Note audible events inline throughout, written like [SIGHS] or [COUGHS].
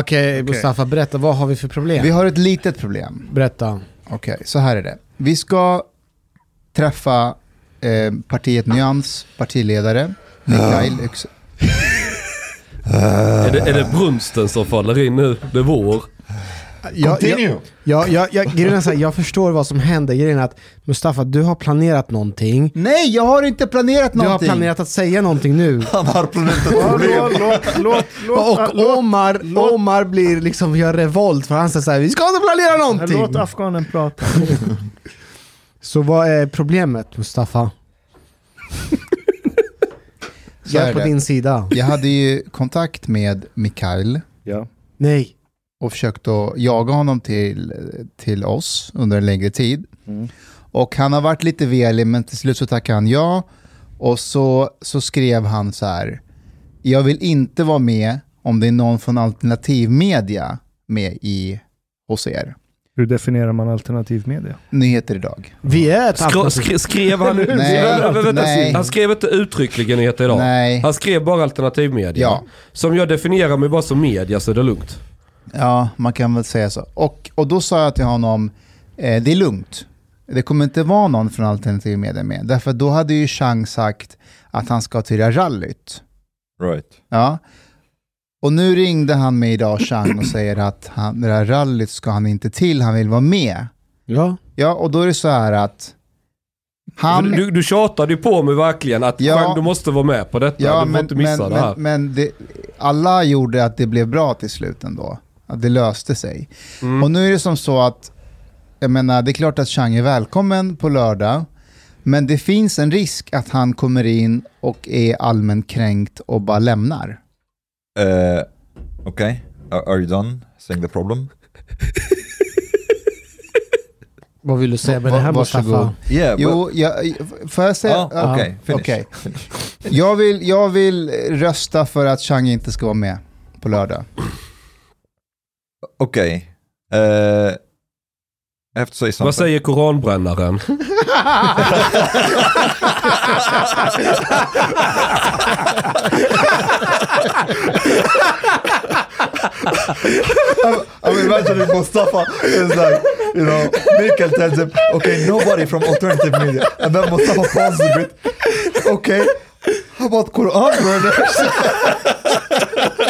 Okej, Mustafa, berätta. Vad har vi för problem? Vi har ett litet problem. Berätta. Okej, så här är det. Vi ska träffa eh, partiet Nyans partiledare, Mikael Yx- [LAUGHS] Är, det, är det brunsten som faller in nu? Det är vår. Jag, jag, jag, jag, jag, grejen är så här, jag förstår vad som händer. Grejen är att Mustafa, du har planerat någonting. Nej, jag har inte planerat Du har någonting! planerat att säga någonting nu. [LAUGHS] Han har planerat ett problem. låt, låt, låt, Och Omar, Omar blir liksom, gör revolt för han säger såhär, vi ska inte planera låt någonting! afghanen prata. [LAUGHS] Så vad är problemet Mustafa? Så Jag är är på det. din sida. Jag hade ju kontakt med Mikael Ja. Nej. Och försökt att jaga honom till, till oss under en längre tid. Mm. Och han har varit lite velig, men till slut så tackade han ja. Och så, så skrev han så här, jag vill inte vara med om det är någon från alternativmedia med i hos er. Hur definierar man alternativ media? Nyheter idag. Vi är ett alternativ. skre, skrev han... Nej, Vänta, vänta, nej. Han skrev inte uttryckligen nyheter idag. Nej, Han skrev bara alternativmedia. Ja. Som jag definierar mig bara som media så är det lugnt. Ja, man kan väl säga så. Och, och då sa jag till honom, eh, det är lugnt. Det kommer inte vara någon från alternativmedia med. Därför då hade ju Chang sagt att han ska till rallyt. Right. Ja. Och nu ringde han mig idag, Chang, och säger att han, det här rallyt ska han inte till, han vill vara med. Ja. Ja, och då är det så här att han... Du, du tjatade ju på mig verkligen att Ja. Chang, du måste vara med på detta. ja, du får men, inte missa men, det här. men, men det, alla gjorde att det blev bra till slut ändå. Att det löste sig. Mm. Och nu är det som så att, jag menar, det är klart att Chang är välkommen på lördag, men det finns en risk att han kommer in och är allmänt kränkt och bara lämnar. Uh, okay. Are, you done saying the problem? [LAUGHS] Vad vill du säga med Va- det här. Mustafa? Yeah, but... Jo, jag, får jag säga? Ah, Ja, okay, finish. okej. [LAUGHS] finish. Jag vill, jag vill rösta för att Chang inte ska vara med på lördag. Okay. Uh, I have to say something. Vad säger koranbrännaren? [LAUGHS] I mean, imagine if Mustafa is like, you know, Mikael tells him, okay, nobody from alternative media. And then Mustafa pauses a bit. Okay, how about Quran burners? [LAUGHS]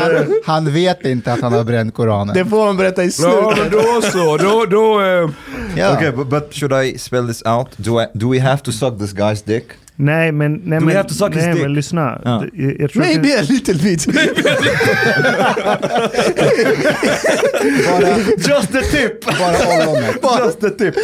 Han, [LAUGHS] han vet inte att han har bränt Koranen. Det får man berätta i Ja, slutet. men då så. Då, då, eh, Ja. Okay, but, but should I spell this out? Do I do we have to suck this guy's dick? Nej, men, nej, Do men, have to suck his nej, dick? men lyssna. Ja. Jag, jag tror att [LAUGHS] Maybe a little bit. Bara, Just the tip! bara ollonet. Just the tip!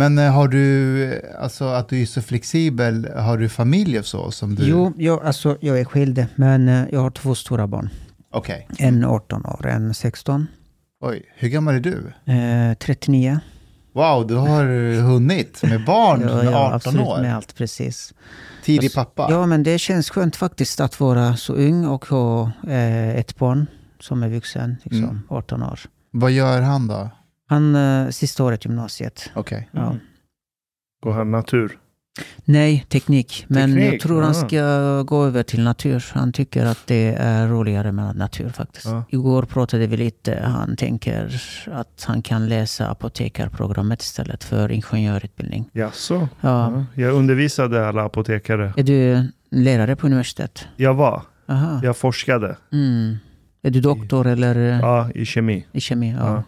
Men eh, har du, eh, alltså att du är så flexibel, har du familj och så som du? Jo, jag, alltså, jag är skild, men eh, jag har två stora barn. Okej. En 18 år, en 16, Oj, hur gammal är du? eh, 39. Wow, du har hunnit med barn [LAUGHS] Ja, med ja, 18 absolut, år. med allt precis. Tidig pappa. Ja, men det känns skönt faktiskt att vara så ung och ha eh, ett barn som är vuxen, liksom, Mm. 18 år. Vad gör han då? Han, eh, sista året gymnasiet. Okej. Ja. Går han natur? Nej, teknik. Men Teknik, jag tror han ah. ska gå över till natur. Han tycker att det är roligare med natur faktiskt. Ja. Igår pratade vi lite. Han tänker att han kan läsa apotekarprogrammet istället för ingenjörutbildning. Jaså? Ja. Ja. Jag undervisade alla apotekare. Är du lärare på universitet? Jag var. Aha. Jag forskade. Mm. Är du doktor eller eh, Ja, i kemi. i kemi? Ja.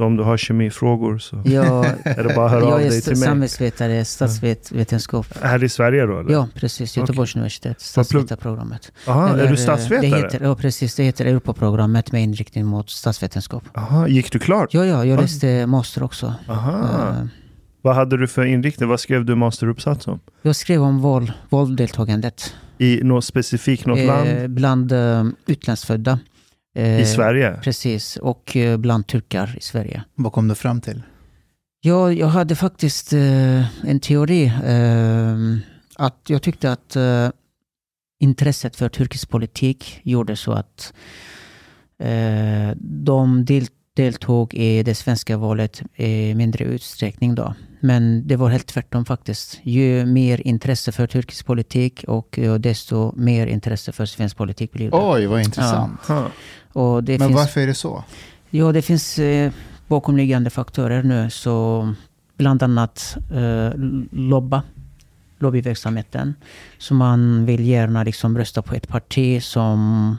Ja. Så om du har kemifrågor så Jag, [LAUGHS] är det bara att höra av jag är dig till mig. samhällsvetare, statsvetenskap. Här i Sverige då eller? Ja, precis. Göteborgs universitet, statsvetarprogrammet. Aha, är du eh, statsvetare? Det heter, ja, precis. Det heter Europaprogrammet med inriktning mot statsvetenskap. Aha, gick du klart? Ja, ja, jag Ah. läste master också. Aha. Eh, Vad hade du för inriktning? Vad skrev du masteruppsats om? Jag skrev om våld, vålddeltagandet I något specifikt, något eh, land? bland eh, utlandsfödda. Eh, I Sverige? Precis, och eh, bland turkar i Sverige. Vad kom du fram till? Ja, jag hade faktiskt eh, en teori. Eh, att jag tyckte att eh, intresset för turkisk politik gjorde så att eh, de del, deltog i det svenska valet i mindre utsträckning då. Men det var helt tvärtom faktiskt. Ju mer intresse för turkisk politik och eh, desto mer intresse för svensk politik blir det. Oj, vad intressant. Det Men finns, varför är det så? Ja, det finns eh, bakomliggande faktorer nu. Så bland annat eh, lobba, lobbyverksamheten. Så man vill gärna liksom rösta på ett parti som,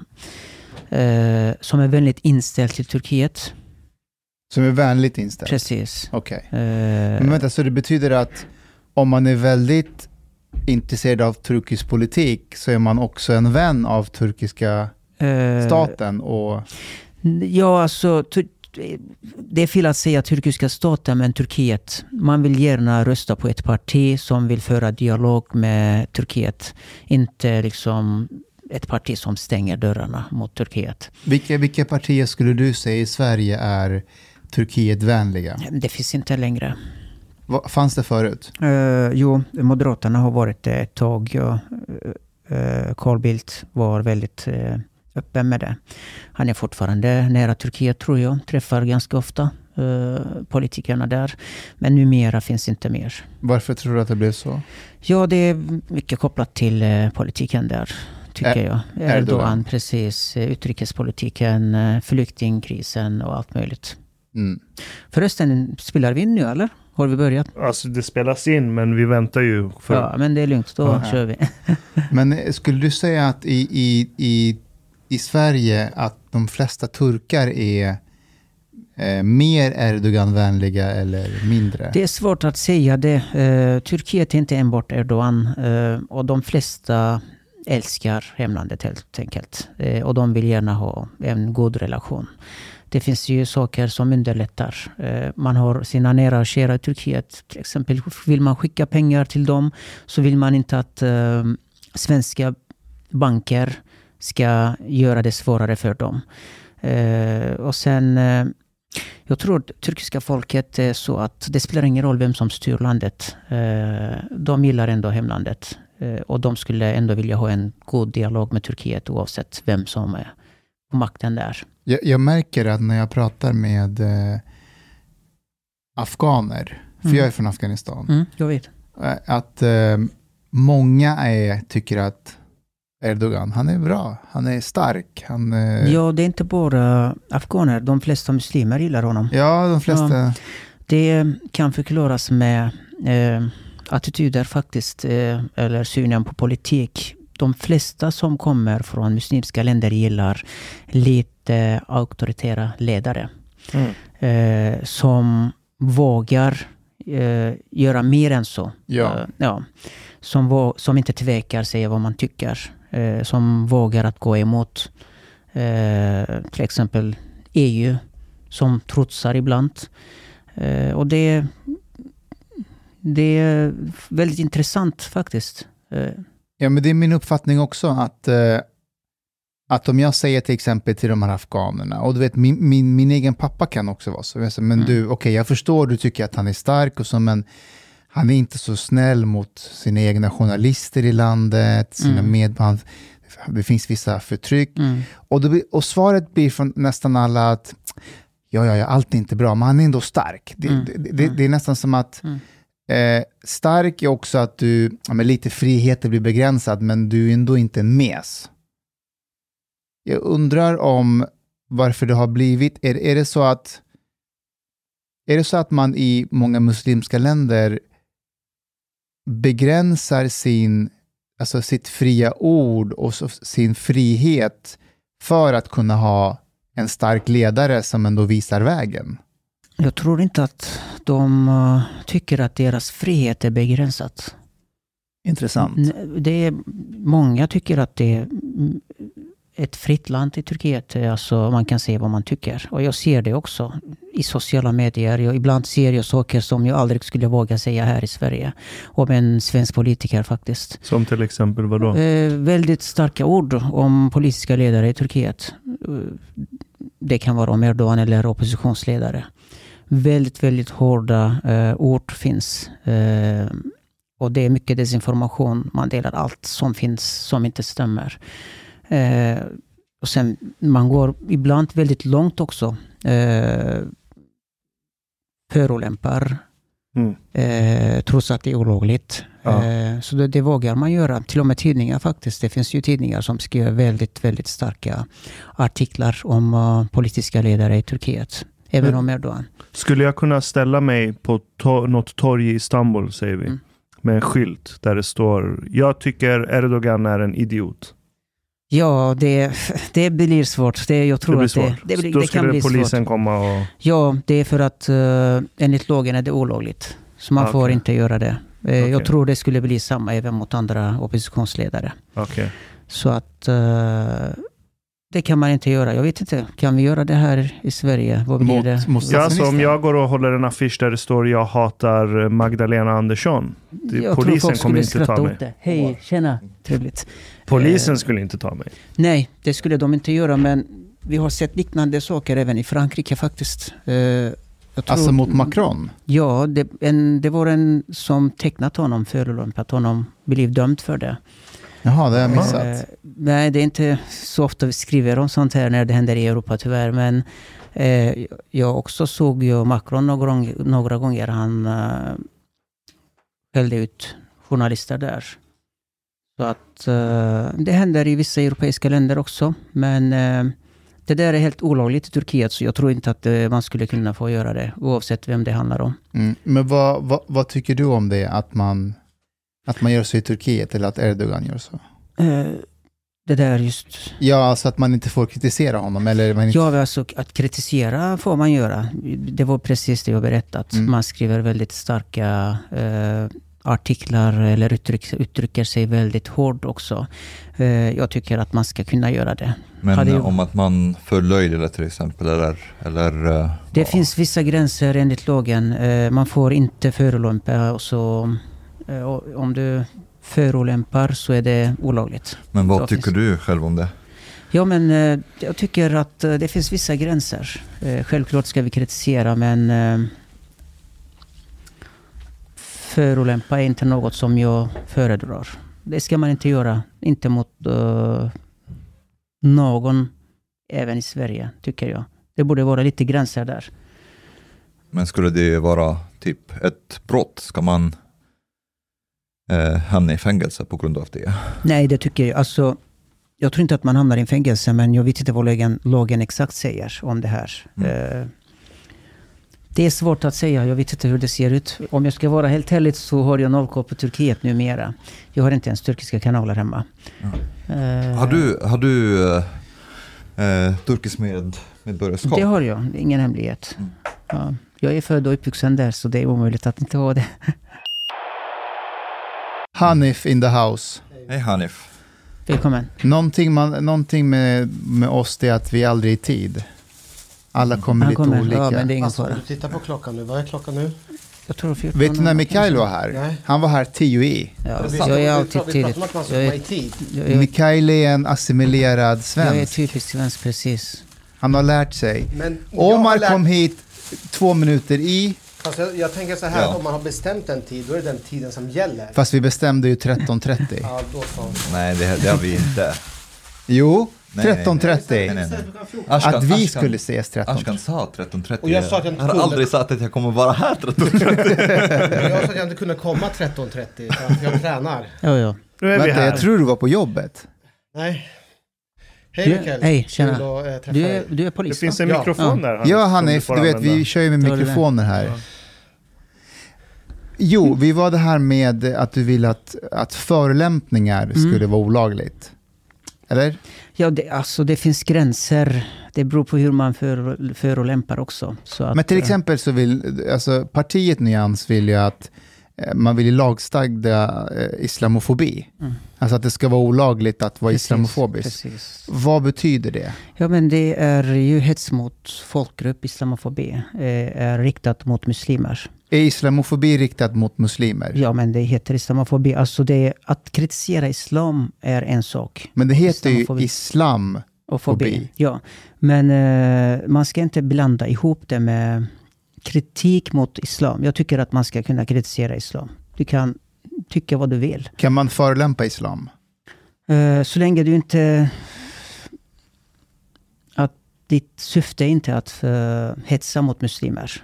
eh, som är väldigt inställt till Turkiet. Som är vänligt inställd? Precis. Okej. Eh, Men vänta, så det betyder att om man är väldigt intresserad av turkisk politik så är man också en vän av turkiska eh, staten och... Ja, alltså... Det är fel att säga turkiska staten, men Turkiet. Man vill gärna rösta på ett parti som vill föra dialog med Turkiet. Inte liksom ett parti som stänger dörrarna mot Turkiet. Vilka, vilka partier skulle du säga i Sverige är Turkietvänliga? Det finns inte längre. Vad fanns det förut? Uh, jo, Moderaterna har varit det ett tag. Ja. Uh, Carl Bildt var väldigt uh, öppen med det. Han är fortfarande nära Turkiet tror jag. Träffar ganska ofta uh, politikerna där. Men numera finns inte mer. Varför tror du att det blev så? Ja, det är mycket kopplat till uh, politiken där. Tycker Ä- jag. Erdogan. Erdogan, precis. Utrikespolitiken, flyktingkrisen och allt möjligt. Mm. Förresten, spelar vi in nu eller? Har vi börjat? Alltså det spelas in, men vi väntar ju. För, Ja, men det är lugnt. Då Ja. kör vi. [LAUGHS] Men eh, skulle du säga att i, i, i, i Sverige att de flesta turkar är eh, mer Erdogan-vänliga eller mindre? Det är svårt att säga det. Eh, Turkiet är inte enbart Erdogan eh, och de flesta älskar hemlandet helt enkelt. Eh, och de vill gärna ha en god relation. Det finns ju saker som underlättar. Eh, man har sina nära och kära i Turkiet. Till exempel vill man skicka pengar till dem så vill man inte att eh, svenska banker ska göra det svårare för dem. Eh, och sen jag tror att turkiska folket är så att det spelar ingen roll vem som styr landet. De gillar ändå hemlandet. Och de skulle ändå vilja ha en god dialog med Turkiet oavsett vem som är på makten där. Jag, jag märker att när jag pratar med eh, afghaner, för Mm. jag är från Afghanistan, Mm, jag vet. eh, att eh, många är, tycker att Erdogan, han är bra, han är stark, han... Eh, Ja, det är inte bara afghaner. De flesta muslimer gillar honom. ja, de flesta... Det kan förklaras med eh, attityder faktiskt, eh, eller synen på politik. De flesta som kommer från muslimska länder gillar lite auktoritära ledare. Mm. Eh, som vågar eh, göra mer än så. Ja. Eh, ja. Som, som inte tvekar säga vad man tycker. Eh, som vågar att gå emot eh, till exempel EU. Som trotsar ibland. Eh, och det, det är väldigt intressant faktiskt. Ja, men det är min uppfattning också att, eh, att om jag säger till exempel till de här afghanerna, och du vet min, min, min egen pappa kan också vara så, jag säger, men Mm. du, okej jag förstår, du tycker att han är stark och så, men han är inte så snäll mot sina egna journalister i landet, sina Mm. med, han, det finns vissa förtryck. mm, Och, blir- och svaret blir från nästan alla att ja, ja, ja, allt är inte bra, men han är ändå stark. Det, Mm. det, det, det är nästan som att Mm eh, stark är också att du, ja, men lite friheter blir begränsad, men du är ändå inte en mes. Jag undrar om varför det har blivit, är, är det så att är det så att man i många muslimska länder begränsar sin, alltså sitt fria ord och sin frihet för att kunna ha en stark ledare som ändå visar vägen? Jag tror inte att de eh, tycker att deras frihet är begränsat. Intressant. Det är, många tycker att det är mm, ett fritt land i Turkiet. Alltså man kan säga vad man tycker. Och jag ser det också i sociala medier. Jag, ibland ser jag saker som jag aldrig skulle våga säga här i Sverige. Om en svensk politiker faktiskt. Som till exempel vadå? Eh, väldigt starka ord om politiska ledare i Turkiet. Eh, det kan vara om Erdogan eller oppositionsledare. Väldigt, väldigt hårda eh, ord finns. Eh, Och det är mycket desinformation. Man delar allt som finns som inte stämmer. Eh, och sen, man går ibland väldigt långt också. Eh, förolämpar Mm. eh, trots att det är olagligt. Ja. Eh, så det, det vågar man göra. Till och med tidningar faktiskt. Det finns ju tidningar som skriver väldigt, väldigt starka artiklar om uh, politiska ledare i Turkiet. Även Men- om Erdogan. Skulle jag kunna ställa mig på to- något torg i Istanbul, säger vi, Mm. med en skylt där det står “Jag tycker Erdogan är en idiot”? Ja, det, det blir svårt. Det, jag tror det att det, det, blir, Då det kan bli polisen svårt. komma och... Ja, det är för att uh, enligt lagen är det olagligt. Så man Ah, får inte göra det. Eh, Jag Okej. tror det skulle bli samma även mot andra oppositionsledare. Okej. Så att eh, det kan man inte göra. Jag vet inte, kan vi göra det här i Sverige? Vad blir Mot, det? mot Ja, så om jag går och håller en affisch där det står “Jag hatar Magdalena Andersson”. Det- Jag tror polisen folk kommer skulle inte ta mig. det. Hej, tjena, trevligt. Polisen Eh, skulle inte ta mig. Nej, det skulle de inte göra, men vi har sett liknande saker även i Frankrike faktiskt. Eh, jag tror- Alltså mot Macron? Ja, det, en, det var en som tecknat honom, förolämpat honom, blev dömd för det. Jaha, det har jag missat. Eh, nej, det är inte så ofta vi skriver om sånt här när det händer i Europa tyvärr. Men eh, jag också såg ju Macron några, några gånger. Han eh, skällde ut journalister där. Så att eh, det händer i vissa europeiska länder också. Men eh, det där är helt olagligt i Turkiet. Så jag tror inte att eh, man skulle kunna få göra det. Oavsett vem det handlar om. Mm. Men vad, vad, vad tycker du om det, att man, att man gör så i Turkiet eller att Erdogan gör så? Eh, det där just Ja, alltså att man inte får kritisera honom eller man inte... Ja, alltså att kritisera får man göra. Det var precis det jag berättat. Mm. Man skriver väldigt starka eh, artiklar eller uttryck, uttrycker sig väldigt hårt också. Eh, jag tycker att man ska kunna göra det. Men Hade om att man förlöjligar till exempel eller... eller Det ja. finns vissa gränser enligt lagen. Eh, man får inte förolämpa och så och om du förolämpar så är det olagligt. Men vad tycker du själv om det? Ja, men eh, jag tycker att eh, det finns vissa gränser. Eh, självklart ska vi kritisera, men eh, förolämpa är inte något som jag föredrar. Det ska man inte göra. Inte mot eh, någon, även i Sverige, tycker jag. Det borde vara lite gränser där. Men skulle det vara typ ett brott? Ska man eh, hamna i fängelse på grund av det? Nej, det tycker jag. Alltså, jag tror inte att man hamnar i fängelse, men jag vet inte vad lagen, lagen exakt säger om det här. Mm. Eh, det är svårt att säga. Jag vet inte hur det ser ut. Om jag ska vara helt ärlig så har jag noll koll på Turkiet numera. Jag har inte ens turkiska kanaler hemma. Eh, Har du, har du eh, eh, turkisk med, medborgarskap? Det har jag. Det är ingen hemlighet. Mm. Ja, jag är född och uppvuxen där, så det är omöjligt att inte ha det. Hanif in the house. Hej Hanif. Välkommen. Någonting, man, någonting med, med oss det är att vi aldrig är i tid. Alla kommer Han lite kommer. olika. Ja, men det är ingen Alltså, fara. du tittar på klockan nu, vad är klockan nu? Jag tror 14 Vet du när Mikael var här? Nej. Han var här 10 i. Ja, jag är alltid tidigt. Jag är, tid. jag är, Mikael är en assimilerad jag är svensk. typisk svensk, precis. Han har lärt sig. Men Omar lärt- kom hit två minuter i, Fast jag, jag tänker så här, Ja. om man har bestämt en tid, då är det den tiden som gäller. fast vi bestämde ju 13.30. Ja, då så. Nej, det, det har vi inte. Jo, Nej, nej. 13.30. Nej, nej, nej. Ashkan, Att vi Ashkan- skulle ses 13. Ashkan sa 13.30. Och jag sa att jag inte har kunde. aldrig sagt att jag kommer vara här 13.30. [LAUGHS] Jag sa att jag inte kunde komma 13.30 för att jag tränar. Ja, ja. Nu är vi Vänta, här. jag tror du var på jobbet. Nej. Hej Du- Mikael. hej, tjena. Kul att eh, träffa Du är, du är Det polis finns va? en Ja. mikrofon där. Hanif, Ja Hanif, får du vet använda. vi kör ju med du mikrofoner här. Ja. Jo, vi var det här med att du vill att, att förolämpningar Mm. skulle vara olagligt. Eller? Ja, det, alltså det finns gränser. Det beror på hur man för, förolämpar också. Så att, Men till eh, exempel så vill, alltså partiet Nyans vill ju att eh, man vill ju lagstadga eh, islamofobi. Mm. Alltså att det ska vara olagligt att vara precis, islamofobisk. Precis. Vad betyder det? Ja, men det är ju hets mot folkgrupp, islamofobi, eh, är riktat mot muslimer. Är islamofobi riktat mot muslimer? Ja, men det heter islamofobi. Alltså det, att kritisera islam är en sak. Men det heter ju Islamofobi. islam. Och fobi. Fobi. Ja, men eh, man ska inte blanda ihop det med kritik mot islam. Jag tycker att man ska kunna kritisera islam. Du kan tycka vad du vill. Kan man förolämpa islam? Eh, så länge du inte... Att ditt syfte är inte att uh, hetsa mot muslimer.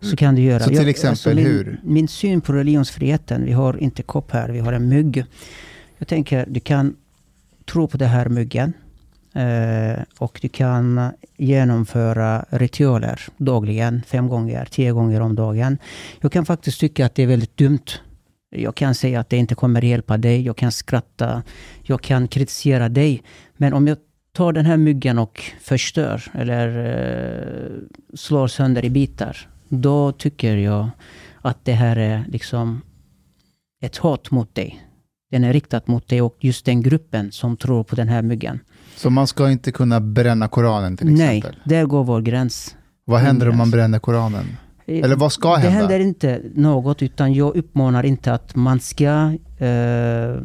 Så kan du göra. Så till Jag- exempel min, hur? Min syn på religionsfriheten, vi har inte kopp här, vi har en mygg. Jag tänker, du kan tro på den här myggen. Eh, och du kan genomföra ritualer dagligen, fem gånger, tio gånger om dagen. Jag kan faktiskt tycka att det är väldigt dumt. Jag kan säga att det inte kommer hjälpa dig. Jag kan skratta. Jag kan kritisera dig. Men om jag tar den här myggen och förstör eller eh, slår sönder i bitar. Då tycker jag att det här är liksom ett hat mot dig. Den är riktad mot dig och just den gruppen som tror på den här myggen. Så man ska inte kunna bränna Koranen till Nej, exempel? där går vår gräns. Vad händer om man bränner Koranen? Eller vad ska det hända? händer inte något, utan jag uppmanar inte att man ska eh,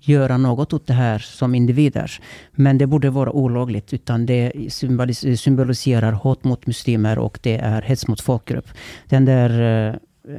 göra något åt det här som individer. Men det borde vara olagligt, utan det symbolis- symboliserar hat mot muslimer och det är hets mot folkgrupp. Den där eh,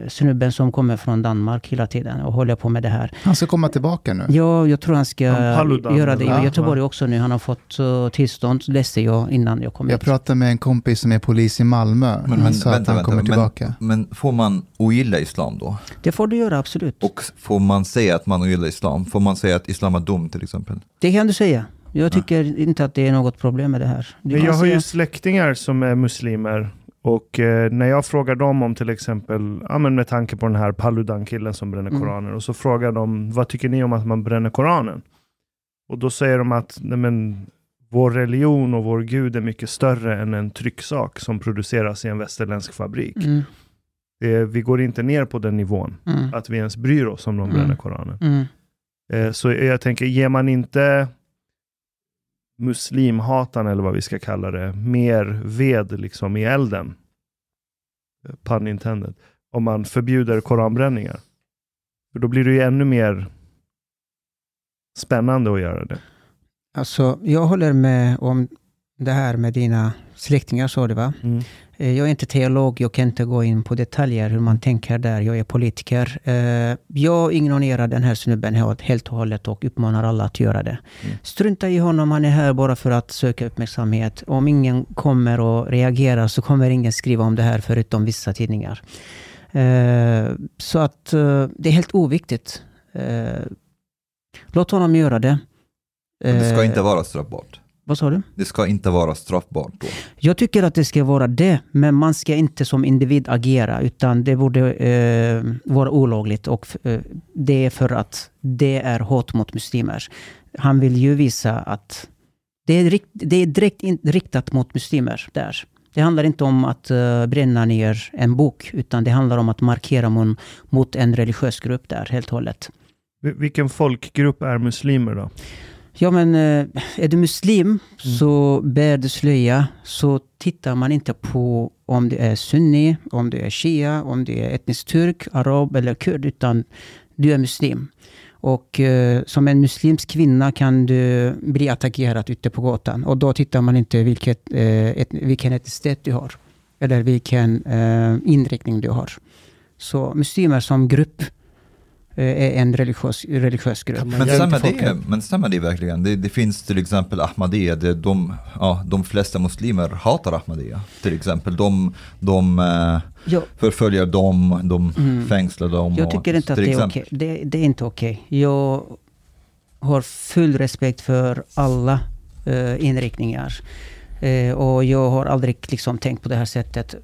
snubben som kommer från Danmark hela tiden och håller på med det här. Han ska komma tillbaka nu. Ja, jag tror han ska Paludan, göra det. I Göteborg också nu. Han har fått uh, tillstånd, läste jag innan jag kom Jag hit. pratade med en kompis som är polis i Malmö. Men, han men sa att han kommer tillbaka. Men, men får man ogilla islam då? Det får du göra, absolut. Och får man säga att man ogillar islam? Får man säga att islam är dum till exempel? Det kan du säga. Jag tycker inte att det är något problem med det här. Du Men jag har säga- ju släktingar som är muslimer och eh, när jag frågar dem om till exempel, ja, men med tanke på den här Paludan-killen som bränner Mm. Koranen och så frågar de, vad tycker ni om att man bränner Koranen? Och då säger de att nej, men, vår religion och vår gud är mycket större än en trycksak som produceras i en västerländsk fabrik. Mm, Det, vi går inte ner på den nivån, mm, att vi ens bryr oss om de Mm. bränner Koranen. mm. Eh, Så jag tänker, ger man inte muslimhatan, eller vad vi ska kalla det, mer ved liksom i elden, pun intended, om man förbjuder koranbränningar? För då blir det ju ännu mer spännande att göra det. Alltså, jag håller med om det här med dina släktingar, sa du va? Mm. Eh, Jag är inte teolog, jag kan inte gå in på detaljer hur man tänker där. Jag är politiker. Eh, Jag ignorerar den här snubben helt och hållet och uppmanar alla att göra det. Mm. Strunta i honom, han är här bara för att söka uppmärksamhet. Om ingen kommer och reagerar så kommer ingen skriva om det här förutom vissa tidningar. Eh, Så att det är helt oviktigt. Låt honom göra det. Men det ska inte vara straffbart. Vad sa du? Det ska inte vara straffbart då. Jag tycker att det ska vara det, men man ska inte som individ agera, utan det borde eh, vara olagligt. Och eh, det är för att det är hat mot muslimer. Han vill ju visa att det är, rikt, det är direkt in, riktat mot muslimer där. Det handlar inte om att eh, bränna ner en bok, utan det handlar om att markera mot, mot en religiös grupp där, helt och hållet. Vil- Vilken folkgrupp är muslimer då? Ja men eh, är du muslim så bär du slöja så tittar man inte på om du är sunni, om du är shia, om du är etnisk turk, arab eller kurd utan du är muslim. Och eh, som en muslimsk kvinna kan du bli attackerad ute på gatan och då tittar man inte vilket, eh, et, vilken etnicitet du har eller vilken eh, inriktning du har. Så muslimer som grupp är en religiös, religiös grupp. Men stämmer, det, men stämmer det verkligen? Det, det finns till exempel Ahmadiyya, det, de, ja, de flesta muslimer hatar Ahmadiyya. Till exempel, de, de eh, Ja, förföljer dem, de Mm. fängslar dem. Jag och- tycker inte att det är okej. Det, det är inte okej. Jag har full respekt för alla eh, inriktningar. Eh, och jag har aldrig liksom tänkt på det här sättet.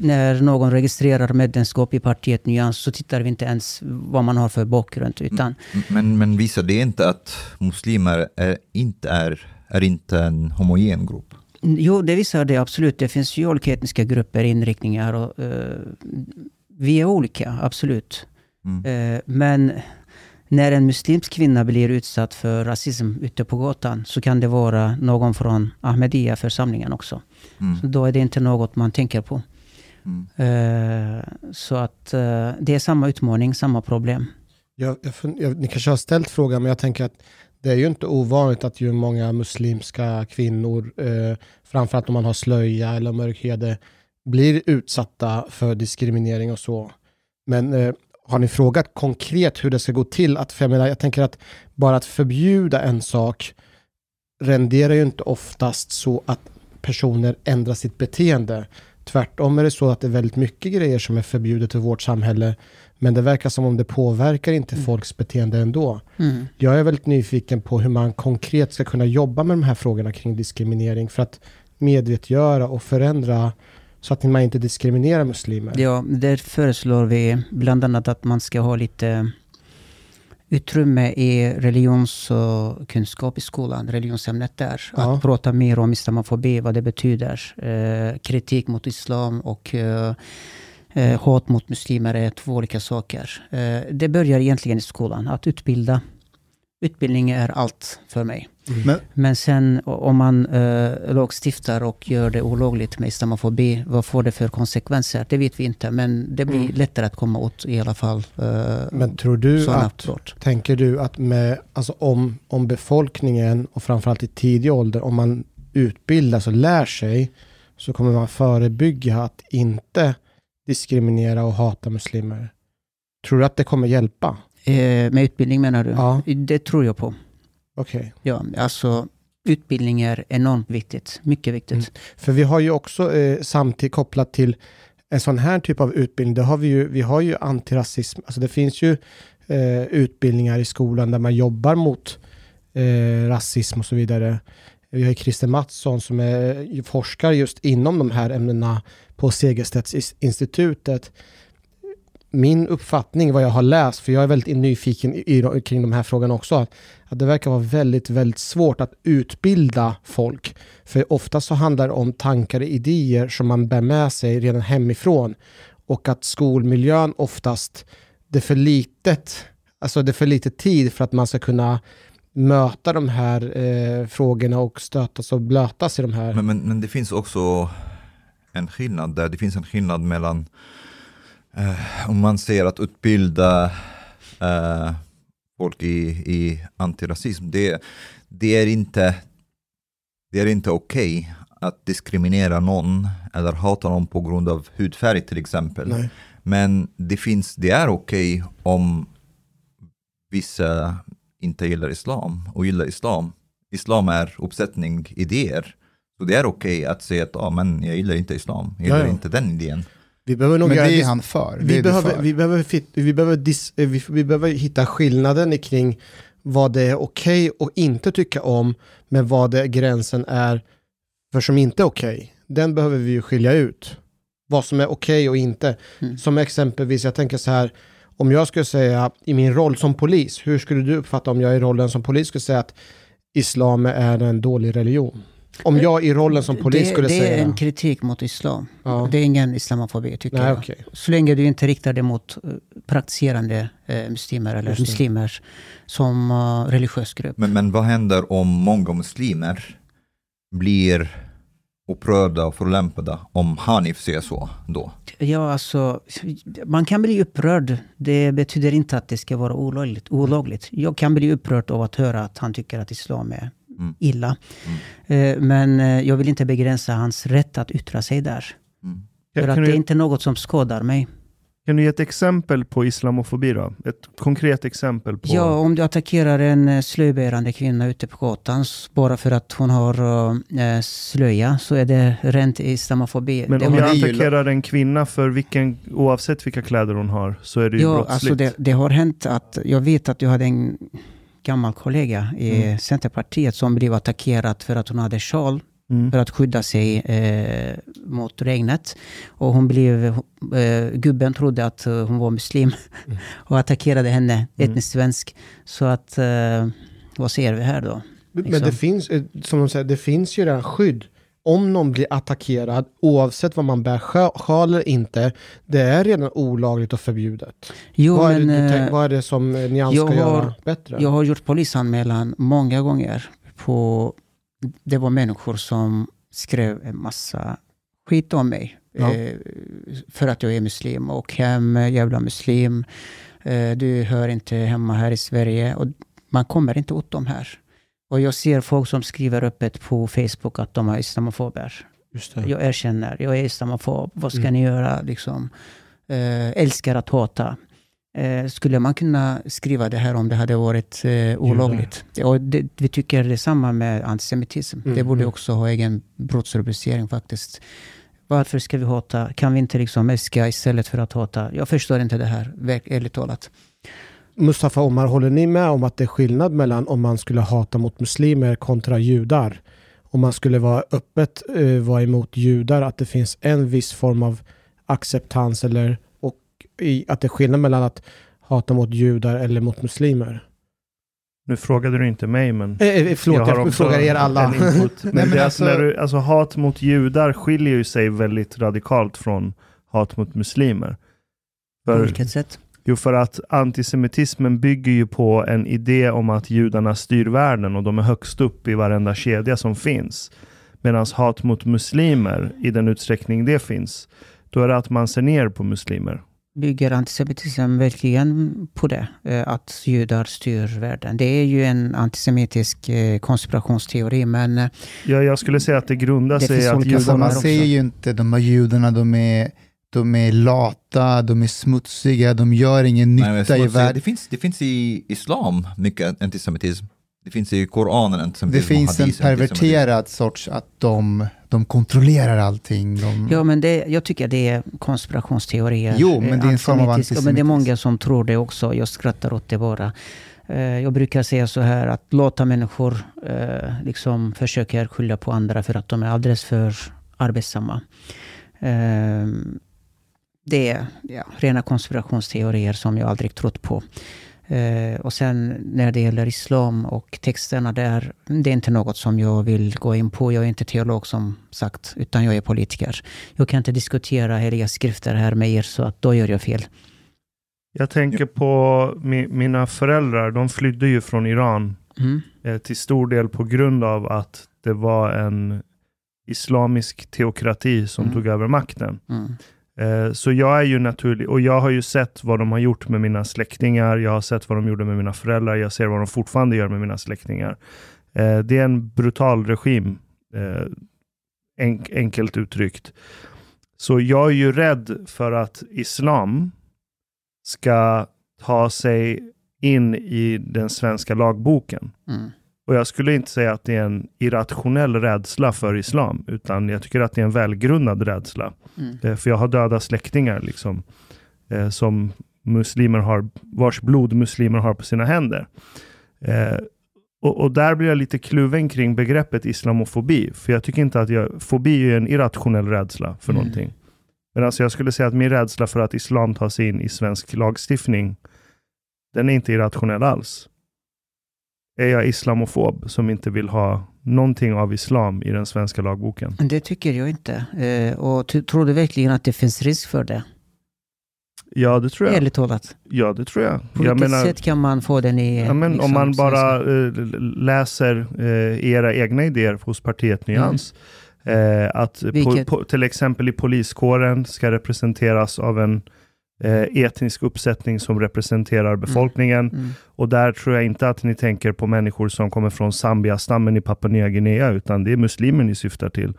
När någon registrerar medlemskap i partiet Nyans så tittar vi inte ens vad man har för bakgrund. Utan Men, men visar det inte att muslimer är, inte är, är inte en homogen grupp? Jo, det visar det absolut. Det finns ju olika etniska grupper, inriktningar och eh, vi är olika, absolut. Mm. Eh, men när en muslimsk kvinna blir utsatt för rasism ute på gatan så kan det vara någon från Ahmadiyya-församlingen också. Mm. Så då är det inte något man tänker på. Mm. Eh, så att eh, det är samma utmaning, samma problem. Jag, jag, jag, ni kanske har ställt frågan, men jag tänker att det är ju inte ovanligt att ju många muslimska kvinnor, eh, framförallt om man har slöja eller mörkhede, blir utsatta för diskriminering och så. Men eh, har ni frågat konkret hur det ska gå till att feminina, jag tänker att bara att förbjuda en sak renderar ju inte oftast så att personer ändrar sitt beteende. Tvärtom är det så att det är väldigt mycket grejer som är förbjudet i vårt samhälle, men det verkar som om det påverkar inte folks beteende ändå. Mm. Jag är väldigt nyfiken på hur man konkret ska kunna jobba med de här frågorna kring diskriminering för att medvetgöra och förändra så att man inte diskriminerar muslimer. Ja, där föreslår vi bland annat att man ska ha lite utrymme i religionskunskap i skolan, religionsämnet där. Ja. Att prata mer om islamofobi, vad det betyder. Eh, kritik mot islam och eh, eh, hat mot muslimer är två olika saker. Eh, det börjar egentligen i skolan, att utbilda. Utbildning är allt för mig. Men, Men sen om man eh, lagstiftar och gör det olagligt med islamofobi, vad får det för konsekvenser? Det vet vi inte, men det blir Mm. lättare att komma åt i alla fall eh, Men tror du att, brott. tänker du att med, alltså om, om befolkningen och framförallt i tidig ålder, om man utbildas och lär sig, så kommer man förebygga att inte diskriminera och hata muslimer? Tror du att det kommer hjälpa? Eh, med utbildning menar du? Ja. Det tror jag på. Okej. Ja, alltså utbildning är enormt viktigt. Mycket viktigt. Mm. För vi har ju också eh, samtidigt kopplat till en sån här typ av utbildning, det har vi ju, vi har ju antirasism, alltså det finns ju eh, utbildningar i skolan där man jobbar mot eh, rasism och så vidare. Vi har ju Christer Mattsson som är, forskar just inom de här ämnena på Segerstedtinstitutet. Min uppfattning, vad jag har läst, för jag är väldigt nyfiken i, i, kring de här frågorna också, att, att det verkar vara väldigt, väldigt svårt att utbilda folk. För ofta så handlar det om tankar och idéer som man bär med sig redan hemifrån. Och att skolmiljön oftast, det är för litet, alltså det är för lite tid för att man ska kunna möta de här eh, frågorna och stötas och blötas i de här. Men, men, men det finns också en skillnad där. Det finns en skillnad mellan eh, om man ser att utbilda eh, folk i, i antirasism. Det, det är inte, det är inte okej att diskriminera någon eller hata någon på grund av hudfärg till exempel. Nej. Men det, finns, det är okej om vissa inte gillar islam och gillar islam. Islam är uppsättning idéer. Så det är okej att säga att ah, men jag gillar inte islam, jag Ja, gillar ja. inte den idén. Vi behöver nog men det är han för. vi, behöver, för. vi, behöver fit, vi, behöver dis, eh, vi, vi behöver hitta skillnaden kring vad det är okej och inte tycka om, men vad det gränsen är för som inte är okej. Den behöver vi ju skilja ut. Vad som är okej och inte. Mm. Som exempelvis, jag tänker så här, om jag skulle säga i min roll som polis, hur skulle du uppfatta om jag i rollen som polis skulle säga att islam är en dålig religion? Om jag i rollen som polis det, skulle det säga... är en kritik mot islam. Ja. Det är ingen islamofobi tycker Nej, jag. okej. Så länge du inte riktar det mot eh, praktiserande eh, muslimer eller det. muslimer som uh, religiös grupp. Men, men vad händer om många muslimer blir upprörda och förolämpade om Hanif säger så då? Ja, alltså, man kan bli upprörd. Det betyder inte att det ska vara olagligt. olagligt. Jag kan bli upprörd av att höra att han tycker att islam är Mm. illa. Eh, Men eh, jag vill inte begränsa hans rätt att yttra sig där. Mm. För att det är inte något som skadar mig. kan du ge ett exempel på islamofobi då? Ett konkret exempel på... Ja, om du attackerar en eh, slöjbärande kvinna ute på gatan bara för att hon har eh, slöja så är det rent islamofobi. men det om jag attackerar en kvinna för vilken, oavsett vilka kläder hon har, så är det ju ja, brottsligt. alltså det, det har hänt att jag vet att du hade en gammal kollega i Mm. Centerpartiet som blev attackerad för att hon hade sjal Mm. för att skydda sig eh, mot regnet. Och hon blev, eh, gubben trodde att eh, hon var muslim [LAUGHS] och attackerade henne, etnisk svensk. Så att, eh, vad ser vi här då? Men Liksom. det finns, eh, som de säger, det finns ju redan skydd. Om någon blir attackerad, oavsett vad man bär sjal eller inte, det är redan olagligt och förbjudet. Jo, vad, är men, det, eh, vad är det som Nyans jag ska har- göra bättre? Jag har gjort polisanmälan många gånger. På, det var människor som skrev en massa skit om mig. Ja. Eh, för att jag är muslim. Och hem, jävla muslim. Eh, du hör inte hemma här i Sverige. Och man kommer inte åt dem här. Och jag ser folk som skriver öppet på Facebook att de är islamofober. Jag erkänner, jag är islamofob. Vad ska Mm. ni göra? Liksom, eh, älskar att hata. Eh, skulle man kunna skriva det här om det hade varit eh, olagligt? Och det, vi tycker detsamma med antisemitism. Mm, Det borde mm. också ha egen brottsrubricering faktiskt. Varför ska vi hata? Kan vi inte liksom äska istället för att hata? Jag förstår inte det här, ärligt talat. Mustafa Omar, håller ni med om att det är skillnad mellan om man skulle hata mot muslimer kontra judar? Om man skulle vara öppet eh, vara emot judar, att det finns en viss form av acceptans eller och i, att det är skillnad mellan att hata mot judar eller mot muslimer? Nu frågade du inte mig, men... Eh, eh, förlåt, har jag, frågar er alla. [LAUGHS] Men men det är alltså- när du, alltså hat mot judar skiljer ju sig väldigt radikalt från hat mot muslimer. På För, vilket sätt? Jo, för att antisemitismen bygger ju på en idé om att judarna styr världen och de är högst upp i varenda kedja som finns. Medan hat mot muslimer, i den utsträckning det finns, då är det att man ser ner på muslimer. Bygger antisemitism verkligen på det? Eh, Att judar styr världen? Det är ju en antisemitisk eh, konspirationsteori, men eh, Ja, jag skulle säga att det grundar sig i att judarna... man säger ju inte de här judarna, de är, de är lata, de är smutsiga, de gör ingen Nej, men nytta i världen. det, finns, det finns i islam mycket antisemitism. Det finns i Koranen Det antisemitism. finns och en antisemitism. perverterad sorts att de, de kontrollerar allting. De, Ja, men det, jag tycker det är konspirationsteorier. Jo, men det är en form av antisemitiska. Men det är många antisemitism. som tror det också. Jag skrattar åt det bara. Eh, Jag brukar säga så här att låta människor eh, liksom försöker skylla på andra för att de är alldeles för arbetsamma. Eh, Det är ja, rena konspirationsteorier som jag aldrig trott på. Eh, och sen när det gäller islam och texterna där, det är inte något som jag vill gå in på. Jag är inte teolog som sagt, utan jag är politiker. Jag kan inte diskutera heliga skrifter här med er, så att då gör jag fel. Jag tänker på mi, mina föräldrar, de flydde ju från Iran Mm. eh, till stor del på grund av att det var en islamisk teokrati som Mm. tog över makten. Mm. Eh, så jag är ju naturlig, och jag har ju sett vad de har gjort med mina släktingar, jag har sett vad de gjorde med mina föräldrar, jag ser vad de fortfarande gör med mina släktingar. Eh, det är en brutal regim, eh, enkelt uttryckt. Så jag är ju rädd för att islam ska ta sig in i den svenska lagboken. Mm. Och jag skulle inte säga att det är en irrationell rädsla för islam, utan jag tycker att det är en välgrundad rädsla. Mm. Eh, För jag har döda släktingar liksom, eh, som muslimer har, vars blod muslimer har på sina händer. Eh, och, och där blir jag lite kluven kring begreppet islamofobi, för jag tycker inte att jag, fobi är en irrationell rädsla för Mm. någonting. Men alltså jag skulle säga att min rädsla för att islam tar sig in i svensk lagstiftning, den är inte irrationell alls. Är jag islamofob som inte vill ha någonting av islam i den svenska lagboken? Det tycker jag inte. Eh, och tror du verkligen att det finns risk för det? Ja, det tror jag. Ärligt talat. Ja, det tror jag. På vilket sätt kan man få den i... ja, men liksom, om man bara svenska? eh, läser eh, era egna idéer hos partiet Nyans, eh, att Vilket? po, till exempel i poliskåren ska representeras av en etnisk uppsättning som representerar befolkningen. Mm. Och där tror jag inte att ni tänker på människor som kommer från Zambia-stammen i Papua Nya Guinea, utan det är muslimer ni syftar till.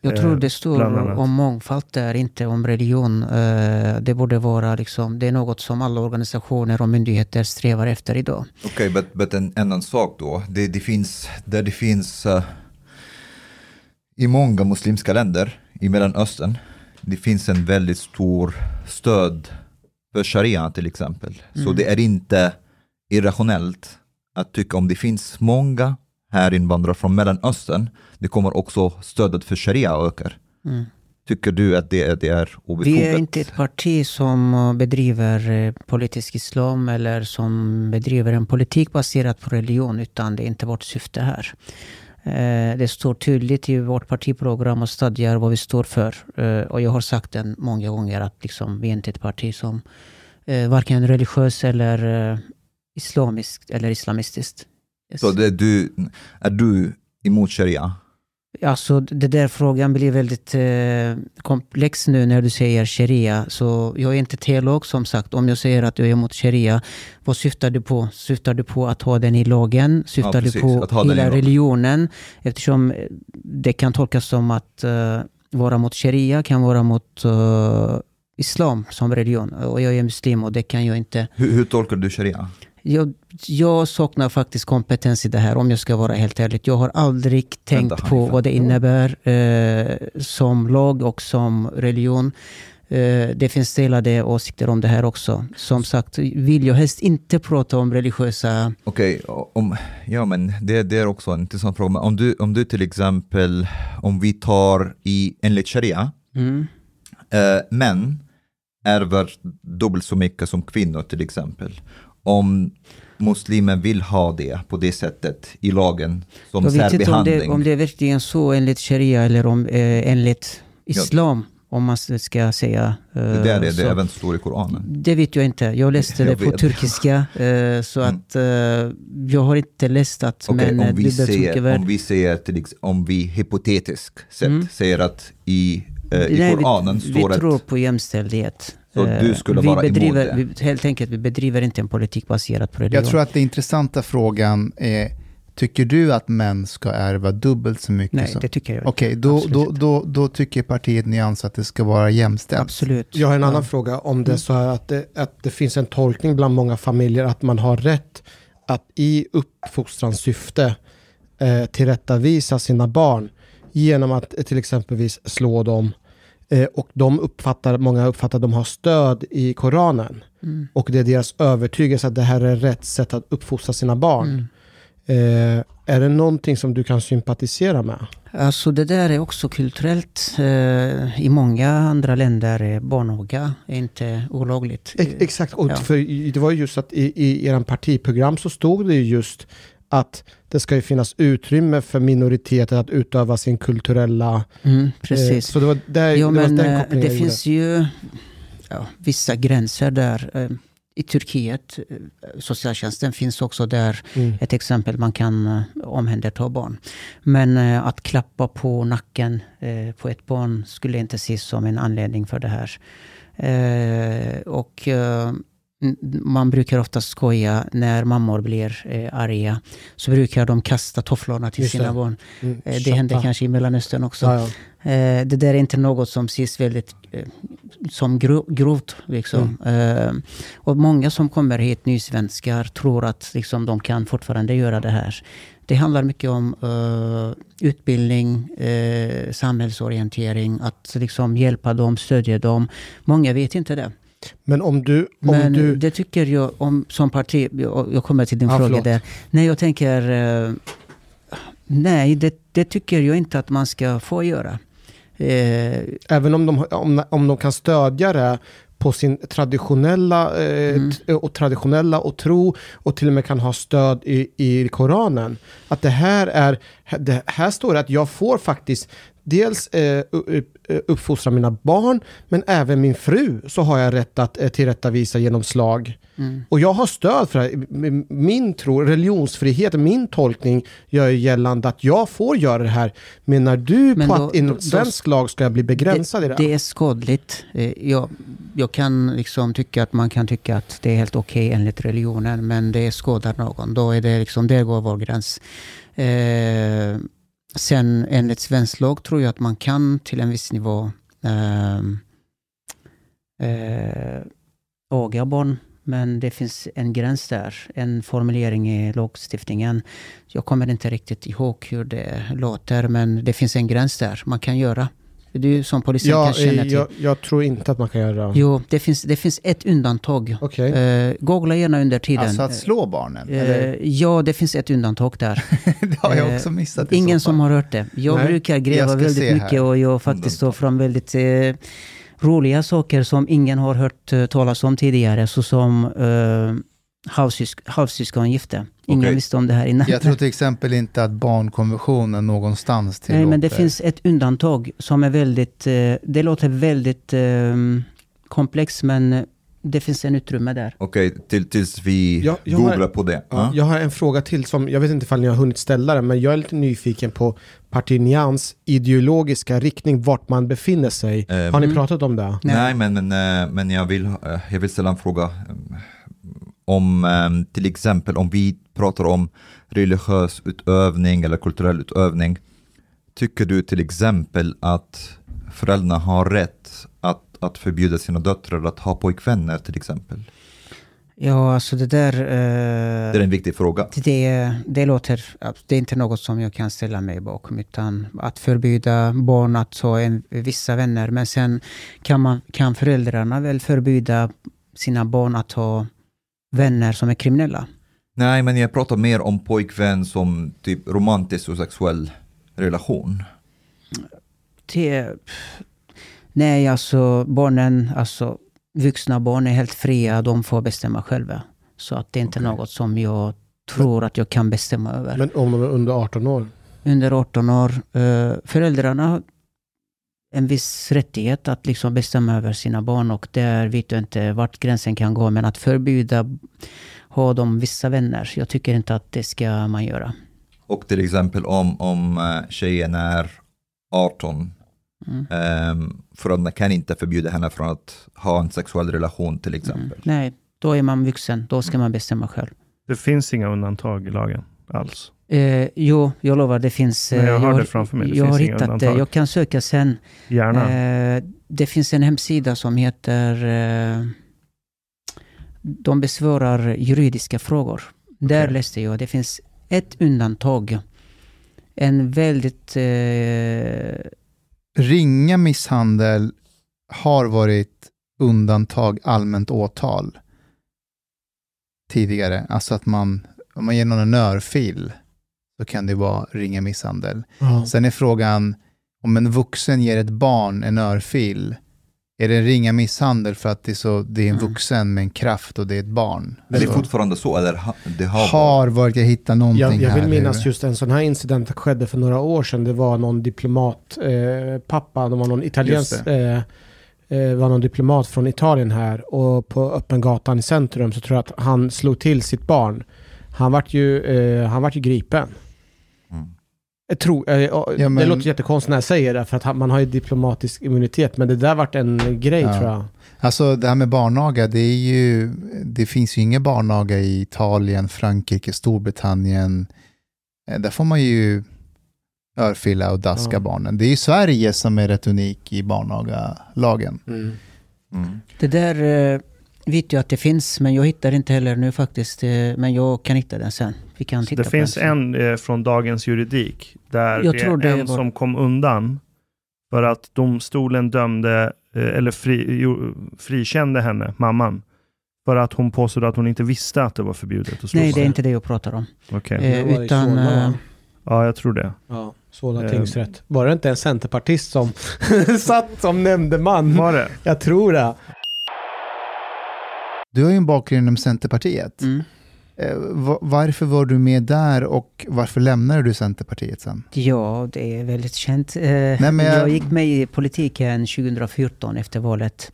Jag eh, tror det står om mångfald där, inte om religion. Eh, Det borde vara liksom, det är något som alla organisationer och myndigheter strävar efter idag. Okej, men but en annan sak då. Det, det finns, där det finns eh, i många muslimska länder i Mellanöstern, det finns en väldigt stor stöd för sharia till exempel. Så Mm. det är inte irrationellt att tycka om det finns många här invandrare från Mellanöstern, det kommer också stödet för sharia ökar. Mm. Tycker du att det, är- det är obefogat? Vi är inte ett parti som eh, bedriver eh, politisk islam eller som bedriver en politik baserad på religion, utan det är inte vårt syfte här. Eh, det står tydligt i vårt partiprogram och stadgar vad vi står för. Eh, och jag har sagt den många gånger att liksom, vi är inte ett parti som eh, varken religiöst eller islamiskt eller islamistiskt. Yes. Så det är, du, är du emot sharia? Alltså det där frågan blir väldigt eh, komplex nu när du säger sharia. Så jag är inte teolog som sagt. Om jag säger att jag är emot sharia, vad syftar du på? Syftar du på att ha den i lagen? Syftar Ja, du på den hela religionen? Eftersom eh, det kan tolkas som att eh, vara mot sharia kan vara mot eh, islam som religion. Och jag är muslim och det kan jag inte... Hur, hur tolkar du sharia? Jag, jag saknar faktiskt kompetens i det här om jag ska vara helt ärlig. Jag har aldrig tänkt på vad det innebär eh, som lag och som religion. Eh, det finns delade åsikter om det här också. Som sagt vill jag helst inte prata om religiösa... Okej, om, ja men det, det är också en intressant fråga. Men om du, om du till exempel, om vi tar i enligt sharia, Mm. eh, män ärver dubbelt så mycket som kvinnor till exempel. Om muslimer vill ha det på det sättet i lagen som Jag vet inte om det, om det är verkligen så enligt sharia eller om, eh, enligt islam. Om man ska säga eh, det där är det så. även står i Koranen. Det vet jag inte. Jag läste [LAUGHS] Jag det på vet. turkiska. Eh, så Mm. att eh, jag har inte läst att Okej, män är om, vi värd. om vi ser till om vi hypotetiskt sett Mm. säger att i, eh, i Nej, Koranen vi, står vi att tror på jämställdhet. Så Eh, du skulle vi vara emot bedriver, det? Vi, helt enkelt, vi bedriver inte en politik baserad på religion. Jag tror att den intressanta frågan är, tycker du att män ska ärva dubbelt så mycket? Nej, som... det tycker jag inte. Okej, då, Absolut då, då, då tycker partiet Nyans att det ska vara jämställt. Absolut. Jag har en annan Ja. fråga. Om det är så här att det, att det finns en tolkning bland många familjer att man har rätt att i uppfostrans syfte eh, tillrättavisa sina barn genom att eh, till exempelvis slå dem. Eh, och de uppfattar, många uppfattar att de har stöd i Koranen. Mm. Och det är deras övertygelse att det här är rätt sätt att uppfostra sina barn. Mm. Eh, är det någonting som du kan sympatisera med? Alltså det där är också kulturellt. Eh, I många andra länder är barnaga inte olagligt. Ex- Exakt, och Ja. för det var ju just att i, i er partiprogram så stod det ju just att det ska ju finnas utrymme för minoriteter att utöva sin kulturella... Mm, Eh, precis. så det var, där, Ja, det, var men den eh, kopplingen det finns ju ja, vissa gränser där. Eh, I Turkiet, eh, socialtjänsten finns också där Mm. ett exempel man kan eh, omhänderta barn. Men eh, att klappa på nacken eh, på ett barn skulle inte ses som en anledning för det här. Eh, och eh, man brukar ofta skoja när mammor blir eh, arga. Så brukar de kasta tofflorna till Just sina det. barn. Mm, Eh, det händer kanske i Mellanöstern också. Ja, ja. Eh, det där är inte något som ses väldigt eh, som gro grovt. Liksom. Eh, och många som kommer hit, nysvenskar, tror att liksom, de kan fortfarande göra det här. Det handlar mycket om eh, utbildning, eh, samhällsorientering, att liksom, hjälpa dem, stödja dem. Många vet inte det. Men om du... Om Men du det tycker jag om som parti, jag, jag kommer till din Ja, fråga förlåt. där. Nej, jag tänker, eh, nej det, det tycker jag inte att man ska få göra. Eh, även om de, om, om de kan stödja det på sin traditionella, eh, Mm. och traditionella och tro och till och med kan ha stöd i, i Koranen. Att det här är, det här står det att jag får faktiskt dels eh, u- uppfostra mina barn men även min fru så har jag rätt att eh, tillrättavisa genom slag. mm. Och jag har stöd för det. Min tro, religionsfrihet, min tolkning gör ju gällande att jag får göra det här. Menar du Men på då- att inom då- då- svensk lag ska jag bli begränsad i det? Det är skadligt. Eh, Jag, jag kan liksom tycka att man kan tycka att det är helt okej enligt religionen, men det skadar någon. Då är det liksom, där går vår gräns. Eh, sen enligt svensk lag tror jag att man kan till en viss nivå ehm, eh, aga barn. Men det finns en gräns där, en formulering i lagstiftningen. Jag kommer inte riktigt ihåg hur det låter, men det finns en gräns där man kan göra. Du som polisen Ja, kan känna eh, till. jag, jag tror inte att man kan göra det. Jo, det finns, det finns ett undantag. Okej. Eh, googla gärna under tiden. Alltså att slå barnen? Eh, eller? ja, det finns ett undantag där. [LAUGHS] det har jag eh, också missat. i Ingen så som har hört det. Jag Nej. brukar gräva Jag väldigt mycket här. och jag faktiskt tar fram väldigt eh, roliga saker som ingen har hört eh, talas om tidigare. Såsom eh, halvsysk halvsyskongifte. Ingen Okej. visste om det här innan. Jag tror till [LAUGHS] exempel inte att barnkonventionen någonstans tillåter. Nej, men det finns ett undantag som är väldigt... Eh, det låter väldigt eh, komplext, men det finns en utrymme där. Okej, till, tills vi Ja, jag har- googlar på det. Ja, Ja. jag har en fråga till som, jag vet inte ifall ni har hunnit ställa den, men jag är lite nyfiken på Partinians ideologiska riktning, vart man befinner sig. Ehm, Har ni Mm. pratat om det? Nej, men, men, eh, men jag, vill, jag vill ställa en fråga. Om eh, till exempel om vi pratar om religiös utövning eller kulturell utövning. Tycker du till exempel att föräldrarna har rätt att att förbjuda sina döttrar att ha pojkvänner till exempel? Ja, alltså det där... Det Eh, är en viktig fråga. det, det låter... Det är inte något som jag kan ställa mig bakom. Utan att förbjuda barn att ha en, vissa vänner. Men sen kan, man, kan föräldrarna väl förbjuda sina barn att ha vänner som är kriminella. Nej, men jag pratar mer om pojkvän som typ romantisk och sexuell relation. Det, nej, alltså barnen, alltså vuxna barn är helt fria. De får bestämma själva. Så att det är inte Okej. något som jag tror att jag kan bestämma över. Men om de är under 18 år? under 18 år. Eh, föräldrarna en viss rättighet att liksom bestämma över sina barn och där vet jag inte vart gränsen kan gå. Men att förbjuda ha de vissa vänner, jag tycker inte att det ska man göra. Och till exempel om, om eh, tjejen är 18, Mm. ehm, föräldrarna kan inte förbjuda henne från att ha en sexuell relation till exempel. Mm. Nej, då är man vuxen. Då ska man bestämma själv. Det finns inga undantag i lagen alls. Eh, jo, jag lovar, det finns... Men jag eh, har har- det framför mig. Det jag finns har hittat det. undantag. Jag kan söka sen. Gärna. Eh, det finns en hemsida som heter... Eh, de besvarar juridiska frågor. Där Okej. läste jag. Det finns ett undantag. En väldigt... Eh, Ringa misshandel har varit undantag allmänt åtal tidigare. Alltså att man, om man ger någon en örfil så kan det vara ringa misshandel. Ja. Sen är frågan, om en vuxen ger ett barn en örfil, är det en ringa misshandel för att det är, så, det är en Mm. vuxen med en kraft och det är ett barn? Är det Så- fortfarande så eller ha, det har, varit? har varit, jag hittar någonting Jag, jag här. vill minnas nu. just en sån här incident skedde för några år sedan. Det var någon diplomat, eh, det var någon italiensk, Just eh, eh, var någon diplomat från Italien här och på öppen gatan i centrum så tror jag att han slog till sitt barn. Han vart ju, eh, han vart ju gripen. Jag tror, eh, ja, Ja, Det men- låter jättekonstigt när jag säger det, för att man har ju diplomatisk immunitet, men det där vart en grej Ja. tror jag. Alltså det här med barnaga, det är ju, det finns ju ingen barnaga i Italien, Frankrike, Storbritannien. Eh, Där får man ju örfila och daska Ja. barnen. Det är ju Sverige som är rätt unik i barnagalagen. Mm. Mm. det där eh, vet jag att det finns, men jag hittar inte heller nu faktiskt. Men jag kan hitta den sen. Vi kan titta det på finns sen. en eh, från Dagens Juridik där Jag det är det en var- som kom undan för att domstolen dömde, eh, eller fri, frikände henne, mamman, för att hon påstod att hon inte visste att det var förbjudet att slå Nej, det är inte det jag pratar om. Okej. Eh, utan, va? eh, Ja, jag tror det. Ja, Solna Eh. tingsrätt. Var det inte en centerpartist som [LAUGHS] satt som nämndeman? Var det? Jag tror det. Du har ju en bakgrund inom Centerpartiet. Mm. Eh, va- varför var du med där och varför lämnade du Centerpartiet sen? Ja, det är väldigt känt. Eh, men jag- jag... gick med i politiken 2014 efter valet.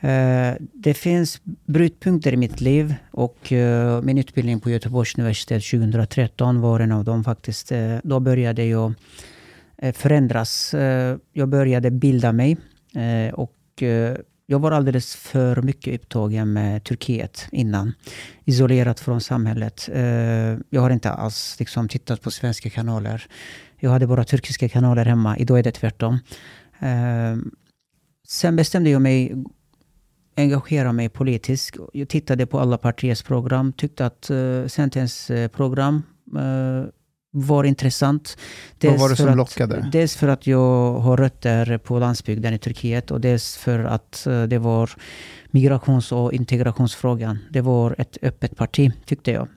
Eh, det finns brytpunkter i mitt liv och min utbildning på Göteborgs universitet 2013 var en av dem faktiskt. Då började jag förändras. Jag började bilda mig och jag var alldeles för mycket upptagen med Turkiet innan. Isolerat från samhället. Eh, jag har inte alls liksom, tittat på svenska kanaler. Jag hade bara turkiska kanaler hemma. Idag är det tvärtom. Eh, sen bestämde jag mig engagera mig politiskt. Jag tittade på alla partiers program. Tyckte att eh, Centerns program var intressant. Vad var det som att- lockade? Dels för att jag har rötter på landsbygden i Turkiet och dels för att eh, det var migrations och integrationsfrågan. Det var ett öppet parti, tyckte jag.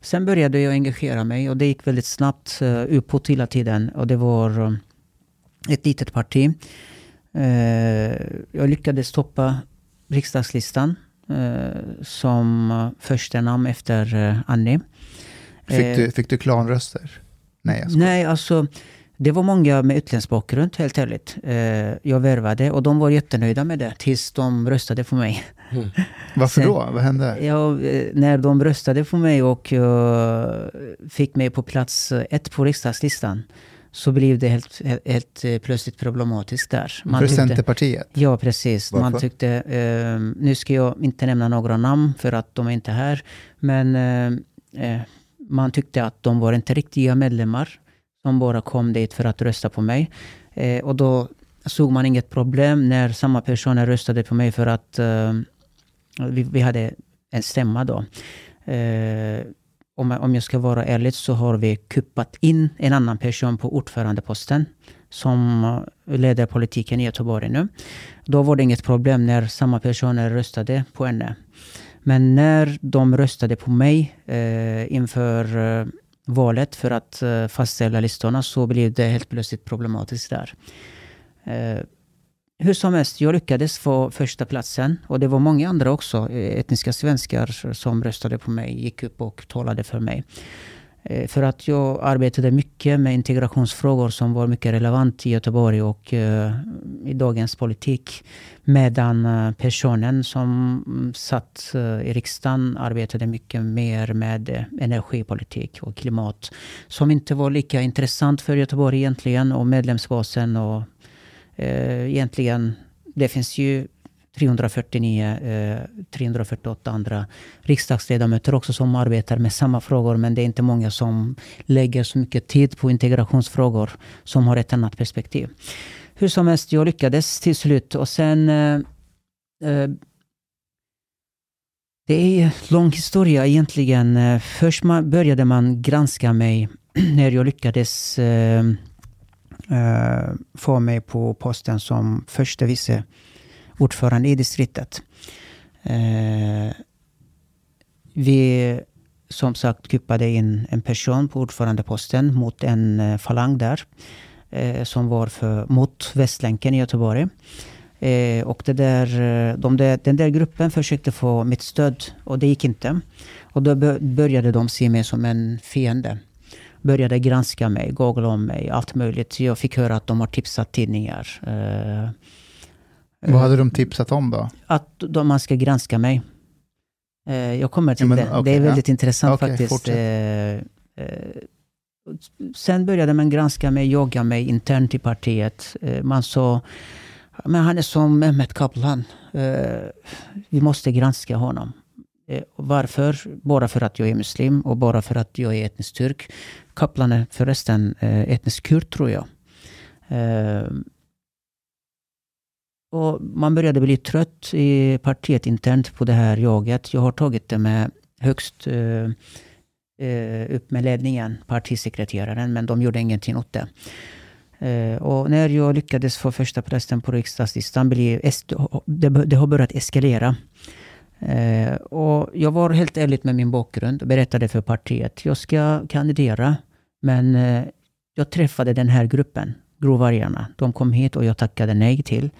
Sen började jag engagera mig och det gick väldigt snabbt uh, uppåt hela tiden. Och det var eh, ett litet parti. Eh, jag lyckades stoppa riksdagslistan eh, som första namn efter Annie. Fick, Eh, du, fick du klanröster? Nej, jag skojar. Nej, alltså det var många med utländsk bakgrund, helt ärligt. Eh, jag värvade och de var jättenöjda med det tills de röstade för mig. [LAUGHS] Varför sen- då? Vad hände? Ja, eh, när de röstade för mig och eh, fick mig på plats eh, ett på riksdagslistan så blev det helt, helt, helt eh, plötsligt problematiskt där. Man För tyckte- Centerpartiet? Ja, precis. Man Varför? tyckte, eh, nu ska jag inte nämna några namn för att de är inte här, men eh, eh, man tyckte att de var inte riktiga medlemmar som bara kom dit för att rösta på mig. Eh, och då såg man inget problem när samma personer röstade på mig för att eh, vi, vi hade en stämma då. Eh, om, jag- om jag ska vara ärlig så har vi kuppat in en annan person på ordförandeposten som leder politiken i Göteborg nu. Då var det inget problem när samma personer röstade på henne. Men när de röstade på mig eh, inför eh, valet för att eh, fastställa listorna så blev det helt plötsligt problematiskt där. Eh, hur som helst, jag lyckades få första platsen och det var många andra också, eh, etniska svenskar som röstade på mig, gick upp och talade för mig. Eh, för att jag arbetade mycket med integrationsfrågor som var mycket relevant i Göteborg och eh, i dagens politik. Medan eh, personen som satt eh, i riksdagen arbetade mycket mer med energipolitik och klimat. Som inte var lika intressant för Göteborg egentligen och medlemsbasen och eh, egentligen, det finns ju 349, eh, 348 andra riksdagsledamöter också som arbetar med samma frågor. Men det är inte många som lägger så mycket tid på integrationsfrågor som har ett annat perspektiv. Hur som helst, jag lyckades till slut. Och sen... Eh, eh, det är en lång historia egentligen. Först man, började man granska mig [CLEARS THROAT] när jag lyckades eh, eh, få mig på posten som första vice ordförande i distriktet. Eh, vi som sagt kuppade in en person på ordförandeposten mot en eh, falang där. Eh, som var för, mot Västlänken i Göteborg. Eh, och det där, eh, de där, den där gruppen försökte få mitt stöd och det gick inte. Och då började de se mig som en fiende. Började granska mig, googla om mig, allt möjligt. Jag fick höra att de har tipsat tidningar. Eh, vad hade de tipsat om då? att de, man ska granska mig. Eh, jag kommer till Ja, men, det. okej, det är väldigt intressant Okej, faktiskt. fortsätt. Eh, eh, sen började man granska mig, jaga mig internt i partiet. Eh, man sa, men han är som Mehmet Kaplan. Eh, vi måste granska honom. Eh, varför? Bara för att jag är muslim och bara för att jag är etnisk turk. Kaplan är förresten eh, etnisk kurd tror jag. Och man började bli trött i partiet internt på det här jaget. Jag har tagit det med högst eh, eh upp med ledningen, partisekreteraren, men de gjorde ingenting åt det. Eh, och när jag lyckades få första prästen på riksdagslistan, blev det, det har börjat eskalera. Eh, och jag var helt ärlig med min bakgrund och berättade för partiet, jag ska kandidera, men eh, jag träffade den här gruppen, Grovvargarna. De kom hit och jag tackade nej till.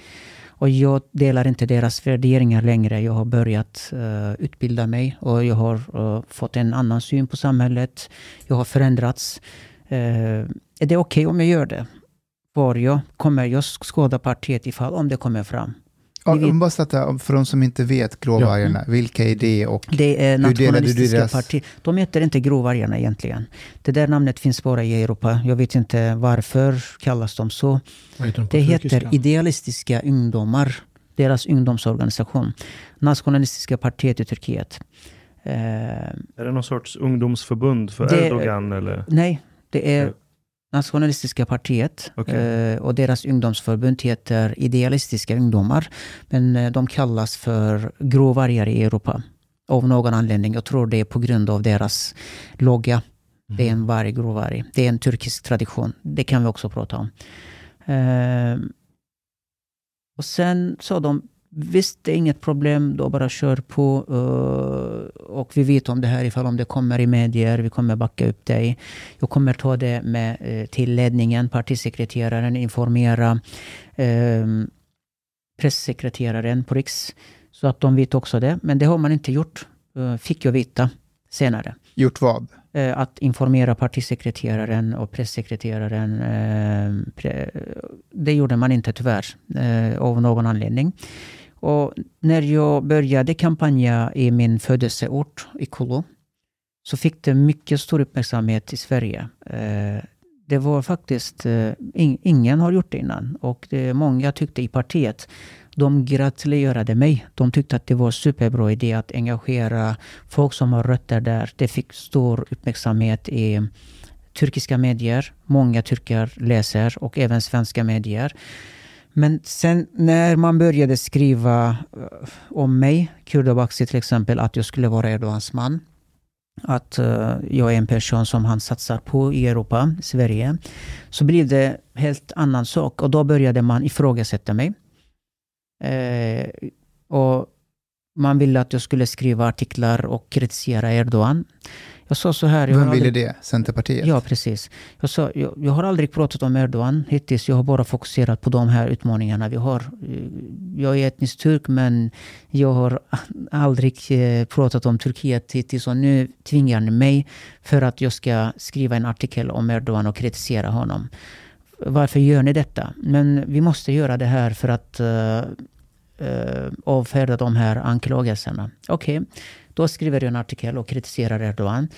Och jag delar inte deras värderingar längre. Jag har börjat uh, utbilda mig och jag har uh, fått en annan syn på samhället. Jag har förändrats. Uh, är det okej om jag gör det? Var jag? Kommer jag skada partiet ifall om det kommer fram? Ja, bara sätta, för de som inte vet, Gråvargarna, vilka är det och Det är Hur delade du nationalistiska deras- partier. De heter inte Grovvargarna egentligen. Det där namnet finns bara i Europa. Jag vet inte varför kallas de så. Heter de Det turkiska? heter Idealistiska ungdomar. Deras ungdomsorganisation. Nationalistiska partiet i Turkiet. Eh, Är det någon sorts ungdomsförbund för Det- Erdogan? Eller? nej, det är Ja. Nationalistiska partiet Okej. eh, och deras ungdomsförbund heter Idealistiska ungdomar. Men eh, de kallas för gråvargar i Europa. Av någon anledning. Jag tror det är på grund av deras logga. Det är en varg, gråvarg. Det är en turkisk tradition. Det kan vi också prata om. Eh, och sen sa de, visst det är inget problem, då bara kör på. eh, och vi vet om det här ifall om det kommer i medier, vi kommer backa upp dig. Jag kommer ta det med eh, till ledningen, partisekreteraren, informera eh, pressekreteraren på Riks. Så att de vet också det. Men det har man inte gjort, fick jag veta senare gjort vad? att informera partisekreteraren och pressekreteraren. Pre, det gjorde man inte tyvärr, av någon anledning. Och när jag började kampanja i min födelseort, i Kolo, så fick det mycket stor uppmärksamhet i Sverige. Eh, det var faktiskt, eh, ingen har gjort det innan. Och det, många tyckte i partiet, de gratulerade mig. De tyckte att det var superbra idé att engagera folk som har rötter där. Det fick stor uppmärksamhet i turkiska medier. Många turkar läser och även svenska medier. Men sen när man började skriva eh, om mig, Kurdobaxi till exempel, att jag skulle vara Erdogans man. Att eh, jag är en person som han satsar på i Europa, Sverige. Så blev det helt annan sak och då började man ifrågasätta mig. Eh, och man ville att jag skulle skriva artiklar och kritisera Erdogan. Jag sa så här. Vem ville aldrig- det? Centerpartiet? Ja, precis. Jag, sa, jag, jag har aldrig pratat om Erdogan hittills. Jag har bara fokuserat på de här utmaningarna vi har. Eh, Jag är etnisk turk, men jag har [LAUGHS] aldrig eh, pratat om Turkiet hittills. Och nu tvingar ni mig för att jag ska skriva en artikel om Erdogan och kritisera honom. Varför gör ni detta? Men vi måste göra det här för att uh, avfärda de här anklagelserna. Okej, då skriver jag en artikel och kritiserar Erdogan.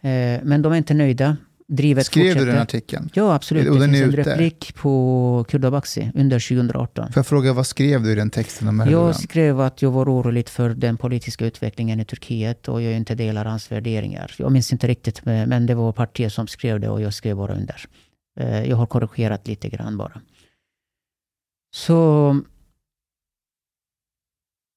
Eh, men de är inte nöjda. Drivet Skrev du fortsätter. den artikeln? Ja, absolut. Och Det finns en ute? replik på Kurdobaxi under 2018. Får jag fråga, vad skrev du i den texten om Erdogan? Jag skrev att jag var orolig för den politiska utvecklingen i Turkiet och jag inte delar hans värderingar. Jag minns inte riktigt, men det var partiet som skrev det och jag skrev bara under. Eh, Jag har korrigerat lite grann bara. Så...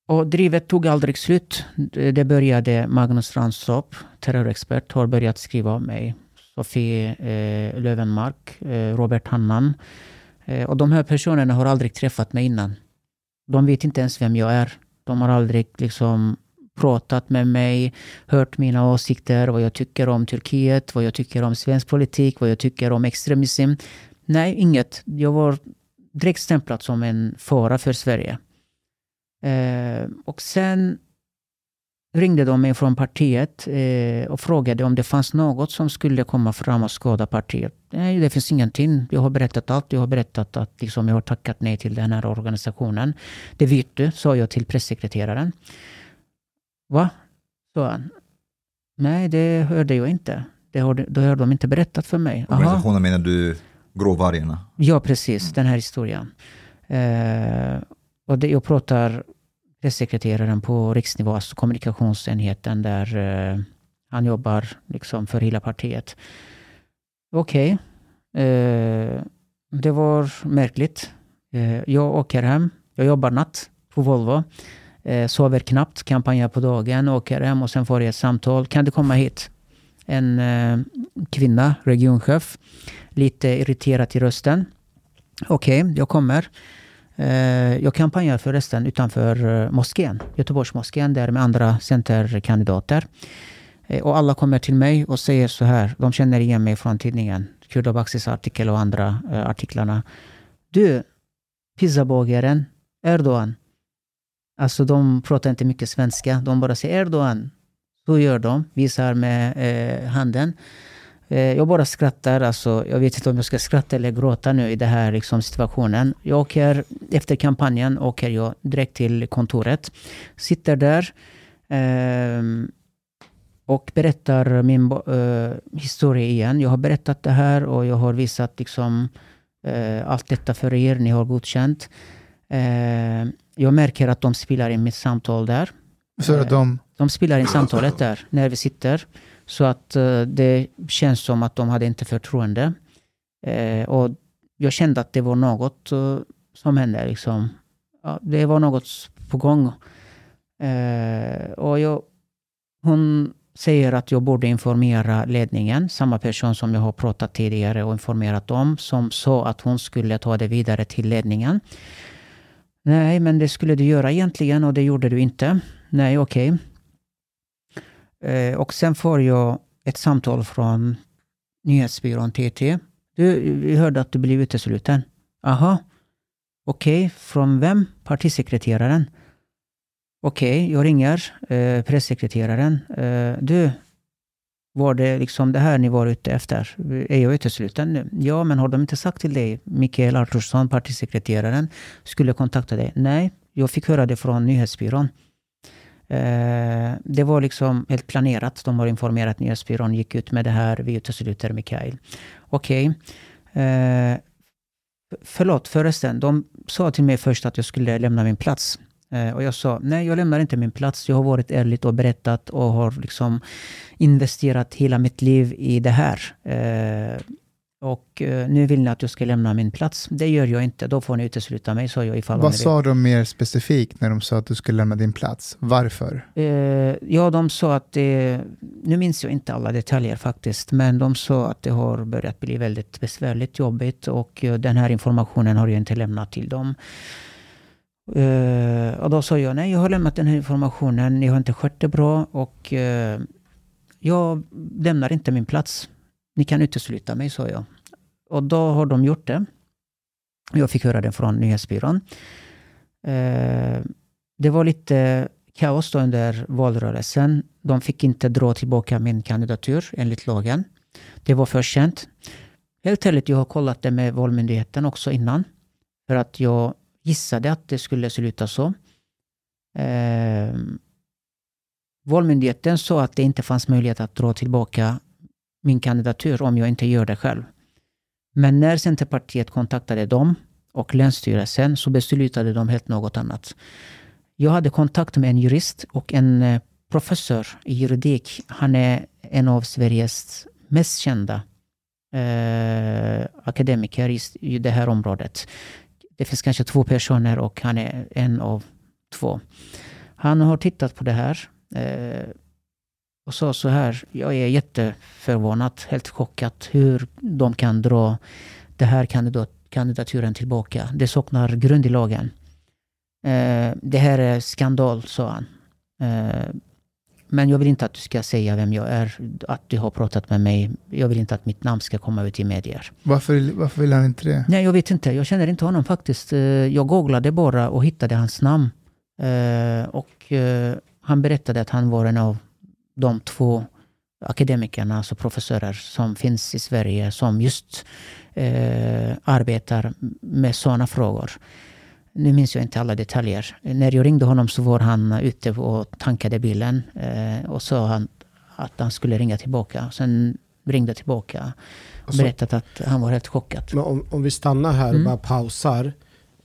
Och drivet tog aldrig slut. Det började Magnus Ranstorp, terrorexpert, har börjat skriva om mig. Sofie eh, Lövenmark, eh, Robert Hannan. Eh, och de här personerna har aldrig träffat mig innan. De vet inte ens vem jag är. De har aldrig liksom pratat med mig, hört mina åsikter, vad jag tycker om Turkiet, vad jag tycker om svensk politik, vad jag tycker om extremism. Nej, inget. Jag var direkt stämplad som en fara för Sverige. Eh, och sen ringde de mig från partiet eh, och frågade om det fanns något som skulle komma fram och skada partiet. Nej, det finns ingenting. Jag har berättat allt. Jag har berättat att liksom, jag har tackat nej till den här organisationen. Det vet du, sa jag till pressekreteraren. Va? sa han. Nej, det hörde jag inte. Det har, det har de inte berättat för mig. Aha. Organisationen menar du Gråvargarna? Ja, precis. Den här historien. Eh, och det, jag pratar pressekreteraren på riksnivå, alltså kommunikationsenheten där eh, han jobbar liksom för hela partiet. Okej. Eh, det var märkligt. Eh, jag åker hem. Jag jobbar natt på Volvo. Eh, sover knappt, kampanjar på dagen, åker hem och sen får jag ett samtal. Kan du komma hit? En eh, kvinna, regionchef, lite irriterad i rösten. Okej, jag kommer. Eh, jag kampanjar förresten utanför eh, moskén, Göteborgsmoskén, där med andra centerkandidater. Eh, och alla kommer till mig och säger så här, de känner igen mig från tidningen, Kurdobaxis artikel och andra eh, artiklarna. Du, pizzabagaren, Erdogan. Alltså de pratar inte mycket svenska, de bara säger Erdogan. Så gör de, visar med eh, handen. Eh, jag bara skrattar, alltså, jag vet inte om jag ska skratta eller gråta nu i den här liksom, situationen. Jag åker, efter kampanjen åker jag direkt till kontoret. Sitter där ehm, och berättar min eh, historia igen. Jag har berättat det här och jag har visat liksom, eh, allt detta för er. Ni har godkänt. Eh, jag märker att de spelar in mitt samtal där. Så att de, De spelar in samtalet där när vi sitter. Så att eh, det känns som att de hade inte förtroende. Eh, och jag kände att det var något eh, som hände. Liksom. Ja, det var något på gång. Och jag, hon säger att jag borde informera ledningen, samma person som jag har pratat tidigare och informerat om, som sa att hon skulle ta det vidare till ledningen. Nej, men det skulle du göra egentligen och det gjorde du inte. Nej, okej. Okay. Eh, och sen får jag ett samtal från nyhetsbyrån TT. Du, vi hörde att du blev utesluten. Aha. Okej, från vem? Partisekreteraren. Okej, jag ringer eh, pressekreteraren. Eh, du, var det liksom det här ni var ute efter? Är jag utesluten nu? Ja, men har de inte sagt till dig, Mikael Artursson, partisekreteraren, skulle kontakta dig? Nej, jag fick höra det från nyhetsbyrån. Eh, det var liksom helt planerat. De har informerat nyhetsbyrån, gick ut med det här, vi utesluter Mikael. Okej. Eh, förlåt förresten, de sa till mig först att jag skulle lämna min plats. Eh, och jag sa, nej jag lämnar inte min plats. Jag har varit ärligt och berättat och har liksom investerat hela mitt liv i det här. Eh, och eh, nu vill ni att jag ska lämna min plats. Det gör jag inte. Då får ni utesluta mig, sa jag ifall Vad sa de mer specifikt när de sa att du skulle lämna din plats? Varför? Eh, ja, de sa att det... Nu minns jag inte alla detaljer faktiskt. Men de sa att det har börjat bli väldigt besvärligt, jobbigt. Och eh, den här informationen har jag inte lämnat till dem. Eh, och då sa jag, nej jag har lämnat den här informationen. Ni har inte skött det bra. Och jag lämnar inte min plats. Ni kan utesluta mig, sa jag. Och då har de gjort det. Jag fick höra det från nyhetsbyrån. Eh, det var lite kaos då under valrörelsen. De fick inte dra tillbaka min kandidatur enligt lagen. Det var för sent. Helt ärligt, jag har kollat det med Valmyndigheten också innan. För att jag gissade att det skulle sluta så. Eh, Valmyndigheten sa att det inte fanns möjlighet att dra tillbaka min kandidatur om jag inte gör det själv. Men när Centerpartiet kontaktade dem och Länsstyrelsen så beslutade de helt något annat. Jag hade kontakt med en jurist och en eh, professor i juridik. Han är en av Sveriges mest kända eh, akademiker i, i det här området. Det finns kanske två personer och han är en av två. Han har tittat på det här eh, och sa så här, jag är jätteförvånad, helt chockad hur de kan dra den här kandidat, kandidaturen tillbaka. Det saknar grund i lagen. Eh, det här är skandal, sa han. Eh, men jag vill inte att du ska säga vem jag är, att du har pratat med mig. Jag vill inte att mitt namn ska komma ut i medier. Varför, varför vill han inte det? Nej, jag vet inte. Jag känner inte honom faktiskt. Eh, Jag googlade bara och hittade hans namn. Eh, Och eh, han berättade att han var en av de två akademikerna, alltså professorer, som finns i Sverige som just eh, arbetar med sådana frågor. Nu minns jag inte alla detaljer. När jag ringde honom så var han ute och tankade bilen eh, och sa han att han skulle ringa tillbaka. Sen ringde tillbaka och Och så- berättade att han var helt chockad. Men om, om vi stannar här och Mm. bara pausar.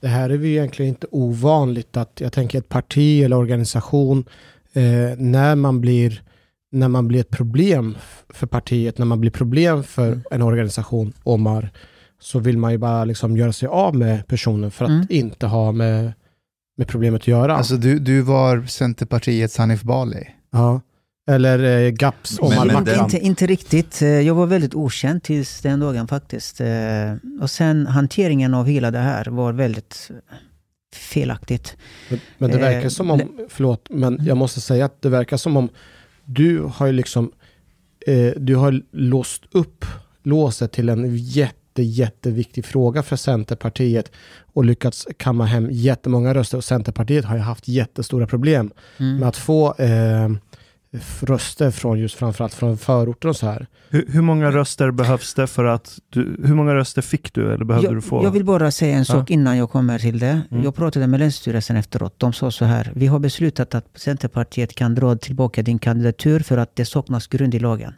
Det här är ju egentligen inte ovanligt att jag tänker ett parti eller organisation eh, när man blir när man blir ett problem för partiet, när man blir problem för Mm. en organisation, Omar, så vill man ju bara liksom göra sig av med personen för att Mm. inte ha med, med problemet att göra. Alltså du, du var Centerpartiets Hanif Bali. ja. Eller eh, GAPS Men- Omar men Makram. den- Inte, inte riktigt. Eh, Jag var väldigt okänd tills den dagen faktiskt. Eh, Och sen hanteringen av hela det här var väldigt felaktigt. Men, men det verkar Eh, som om, förlåt, men jag måste säga att det verkar som om du har ju liksom, eh, du har låst upp låset till en jätte, jätteviktig fråga för Centerpartiet och lyckats kamma hem jättemånga röster. Och Centerpartiet har ju haft jättestora problem Mm. med att få eh, röster från just framförallt från förorter och så här. Hur, hur många röster behövs det för att du, hur många röster fick du eller behövde du få? Jag, jag vill bara säga en sak innan jag kommer till det. Mm. Jag pratade med Länsstyrelsen efteråt. De sa så här. Vi har beslutat att Centerpartiet kan dra tillbaka din kandidatur för att det saknas grund i lagen.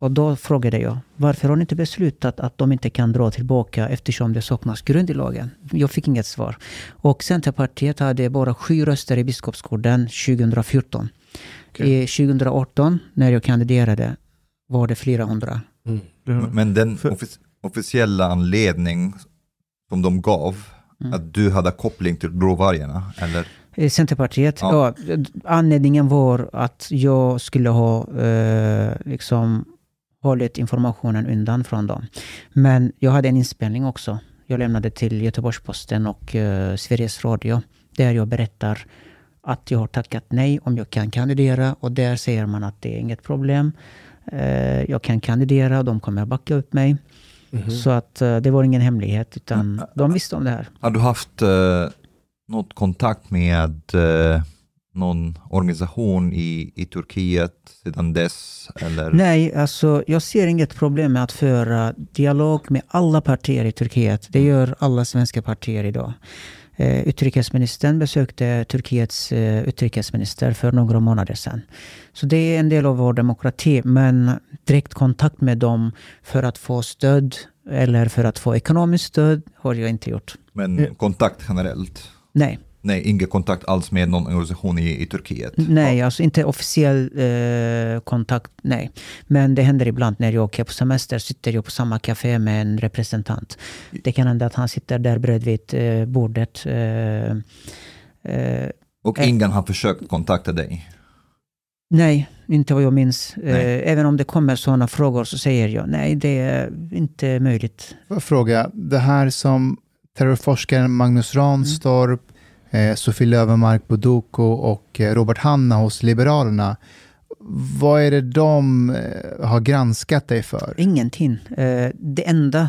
Och då frågade jag, varför har ni inte beslutat att de inte kan dra tillbaka eftersom det saknas grund i lagen? Jag fick inget svar. Och Centerpartiet hade bara sju röster i Biskopsgården 2014. I 2018, när jag kandiderade, var det flera hundra. Mm. Men den offic- officiella anledning som de gav, Mm. att du hade koppling till gråvargarna, eller? Eh, Centerpartiet, ja. Ja. anledningen var att jag skulle ha eh, liksom hållit informationen undan från dem. Men jag hade en inspelning också. Jag lämnade till Göteborgs-Posten och eh, Sveriges Radio. Där jag berättar att jag har tackat nej om jag kan kandidera. Och där säger man att det är inget problem. Eh, jag kan kandidera och de kommer backa upp mig. Mhm. Så att eh, det var ingen hemlighet utan de visste om det här. Har du haft eh, något kontakt med eh, någon organisation i, i Turkiet sedan dess? Eller? Nej, alltså jag ser inget problem med att föra dialog med alla partier i Turkiet. Det gör alla svenska partier idag. Eh, utrikesministern besökte Turkiets eh, utrikesminister för några månader sedan. Så det är en del av vår demokrati. Men direkt kontakt med dem för att få stöd eller för att få ekonomiskt stöd har jag inte gjort. Men kontakt generellt? Nej. Nej, ingen kontakt alls med någon organisation i, i Turkiet. Nej, alltså inte officiell eh, kontakt, nej. Men det händer ibland när jag åker på semester, sitter jag på samma café med en representant. Det kan hända att han sitter där bredvid eh, bordet. Eh, eh, Och Eh. ingen har försökt kontakta dig. nej, inte vad jag minns. Nej. Eh, även om det kommer sådana frågor så säger jag nej, det är inte möjligt. Får jag fråga, det här som terrorforskaren Magnus Ranstorp, eh, Sofie Löwenmark Buduko och eh, Robert Hanna hos Liberalerna, vad är det de eh, har granskat dig för? Ingenting. Eh, det enda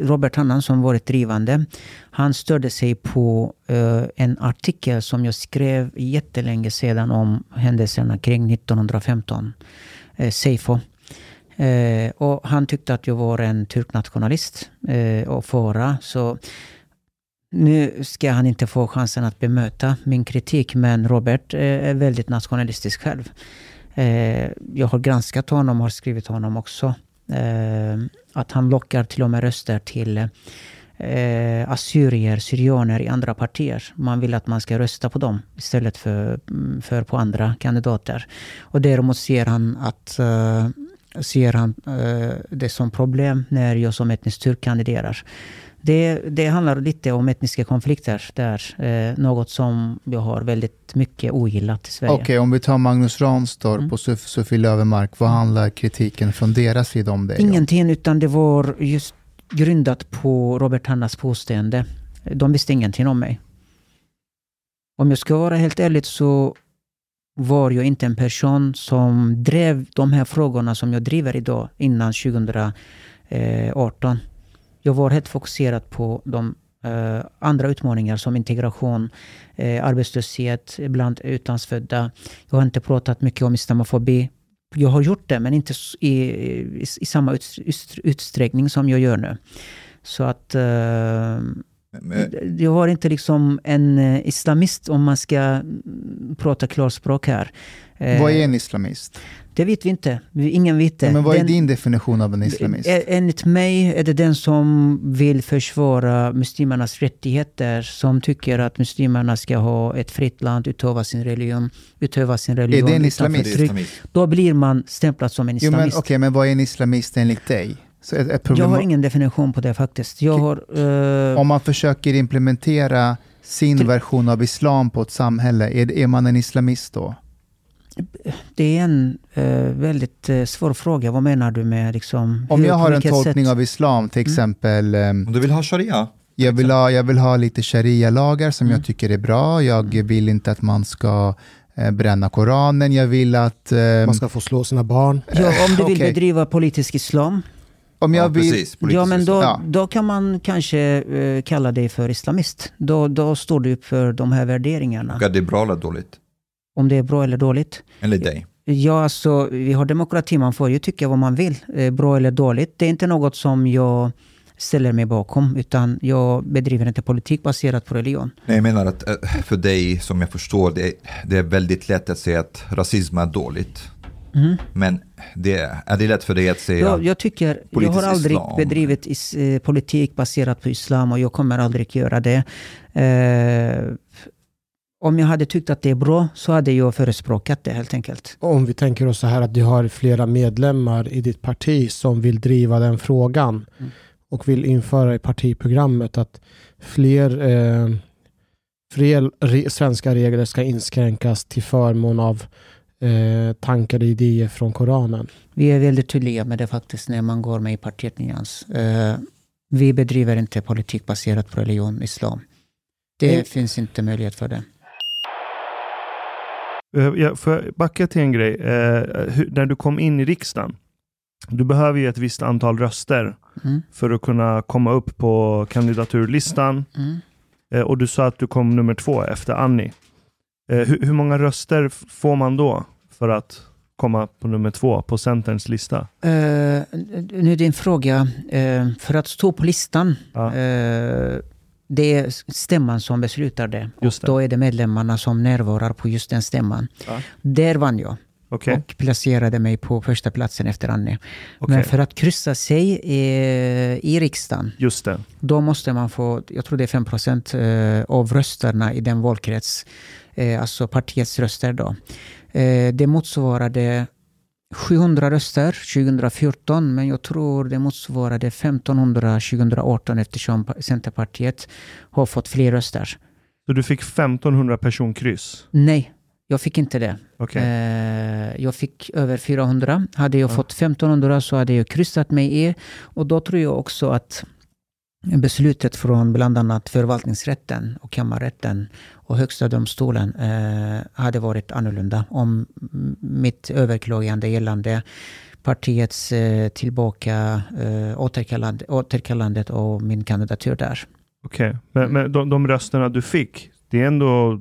Robert Hannan som varit drivande, han störde sig på eh, en artikel som jag skrev jättelänge sedan om händelserna kring 1915, uh, Seifo. Och han tyckte att jag var en turknationalist uh, och fara. Så nu ska han inte få chansen att bemöta min kritik, men Robert eh, är väldigt nationalistisk själv. Eh, jag har granskat honom och har skrivit honom också. Eh, att han lockar till och med röster till assyrier, syrianer i andra partier. Man vill att man ska rösta på dem istället för, mm, för på andra kandidater. Och däremot ser han att ser han det som problem när jag som etnisk turk kandiderar. Det, det handlar lite om etniska konflikter där. Eh, något som jag har väldigt mycket ogillat i Sverige. Okej, om vi tar Magnus Ranstorp Mm. och Sof- Sofie Löwenmark, vad handlar kritiken från deras sida om om? Ingenting, utan det var just grundat på Robert Hannas påstående. De visste ingenting om mig. Om jag ska vara helt ärlig så var jag inte en person som drev de här frågorna som jag driver idag innan 2018. Jag var helt fokuserad på de eh, andra utmaningar som integration, eh, arbetslöshet bland utlandsfödda. Jag har inte pratat mycket om islamofobi. Jag har gjort det, men inte i, i, i samma ut, ut, utsträckning som jag gör nu. Så att Men- jag var inte liksom en islamist om man ska mm, prata klarspråk här. Vad är en islamist? Det vet vi inte. Ingen vet det. Men vad är Den- din definition av en islamist? Enligt mig är det den som vill försvara muslimernas rättigheter, som tycker att muslimerna ska ha ett fritt land, utöva sin religion, utöva sin religion det en islamist? förtryck. Då blir man stämplad som en Jo, men, islamist. okej, men vad är en islamist enligt dig? Ett, ett jag har ingen definition på det faktiskt. Har... eh, Om man försöker implementera sin version av islam på ett samhälle, är, är man en islamist då? Det är en eh, väldigt eh, svår fråga. Vad menar du med liksom... Om hur- jag har en tolkning sätt? av islam, till Mm. exempel, ehm, Om du vill ha sharia? jag, vill ha, jag vill ha lite sharia-lagar som Mm. jag tycker är bra, jag vill inte att man ska eh, bränna Koranen, jag vill att... ehm, Man ska få slå sina barn. Ja, om du vill Okej. bedriva politisk islam, om jag ja, vill, precis. ja, men då, Ja. då kan man kanske eh, kalla dig för islamist. Då, då står du upp för de här värderingarna. Och är det bra eller dåligt? Om det är bra eller dåligt. Eller dig? Ja, alltså, vi har demokrati, man får ju tycka vad man vill. Eh, bra eller dåligt. Det är inte något som jag ställer mig bakom, utan jag bedriver inte politik baserat på religion. Nej, jag menar att eh, för dig, som jag förstår, det är, det är väldigt lätt att säga att rasism är dåligt. Mhm. Men det, är det lätt för dig att säga? Jag, jag tycker, jag har aldrig islam. bedrivit is, eh, politik baserat på islam och jag kommer aldrig göra det. Eh, om jag hade tyckt att det är bra så hade jag förespråkat det helt enkelt. Om vi tänker oss så här att du har flera medlemmar i ditt parti som vill driva den frågan Mm. och vill införa i partiprogrammet att fler, eh, fler re, svenska regler ska inskränkas till förmån av eh, tankar och idéer från Koranen. Vi är väldigt tydliga med det faktiskt när man går med i partiet Nyans. Eh, vi bedriver inte politik baserat på religion, islam. Det finns inte möjlighet för det. Eh, Jag får jag backa till en grej? Eh, hur, när du kom in i riksdagen, du behöver ju ett visst antal röster Mm. för att kunna komma upp på kandidaturlistan. Mm. Eh, och du sa att du kom nummer två efter Annie. Eh, hur, hur många röster får man då för att komma på nummer två på Centerns lista? Eh, nu är din fråga, eh, för att stå på listan, Ja. eh, det är stämman som beslutar det. Och då är det medlemmarna som närvarar på just den stämman. Ja. Där vann jag. Okej, och placerade mig på första platsen efter Annie. okej. Men för att kryssa sig i, i riksdagen, Just det. då måste man få, jag tror det är 5 procent eh, av rösterna i den valkrets, eh, alltså partiets röster då. Eh, Det motsvarade 700 röster 2014, men jag tror det motsvarade 1500 2018 eftersom Centerpartiet har fått fler röster. Så du fick 1500 personkryss? Nej, jag fick inte det. Okej. Eh, jag fick över 400. Hade jag fått 1500 så hade jag kryssat mig i. Och då tror jag också att beslutet från bland annat förvaltningsrätten och kammarrätten och högsta domstolen eh, hade varit annorlunda om mitt överklagande gällande partiets eh, tillbaka eh, återkallande, återkallandet av min kandidatur där. Okej. Men, men de, de rösterna du fick, det är ändå,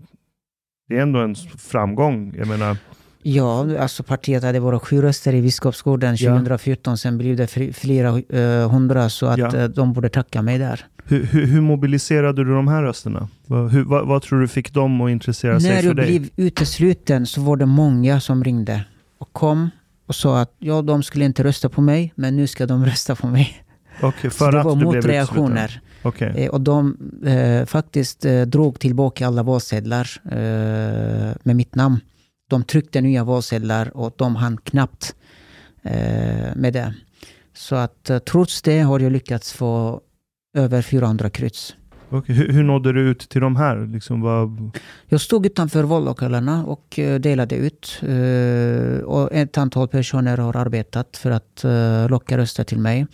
det är ändå en framgång. Jag menar, Ja, alltså partiet hade bara sju röster i Biskopsgården Ja. 2014. Sen blev det flera eh, hundra så att Ja. eh, de borde tacka mig där. hur, hur, hur mobiliserade du de här rösterna? Vad, hur, vad, vad tror du fick dem att intressera sig När för jag dig? blev utesluten så var det många som ringde och kom och sa att ja, de skulle inte rösta på mig, men nu ska de [LAUGHS] rösta på mig. Så för det att var motreaktioner. Okej. Eh, och de eh, faktiskt eh, drog tillbaka alla valsedlar eh, med mitt namn. De tryckte nya valsedlar och de hann knappt eh, med det. Så att eh, trots det har jag lyckats få över 400 kryss. Okej, Hur, hur nådde du ut till de här? Liksom, vad, Jag stod utanför vallokalerna och eh, delade ut. eh, Och ett antal personer har arbetat för att locka röster till mig.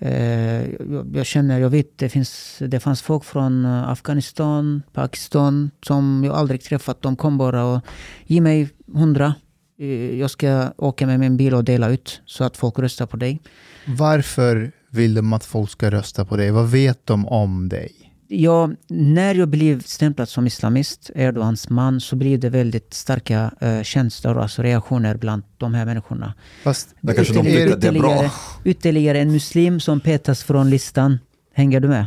Jag, jag känner, jag vet, det, finns, det fanns folk från eh, Afghanistan, Pakistan som jag aldrig träffat. De kom bara och ge mig hundra. Eh, jag ska åka med min bil och dela ut så att folk röstar på dig. Varför vill de att folk ska rösta på dig? Vad vet de om dig? Ja, när jag blev stämplad som islamist, Erdogans man, så blev det väldigt starka eh, känslor, alltså reaktioner bland de här människorna. Fast Där kanske de tycker att det är bra. ytterligare- en muslim som petas från listan. Hänger du med?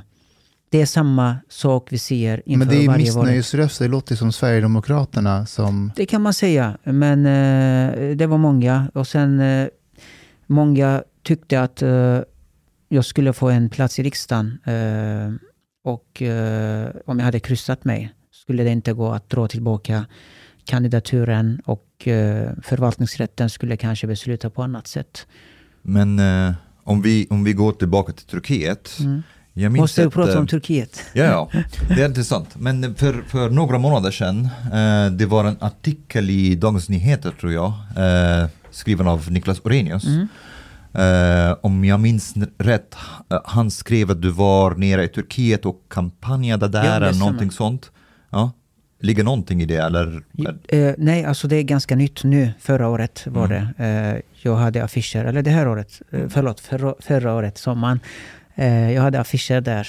Det är samma sak vi ser inför men det är varje val. missnöjesröster, det låter som Sverigedemokraterna som... Det kan man säga, men eh, det var många. Och sen eh, många tyckte att eh, jag skulle få en plats i riksdagen. Eh, och eh, om jag hade kryssat mig skulle det inte gå att dra tillbaka kandidaturen och eh, förvaltningsrätten skulle kanske besluta på annat sätt. Men eh, om, vi, om vi går tillbaka till Turkiet. Mm. Jag minns Måste att, prata eh, om Turkiet? Ja, ja, det är intressant. Men för, för några månader sedan, eh, det var en artikel i Dagens Nyheter tror jag, eh, skriven av Niklas Orenius. Mm. Eh, om jag minns rätt, eh, han skrev att du var nere i Turkiet och kampanjade där Ja, eller någonting sånt. Ja. Ligger någonting i det eller? Eh, nej, alltså det är ganska nytt nu. Förra året var Mm. det. Eh, jag hade affischer, eller det här året, eh, förlåt, förra, förra året, sommaren. Eh, jag hade affischer där.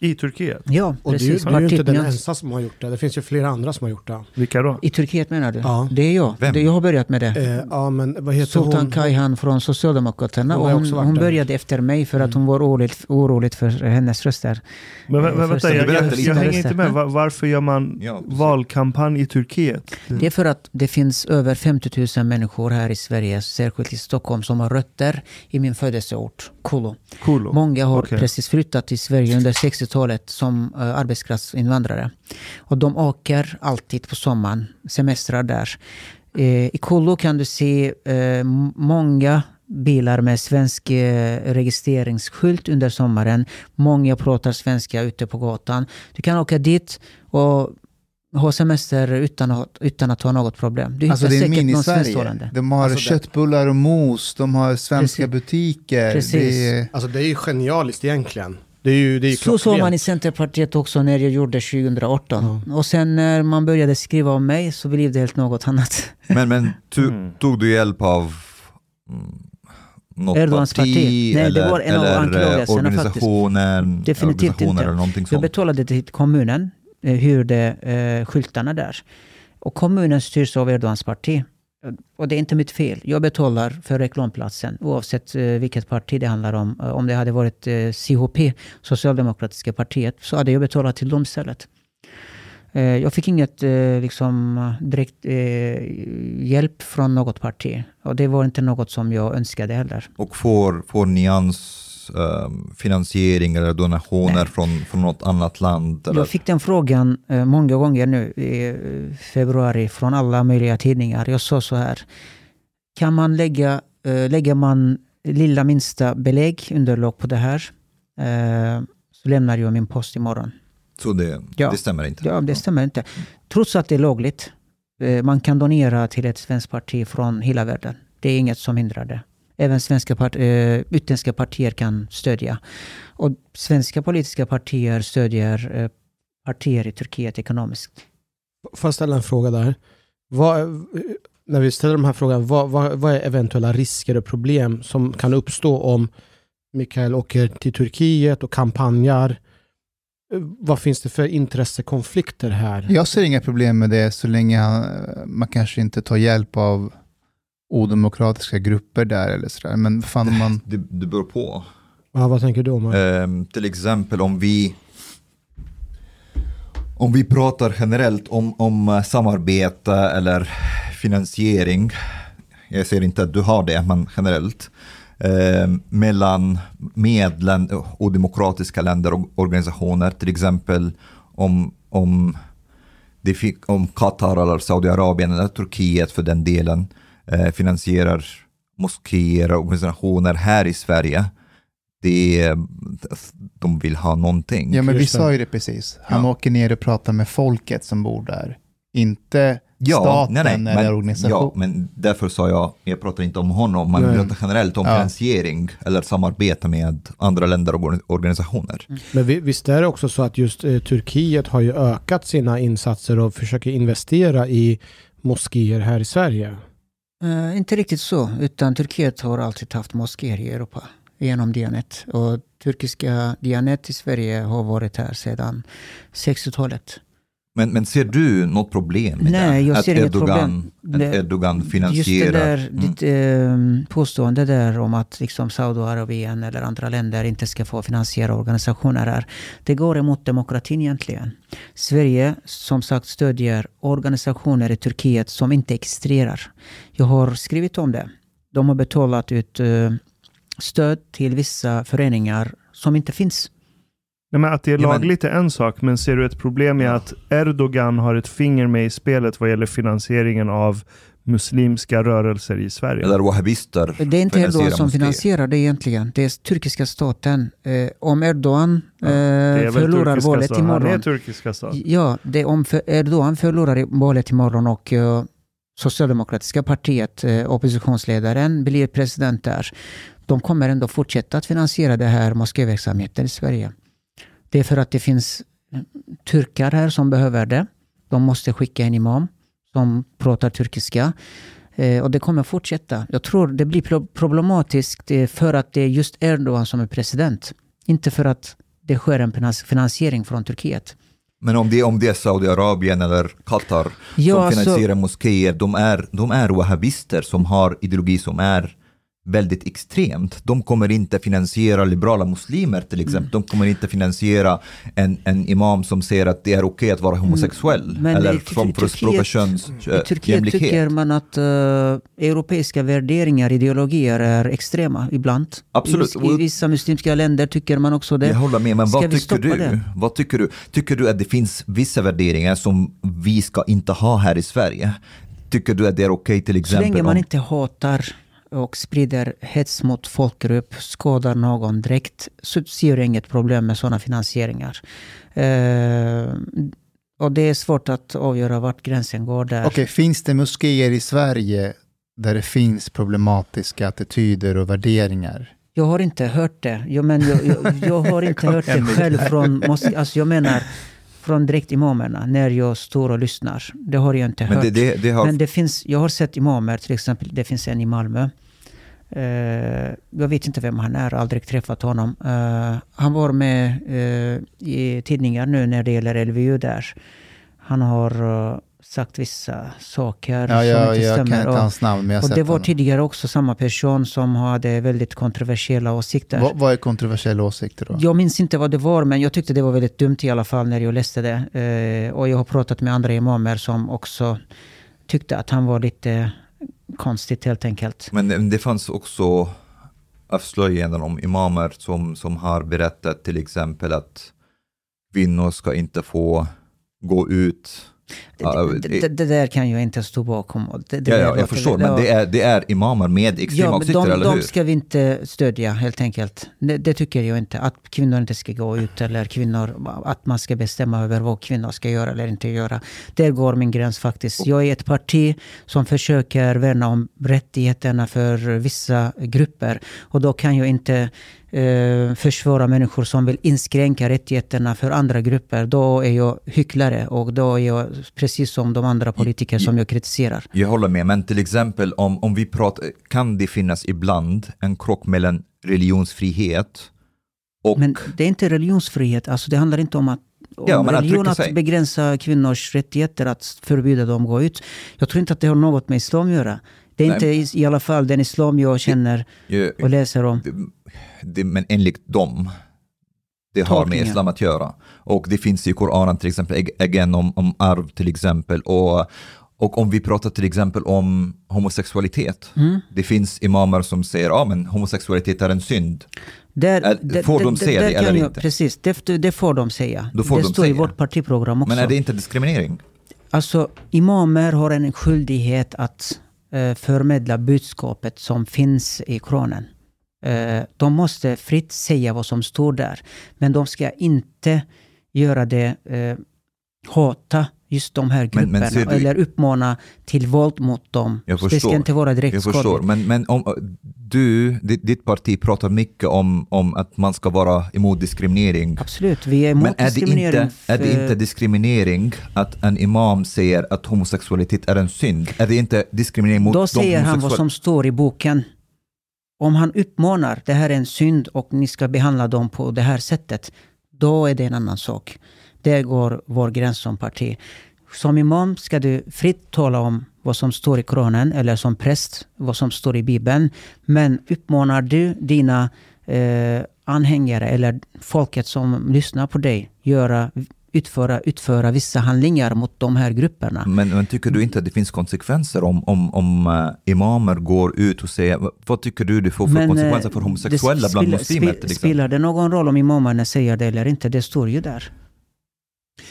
Eh, I Turkiet? ja, Och precis. du, du är ju inte den ensam som har gjort det. Det finns ju flera andra som har gjort det. Vilka då? I Turkiet menar du? Ja. Det är jag. Vem? Det, jag har börjat med det. Eh, ja, men vad heter Sultan hon? Kayhan från Socialdemokraterna. Hon hon, hon där. började efter mig för att hon var orolig, orolig för hennes röster. Men, vä- vä- vänta, Första- jag, jag, lite. jag hänger inte med. Varför gör man Ja, valkampanj i Turkiet? Det är för att det finns över 50 000 människor här i Sverige, särskilt i Stockholm, som har rötter i min födelseort, Kolo. Cool. Många har Okej. precis flyttat till Sverige under 60-talet som uh, arbetskraftsinvandrare. Och de åker alltid på sommaren, semestrar där. Eh, I Kolo kan du se eh, många bilar med svensk eh, registreringsskylt under sommaren. Många pratar svenska ute på gatan. Du kan åka dit och ha semester utan att, utan att ha något problem. Du Alltså det är mini-Sverige. De har Alltså köttbullar och mos, de har svenska Precis. butiker. Precis. Det är, Alltså det är ju genialiskt egentligen. Det är ju, det är ju Så såg man i Centerpartiet också när jag gjorde 2018. Och sen när man började skriva om mig så blev det helt något annat. [LAUGHS] Men, men tu, Mm. tog du hjälp av mm, något Erdogans parti, parti. Nej, det eller, var en av eller eh, anklagelserna organisationen, Definitivt organisationer inte. Jag betalade till kommunen, eh, hyrde eh, skyltarna där. Och kommunen styrs av Erdogans parti. Och det är inte mitt fel. Jag betalar för reklamplatsen oavsett eh, vilket parti det handlar om. Eh, om det hade varit eh, CHP, Socialdemokratiska partiet, så hade jag betalat till dem istället. Jag fick inget liksom, direkt eh, hjälp från något parti. Och det var inte något som jag önskade heller. Och får, får nyans finansiering eller donationer Nej. från, från något annat land? Eller? Jag fick den frågan eh, många gånger nu i eh, februari från alla möjliga tidningar. Jag sa så här. Kan man lägga, eh, lägger man lilla minsta belägg, underlag på det här, eh, så lämnar jag min post imorgon. Så det, Ja. det stämmer inte? Ja, det stämmer inte. Trots att det är lagligt. Eh, Man kan donera till ett svenskt parti från hela världen. Det är inget som hindrar det. Även svenska part, eh, utländska partier kan stödja. Och svenska politiska partier stödjer eh, partier i Turkiet ekonomiskt. Får jag ställa en fråga där? Vad, när vi ställer de här frågorna, vad, vad, vad är eventuella risker och problem som kan uppstå om Mikael åker till Turkiet och kampanjar? Vad finns det för intressekonflikter här? Jag ser inga problem med det så länge han, man kanske inte tar hjälp av odemokratiska grupper där eller sådär. Men fan man... [LAUGHS] Det, det beror på. Ja, vad tänker du om? Ehm, till exempel om vi om vi pratar generellt om, om eh, samarbete eller finansiering, jag ser inte att du har det, men generellt, eh, mellan medlen och demokratiska länder och organisationer, till exempel om, om, det fick, om Qatar eller Saudiarabien eller Turkiet för den delen eh, finansierar moskéer och organisationer här i Sverige, det, de vill ha någonting. Ja, men vi sa ju det precis. Han Ja. åker ner och pratar med folket som bor där. Inte Ja, staten nej, nej, eller men, organisation. Ja, men därför sa jag, jag pratar inte om honom, man Nej. pratar generellt om Ja. finansiering eller samarbete med andra länder och or- organisationer. Men vi- visst är det också så att just eh, Turkiet har ju ökat sina insatser och försöker investera i moskéer här i Sverige. Eh, inte riktigt så, utan Turkiet har alltid haft moskéer i Europa genom Dianet. Och turkiska Dianet i Sverige har varit här sedan 60-talet. Men, men ser du något problem med Nej, det? jag att ser inget Erdogan, problem. Att Erdogan Just det finansierar? där Mm. ditt eh, påstående där om att liksom Saudiarabien eller andra länder inte ska få finansiera organisationer här. Det går emot demokratin egentligen. Sverige som sagt stödjer organisationer i Turkiet som inte existerar. Jag har skrivit om det. De har betalat ut eh, stöd till vissa föreningar som inte finns. Nej, men att det är Ja, men- lagligt är en sak, men ser du ett problem i att Erdogan har ett finger med i spelet vad gäller finansieringen av muslimska rörelser i Sverige? Eller wahhabister Det är inte Erdogan som finansierar det egentligen. Det är turkiska staten. Eh, om Erdogan Ja, eh, är förlorar valet staten. Han är imorgon. turkiska staten. Ja, det, om för Erdogan förlorar i valet imorgon och uh, Socialdemokratiska partiet, eh, oppositionsledaren, blir president där. De kommer ändå fortsätta att finansiera det här moskéverksamheten i Sverige. Det är för att det finns turkar här som behöver det. De måste skicka en imam som pratar turkiska. Eh, och det kommer fortsätta. Jag tror det blir pro- problematiskt eh, för att det är just Erdogan som är president. Inte för att det sker en finans- finansiering från Turkiet. Men om det, om det är Saudiarabien eller Qatar Ja, som alltså- finansierar moskéer, de är, de är wahhabister som har ideologi som är väldigt extremt. De kommer inte finansiera liberala muslimer till exempel. Mm. De kommer inte finansiera en, en imam som säger att det är okej att vara homosexuell. Mm. Men eller som förespråkar köns, I äh, Turkiet jämlikhet. tycker man att eh, europeiska värderingar, ideologier är extrema ibland. Absolut. I, I vissa muslimska länder tycker man också det. Jag håller med, men vad tycker du? det? Vad tycker du? Tycker du att det finns vissa värderingar som vi ska inte ha här i Sverige? Tycker du att det är okej till Så exempel länge man om... inte hatar och sprider hets mot folkgrupp, skadar någon direkt, så ser jag inget problem med sådana finansieringar. Eh, och det är svårt att avgöra vart gränsen går där. Okej, finns det moskéer i Sverige där det finns problematiska attityder och värderingar? Jag har inte hört det. Jag, men jag, jag, jag har inte [LAUGHS] hört det själv från, måste, alltså jag menar, från direkt imamerna, när jag står och lyssnar. Det har jag inte Men hört. det, det, det har... Men det finns, jag har sett imamer, till exempel, det finns en i Malmö. Eh, jag vet inte vem han är, aldrig träffat honom. Eh, han var med eh, i tidningar nu när det gäller LVU där. Han har uh, sagt vissa saker Ja, som jag, inte jag kan stämmer. inte Och- hans namn, men jag och det var honom. tidigare också samma person som hade väldigt kontroversiella åsikter. Vad, vad är kontroversiella åsikter då? Jag minns inte vad det var, men jag tyckte det var väldigt dumt i alla fall när jag läste det. Eh, och jag har pratat med andra imamer som också tyckte att han var lite konstigt helt enkelt. Men det, det fanns också avslöjanden om imamer som, som har berättat till exempel att kvinnor ska inte få gå ut. Ja, Det, det, det, där kan jag inte stå bakom. Det, ja, ja, jag förstår, det men det är, det är imamer med extrema Ja, åsikter, de, eller de hur? ska vi inte stödja helt enkelt. Det, det tycker jag inte. Att kvinnor inte ska gå ut eller kvinnor, att man ska bestämma över vad kvinnor ska göra eller inte göra. Där går min gräns faktiskt. Jag är ett parti som försöker värna om rättigheterna för vissa grupper. Och då kan jag inte eh, försvara människor som vill inskränka rättigheterna för andra grupper. Då är jag hycklare och då är jag precis som de andra politiker som jag kritiserar. Jag håller med, men till exempel om, om vi pratar, kan det finnas ibland en krock mellan religionsfrihet och... Men det är inte religionsfrihet. Alltså det handlar inte om att om Ja, att religion att, sig. begränsa kvinnors rättigheter, att förbjuda dem att gå ut. Jag tror inte att det har något med islam att göra. Det är Nej. inte i, alla fall den islam jag känner och läser om. det, det, men enligt dem, det har med islam att göra. Och det finns i Koranen till exempel, again om, om arv till exempel. Och, och om vi pratar till exempel om homosexualitet. Mm. Det finns imamer som säger att ah, men homosexualitet är en synd. Där, Är- där- får de säga det eller jag, inte? Precis, det, det får de säga. Får det de står i säga. vårt partiprogram också. Men är det inte diskriminering? Alltså, imamer har en skyldighet att eh, förmedla budskapet som finns i Koranen. Eh, de måste fritt säga vad som står där. Men de ska inte göra det, eh, hata just de här Men- men grupperna ser du- eller uppmana till våld mot dem. Jag det förstår. ska inte vara direkt Jag förstår, men, men om, du, ditt, parti pratar mycket om, om att man ska vara emot diskriminering. Absolut, vi är emot Men är det, diskriminering. inte, är det för- inte diskriminering att en imam säger att homosexualitet är en synd? Är det inte diskriminering mot Då säger han vad som står i boken. Om han uppmanar, det här är en synd och ni ska behandla dem på det här sättet. Då är det en annan sak. Där går vår gräns som parti. Som imam ska du fritt tala om vad som står i Koranen eller som präst vad som står i Bibeln. Men uppmanar du dina eh, anhängare eller folket som lyssnar på dig göra, utföra, utföra vissa handlingar mot de här grupperna. Men, men tycker du inte att det finns konsekvenser om, om, om eh, imamer går ut och säger, vad- tycker du det får för Men, konsekvenser eh, för det homosexuella bland spelar- muslimer spe- till exempel? Spelar det någon roll om imamerna säger det eller inte? Det står ju där.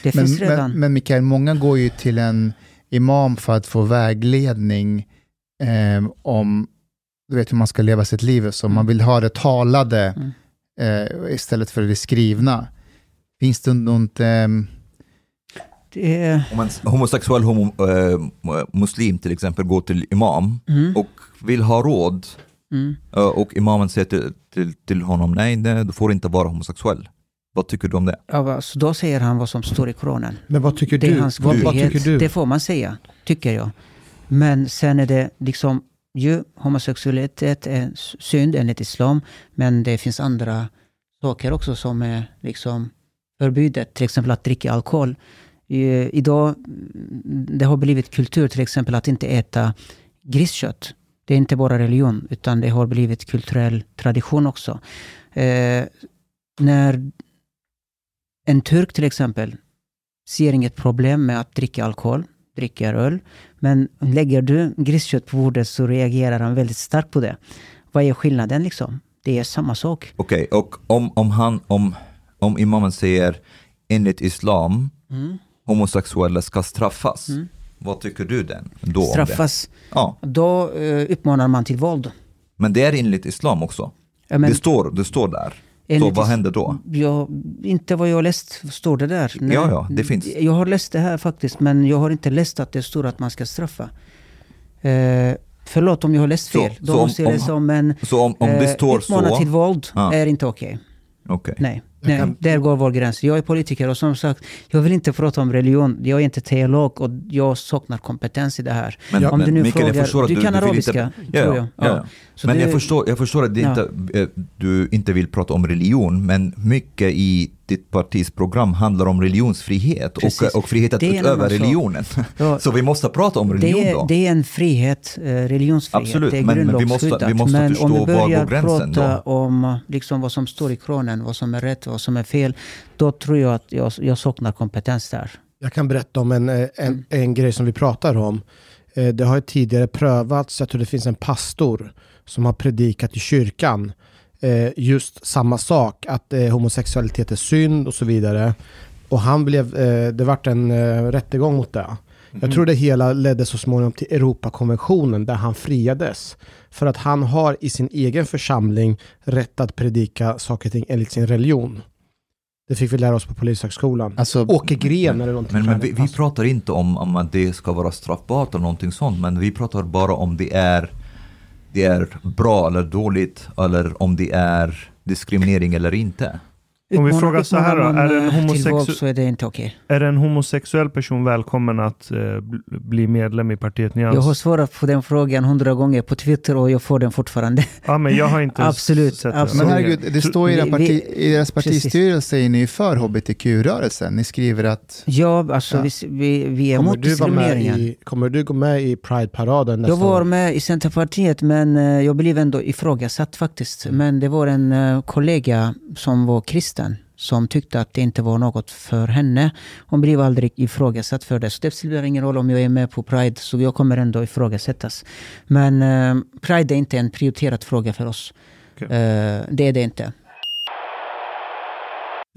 Det Men, finns redan. men, men Mikael, många går ju till en imam för att få vägledning eh, om du vet hur man ska leva sitt liv. Så man vill ha det talade Mm. eh, istället för det skrivna. Finns det något... Eh, det är, Om en homosexuell homo, eh, muslim till exempel går till imam mm, och vill ha råd mm. eh, och imamen säger till, till, till honom, nej, nej, du får inte vara homosexuell. Vad tycker du om det? Ja, så då säger han vad som står i Koranen. Men vad tycker Det är du? hans vad skyldighet. tycker du? Det får man säga, tycker jag. Men sen är det liksom, ju homosexualitet är synd enligt islam, men det finns andra saker också som är liksom förbudet, Till exempel att dricka alkohol. Idag, det har blivit kultur till exempel att inte äta griskött. Det är inte bara religion, utan det har blivit kulturell tradition också. Eh, när en turk till exempel ser inget problem med att dricka alkohol, dricker öl. Men lägger du griskött på bordet så reagerar han väldigt starkt på det. Vad är skillnaden liksom? Det är samma sak. Okej, och om, om, han, om, om imamen säger enligt islam, Mm. homosexuella ska straffas, Mm. vad tycker du den, då det? Straffas. Ja, Då eh, uppmanar man till våld. men det är enligt islam också. Ja, men det, står, det står där. Så vad händer då? Jag, inte vad jag har läst står det där. Nej. Ja, ja, det finns. Jag har läst det här faktiskt, men jag har inte läst att det står att man ska straffa. Eh, förlåt om jag har läst Så- fel. Då så om- måste jag om- läsa om en Så om, om det eh, står uppmana så, till våld Ja. är inte okej. Okej. Nej. Nej, kan- där går vår gräns. Jag är politiker och som sagt, jag vill inte prata om religion. Jag är inte teolog och jag saknar kompetens i det här. Men, Om men du nu Mikael, jag frågar- förstår att du kan vill arabiska, inte, ja, tror ja, jag. ja. Ja. Men det- jag, förstår, jag förstår att det Ja. inte, eh, du inte vill prata om religion, men mycket i ditt partis program handlar om religionsfrihet Precis. och, och frihet att en utöva religionen. Ja, Så vi måste prata om religion det, då. är, det är en frihet, eh, religionsfrihet. Absolut, det är men- men vi måste- vi måste men förstå om var går börjar gränsen prata då? om liksom vad som står i Koranen, vad som är rätt, vad som är fel, då tror jag att jag, jag saknar kompetens där. Jag kan berätta om en, eh, en, en grej som vi pratar om. Eh, Det har ju tidigare prövats, jag tror det finns en pastor som har predikat i kyrkan eh, just samma sak, att eh, homosexualitet är synd och så vidare. Och han blev, eh, det vart en eh, rättegång mot det. Jag tror det hela ledde så småningom till Europakonventionen där han friades. För att han har i sin egen församling rätt att predika saker och ting enligt sin religion. Det fick vi lära oss på Polishögskolan. Alltså, Åke Gren eller någonting. Men, men vi, vi pratar inte om, om att det ska vara straffbart eller någonting sånt, men vi pratar bara om det är, det är bra eller dåligt, eller om det är diskriminering eller inte. Om vi frågar så här då, är en eh, homosexu- är det inte okej. Är en homosexuell person välkommen att eh, bl- bli medlem i partiet Nyans? Jag har svarat på den frågan hundra gånger på Twitter och jag får den fortfarande. Ja, men jag har inte [LAUGHS] Absolut, sett det. absolut. men herregud, det står i, parti, i deras partistyrelse är ni för hbtq-rörelsen. Ni skriver att Ja, alltså Ja. Vi, vi, vi är Kommer med diskrimineringen. i, kommer du gå med i Pride-paraden nästa Jag var år? med i Centerpartiet men eh, jag blev ändå ifrågasatt faktiskt. Men det var en eh, kollega som var kristen som tyckte att det inte var något för henne. Hon blev aldrig ifrågasatt för det. Så det spelar ingen roll om jag är med på Pride, så jag kommer ändå ifrågasättas. Men eh, Pride är inte en prioriterad fråga för oss. Okej. Eh, det är det inte.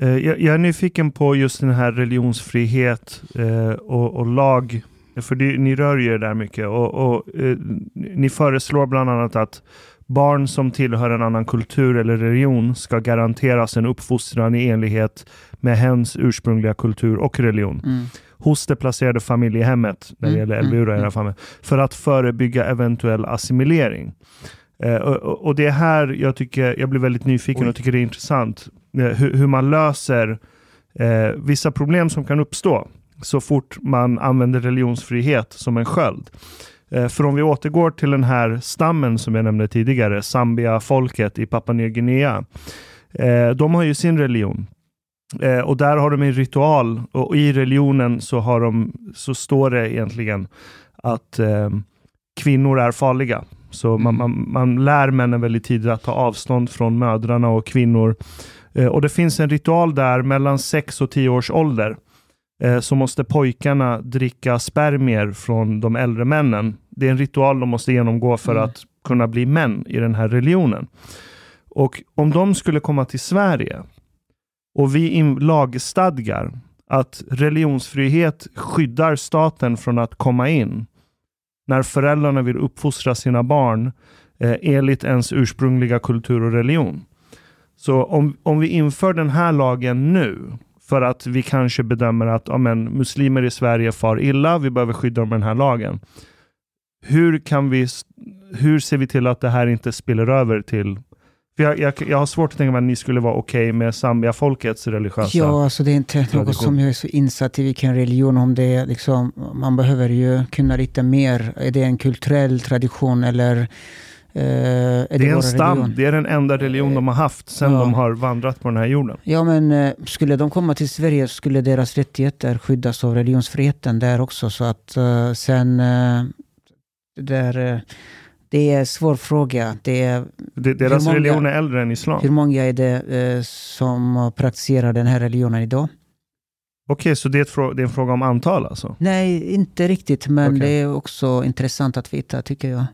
Eh, Jag, jag är nyfiken på just den här religionsfrihet eh, och, och lag. För det, ni rör ju er där mycket. Och, och, eh, ni föreslår bland annat att barn som tillhör en annan kultur eller religion ska garanteras en uppfostran i enlighet med hens ursprungliga kultur och religion Mm. hos det placerade familjehemmet, när det Mm, gäller mm, i mm. alla fall, för att förebygga eventuell assimilering. Eh, och, och- och det är här jag tycker, jag blir väldigt nyfiken Oj. och tycker det är intressant eh, hur, hur man löser eh, vissa problem som kan uppstå så fort man använder religionsfrihet som en sköld. Eh, för om vi återgår till den här stammen som jag nämnde tidigare, Zambia-folket i Papua Nya Guinea. Eh, de har ju sin religion. Eh, och där har de en ritual och i religionen så, har de, så står det egentligen att kvinnor är farliga. Så man, man, man lär männen väldigt tidigt att ta avstånd från mödrarna och kvinnor. Och det finns en ritual där mellan 6 och 10 års ålder eh, så måste pojkarna dricka spermier från de äldre männen. Det är en ritual de måste genomgå för Mm. att kunna bli män i den här religionen. Och om de skulle komma till Sverige och vi lagstadgar att religionsfrihet skyddar staten från att komma in när föräldrarna vill uppfostra sina barn eh, enligt ens ursprungliga kultur och religion. Så om, om vi inför den här lagen nu för att vi kanske bedömer att ja, men, muslimer i Sverige far illa, vi behöver skydda dem med den här lagen. Hur, kan vi, hur ser vi till att det här inte spiller över till för jag, jag, jag har svårt att tänka mig att ni skulle vara okej med Zambia-folkets religiösa... Ja, alltså det är inte något tradition. som jag är så insatt i vilken religion, om det är liksom, man behöver ju kunna lite mer. Är det en kulturell tradition eller eh, är det, det är en stam, religion? det är den enda religion de har haft sedan Ja. de har vandrat på den här jorden. Ja, men eh, skulle de komma till Sverige skulle deras rättigheter skyddas av religionsfriheten där också. Så att eh, sen, eh, där, eh, det är en svår fråga. Det är, Det, deras många- religion är äldre än islam. hur många är det eh, som praktiserar den här religionen idag? Okej, så det är, det är en fråga om antal alltså? Nej, inte riktigt, men Okej. det är också intressant att veta tycker jag.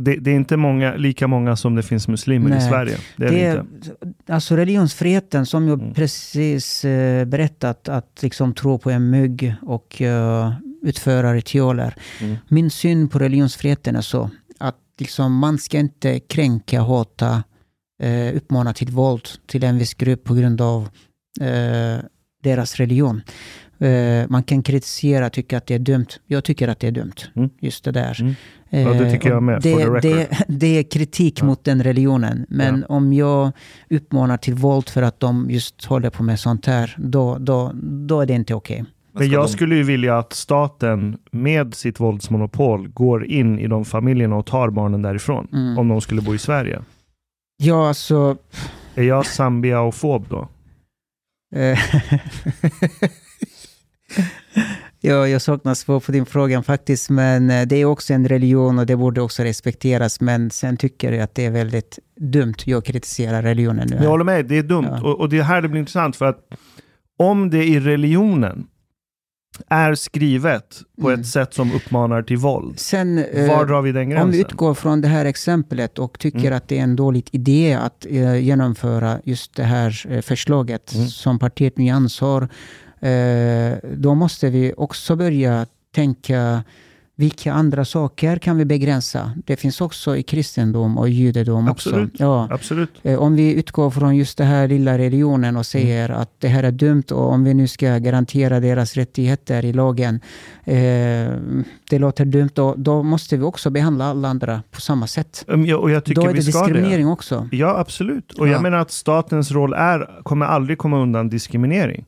Det, det är inte många, lika många som det finns muslimer i Nej. Sverige. Det är det, Det inte. alltså religionsfriheten som jag Mm. precis eh, berättat, att liksom tro på en mygg och eh, utföra ritualer. Mm. Min syn på religionsfriheten är så att liksom, man ska inte kränka, hata, eh, uppmana till våld till en viss grupp på grund av eh, deras religion. Eh, man kan kritisera, tycka att det är dumt. Jag tycker att det är dumt. Mm. Just det där. Mm. Ja, det tycker Eh, jag med, och for the Det, record. det, [LAUGHS] det är kritik Ja. mot den religionen. Men Ja. om jag uppmanar till våld för att de just håller på med sånt här, då, då, då är det inte okej. Men ska jag skulle ju vilja att staten med sitt våldsmonopol går in i de familjerna och tar barnen därifrån. Mm. Om de skulle bo i Sverige. Ja, alltså... Är jag Zambia-fob då? [LAUGHS] Ja, jag saknar svar på din fråga faktiskt, men eh, det är också en religion och det borde också respekteras. Men sen tycker jag att det är väldigt dumt. Jag kritiserar religionen nu. Jag här. håller med, det är dumt. Ja. Och, och det är här det blir intressant för att om det i religionen är skrivet på Mm. ett sätt som uppmanar till våld, Sen, eh, var drar vi den Om vi gränsen? utgår från det här exemplet och tycker Mm. att det är en dålig idé att eh, genomföra just det här eh, förslaget Mm. som partiet Nyans har, då måste vi också börja tänka vilka andra saker kan vi begränsa? Det finns också i kristendom och judendom Absolut. också. Ja. Absolut. Eh, Om vi utgår från just den här lilla religionen och säger Mm. att det här är dumt och om vi nu ska garantera deras rättigheter i lagen, eh, det låter dumt, då, då måste vi också behandla alla andra på samma sätt. Um, ja, Och jag tycker Då är det ska diskriminering det. också. Ja, absolut. Och Ja. jag menar att statens roll är, kommer aldrig komma undan diskriminering.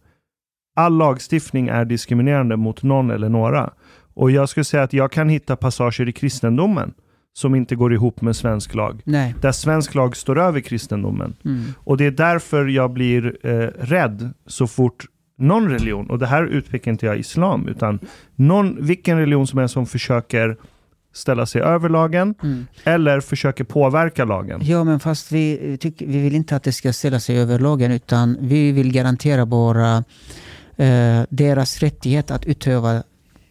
All lagstiftning är diskriminerande mot någon eller några. Och jag skulle säga att jag kan hitta passager i kristendomen som inte går ihop med svensk lag. Nej. Där svensk lag står över kristendomen. Mm. Och det är därför jag blir eh, rädd så fort någon religion, och det här utpekar inte jag islam, utan någon, vilken religion som helst som försöker ställa sig över lagen Mm. eller försöker påverka lagen. Ja, men fast vi, tycker, vi vill inte att det ska ställa sig över lagen, utan vi vill garantera bara eh, deras rättighet att utöva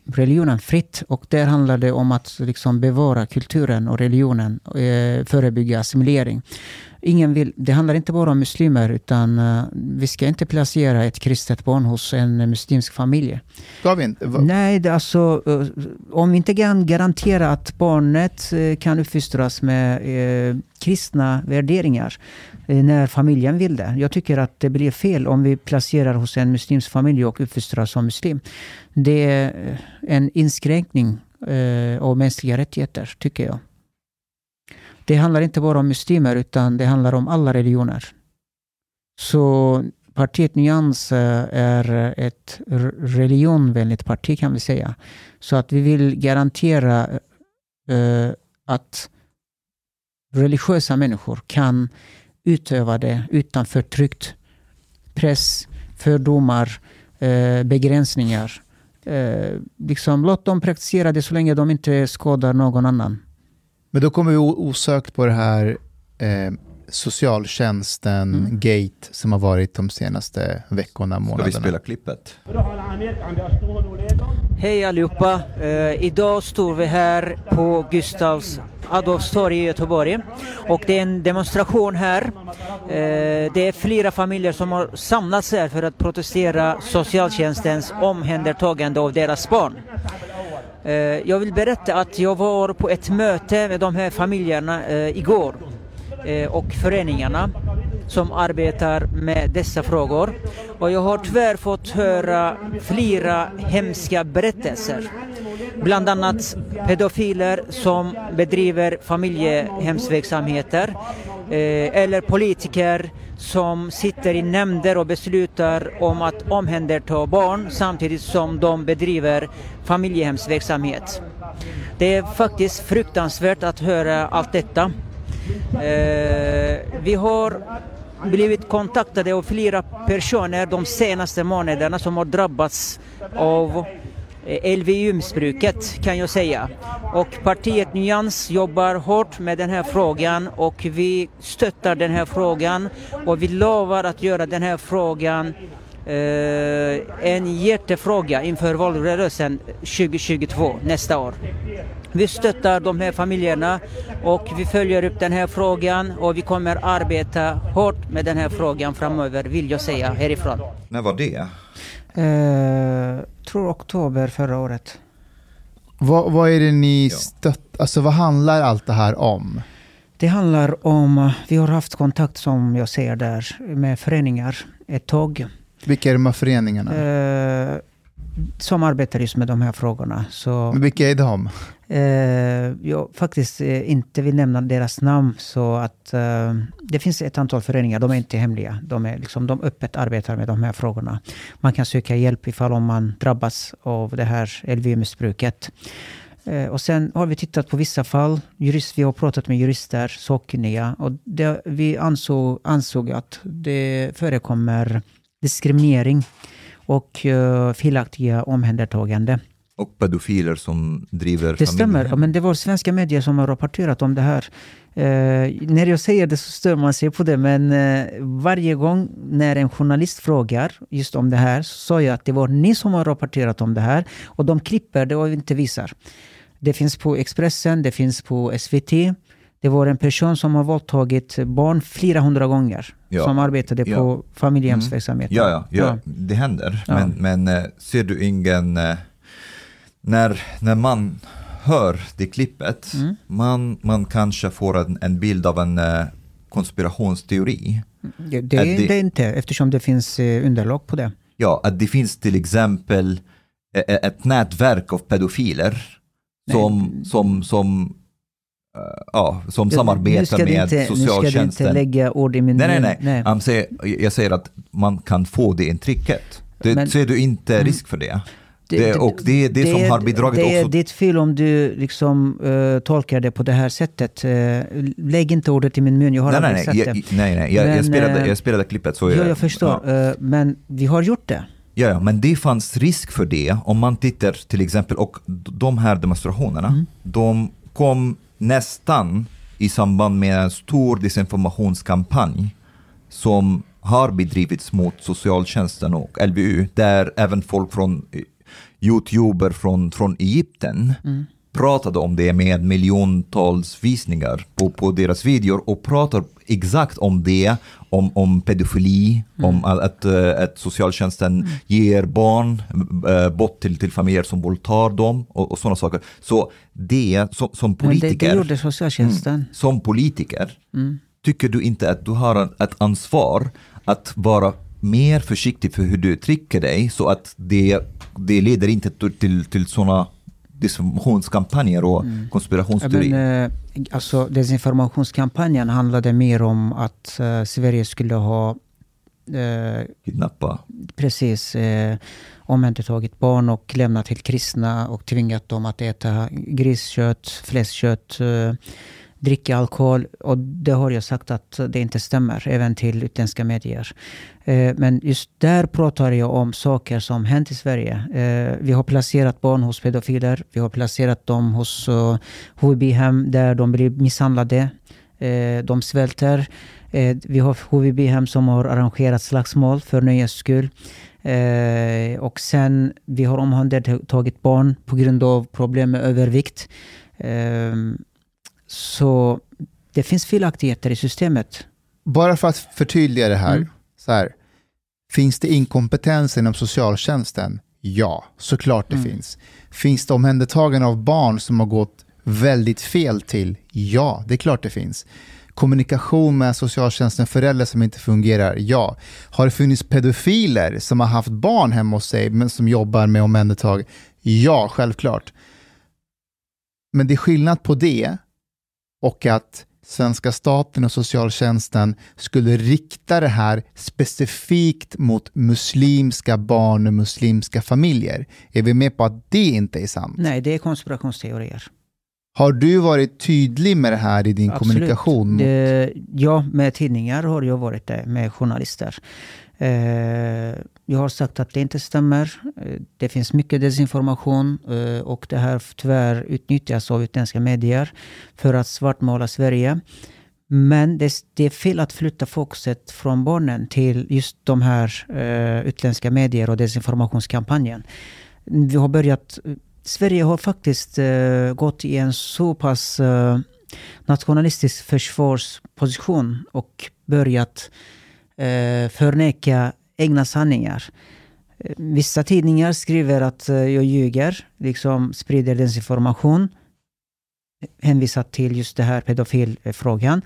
religionen fritt. Och där handlar det om att liksom bevara kulturen och religionen, eh, förebygga assimilering. Ingen vill, det handlar inte bara om muslimer, utan eh, vi ska inte placera ett kristet barn hos en muslimsk familj. Ska vi inte? Nej, det alltså, eh, om vi inte kan garantera att barnet eh, kan uppfostras med eh, kristna värderingar när familjen vill det. Jag tycker att det blir fel om vi placerar hos en muslimsk familj och uppfostras som muslim. Det är en inskränkning eh, av mänskliga rättigheter, tycker jag. Det handlar inte bara om muslimer, utan det handlar om alla religioner. Så partiet Nyans eh, är ett religionvänligt parti kan vi säga. Så att vi vill garantera eh, att religiösa människor kan utöva det utan förtryck, press, fördomar, eh, begränsningar. Eh, liksom, låt dem praktisera det så länge de inte skadar någon annan. Men då kommer vi osökt på det här eh, socialtjänsten, Mm. gate, som har varit de senaste veckorna, Ska vi månaderna. spela klippet? Hej allihopa! Eh, idag står vi här på Gustavs Adolfs torg i Göteborg och det är en demonstration här. Eh, det är flera familjer som har samlats här för att protestera socialtjänstens omhändertagande av deras barn. Eh, jag vill berätta att jag var på ett möte med de här familjerna eh, igår eh, och föreningarna som arbetar med dessa frågor. Och jag har tyvärr fått höra flera hemska berättelser. Bland annat pedofiler som bedriver familjehemsverksamheter eller politiker som sitter i nämnder och beslutar om att omhänderta barn samtidigt som de bedriver familjehemsverksamhet. Det är faktiskt fruktansvärt att höra allt detta. Eh, vi har blivit kontaktade av flera personer de senaste månaderna som har drabbats av Eh, LVU-missbruket kan jag säga. Och partiet Nyans jobbar hårt med den här frågan och vi stöttar den här frågan och vi lovar att göra den här frågan eh, en jättefråga inför valrörelsen 2022 nästa år. Vi stöttar de här familjerna och vi följer upp den här frågan och vi kommer arbeta hårt med den här frågan framöver vill jag säga härifrån. När var det? Eh, tror oktober förra året. Vad, vad är det ni Ja. stött... Alltså vad handlar allt det här om? Det handlar om, vi har haft kontakt som jag ser där med föreningar ett tag. Vilka är de här föreningarna? Eh, som arbetar just med de här frågorna. Så, Men vilka är de? Eh, jag faktiskt eh, inte vill nämna deras namn. Så att eh, det finns ett antal föreningar, de är inte hemliga. De, är liksom, de öppet arbetar med de här frågorna. Man kan söka hjälp ifall om man drabbas av det här LVU-missbruket. Eh, och sen har vi tittat på vissa fall. Jurist, vi har pratat med jurister, sakkunniga. Och det, vi ansåg, ansåg att det förekommer diskriminering och eh, felaktiga omhändertagande. Och pedofiler som driver Det stämmer, familjehem. Ja, men det var svenska medier som har rapporterat om det här. Eh, när jag säger det så stör man sig på det, men eh, varje gång när en journalist frågar just om det här så sa jag att det var ni som har rapporterat om det här och de klipper det och inte visar. Det finns på Expressen, det finns på SVT. Det var en person som har våldtagit barn flera hundra gånger. Ja. Som arbetade Ja. på familjehemsverksamhet. Ja, ja, ja, det händer. Men, men eh, ser du ingen... När, när man hör det klippet, Mm. man, man kanske får en, en bild av en eh, konspirationsteori. Det, det Är det- det inte, eftersom det finns eh, underlag på det. Ja, att det finns till exempel eh, ett nätverk av pedofiler som, som, som, eh, ja, som samarbetar med inte, Nu ska du socialtjänsten. inte lägga ord i min Nej, nej, mun. nej. Jag säger, jag säger att man kan få det intrycket. Det, Men- ser du inte Mm. risk för det? Det, och det är det, som är- har bidragit Det är också. ditt fel om du liksom eh, tolkar det på det här sättet. Uh, lägg inte ordet i min mun, jag har Nej, nej, aldrig nej, sagt jag, det. nej, nej. Jag, jag, Men, spelade, eh, jag spelade klippet så Ja, jag, jag förstår. Ja, Eh, men vi har gjort det. ja, ja, men det fanns risk för det om man tittar till exempel, och de här demonstrationerna, Mm. de kom nästan i samband med en stor desinformationskampanj som har bedrivits mot socialtjänsten och LVU, där även folk från youtuber från, från Egypten Mm. pratade om det med miljontals visningar på, på deras videor och pratar exakt om det, om, om pedofili, om att, att, eh, att socialtjänsten ger barn eh, bort till, till familjer som våldtar dem och, och sådana saker. Så det, som, som Men det, politiker, det gjorde socialtjänsten. som politiker, Mm. tycker du inte att du har ett ansvar att vara mer försiktig för hur du uttrycker dig så att det, det leder inte till, till, sådana desinformationskampanjer och Mm. Konspirationsteorier? men, eh, alltså, desinformationskampanjen handlade mer om att eh, Sverige skulle ha eh, Kidnappa? precis eh, omhändertagit barn och lämnat till kristna och tvingat dem att äta griskött, fläskkött, eh, dricka alkohol. Och det har jag sagt att det inte stämmer, även till utländska medier. Eh, men just där pratar jag om saker som hänt i Sverige. Eh, vi har placerat barn hos pedofiler. Vi har placerat dem hos eh, HVB-hem där de blir misshandlade. De svälter. Vi har HVB-hem som har arrangerat slagsmål för nöjes skull. Eh, och sen vi har omhändertagit barn på grund av problem med övervikt. Eh, så det finns felaktigheter i systemet. Bara för att förtydliga det här, Mm. så här. Finns det inkompetens inom socialtjänsten? Ja, såklart det Mm. finns. Finns det omhändertagande av barn som har gått väldigt fel till? Ja, det är klart det finns. Kommunikation med socialtjänsten, föräldrar som inte fungerar? Ja. Har det funnits pedofiler som har haft barn hemma hos sig men som jobbar med omhändertag? Ja, självklart. Men det är skillnad på det och att svenska staten och socialtjänsten skulle rikta det här specifikt mot muslimska barn och muslimska familjer. Är vi med på att det inte är sant? Nej, det är konspirationsteorier. Har du varit tydlig med det här i din Absolut. kommunikation? Mot... Ja, med tidningar har jag varit det, med journalister. Eh, jag har sagt att det inte stämmer. Eh, det finns mycket desinformation eh, och det här tyvärr utnyttjas av utländska medier för att svartmåla Sverige. Men det, det är fel att flytta fokuset från barnen till just de här utländska medier och desinformationskampanjen. Vi har börjat Sverige har faktiskt gått i en så pass nationalistisk försvarsposition och börjat förneka egna sanningar. Eh, Vissa tidningar skriver att eh, jag ljuger, liksom sprider desinformation hänvisat till just det här pedofilfrågan.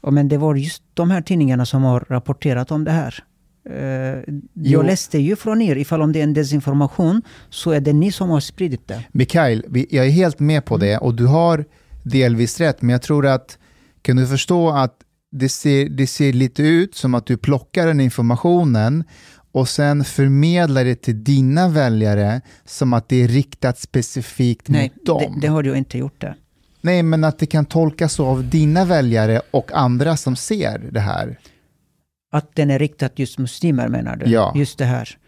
Och Men det var just de här tidningarna som har rapporterat om det här. Eh, Jo. jag läste ju från er, ifall om det är en desinformation så är det ni som har spridit det. Mikael, jag är helt med på det och du har delvis rätt, men jag tror att kan du förstå att det ser, det ser lite ut som att du plockar den informationen och sen förmedlar det till dina väljare som att det är riktat specifikt Nej, mot dem. det, det har jag inte gjort det. Nej, men att det kan tolkas så av dina väljare och andra som ser det här. Att den är riktad just muslimer menar du? Ja. Just det här.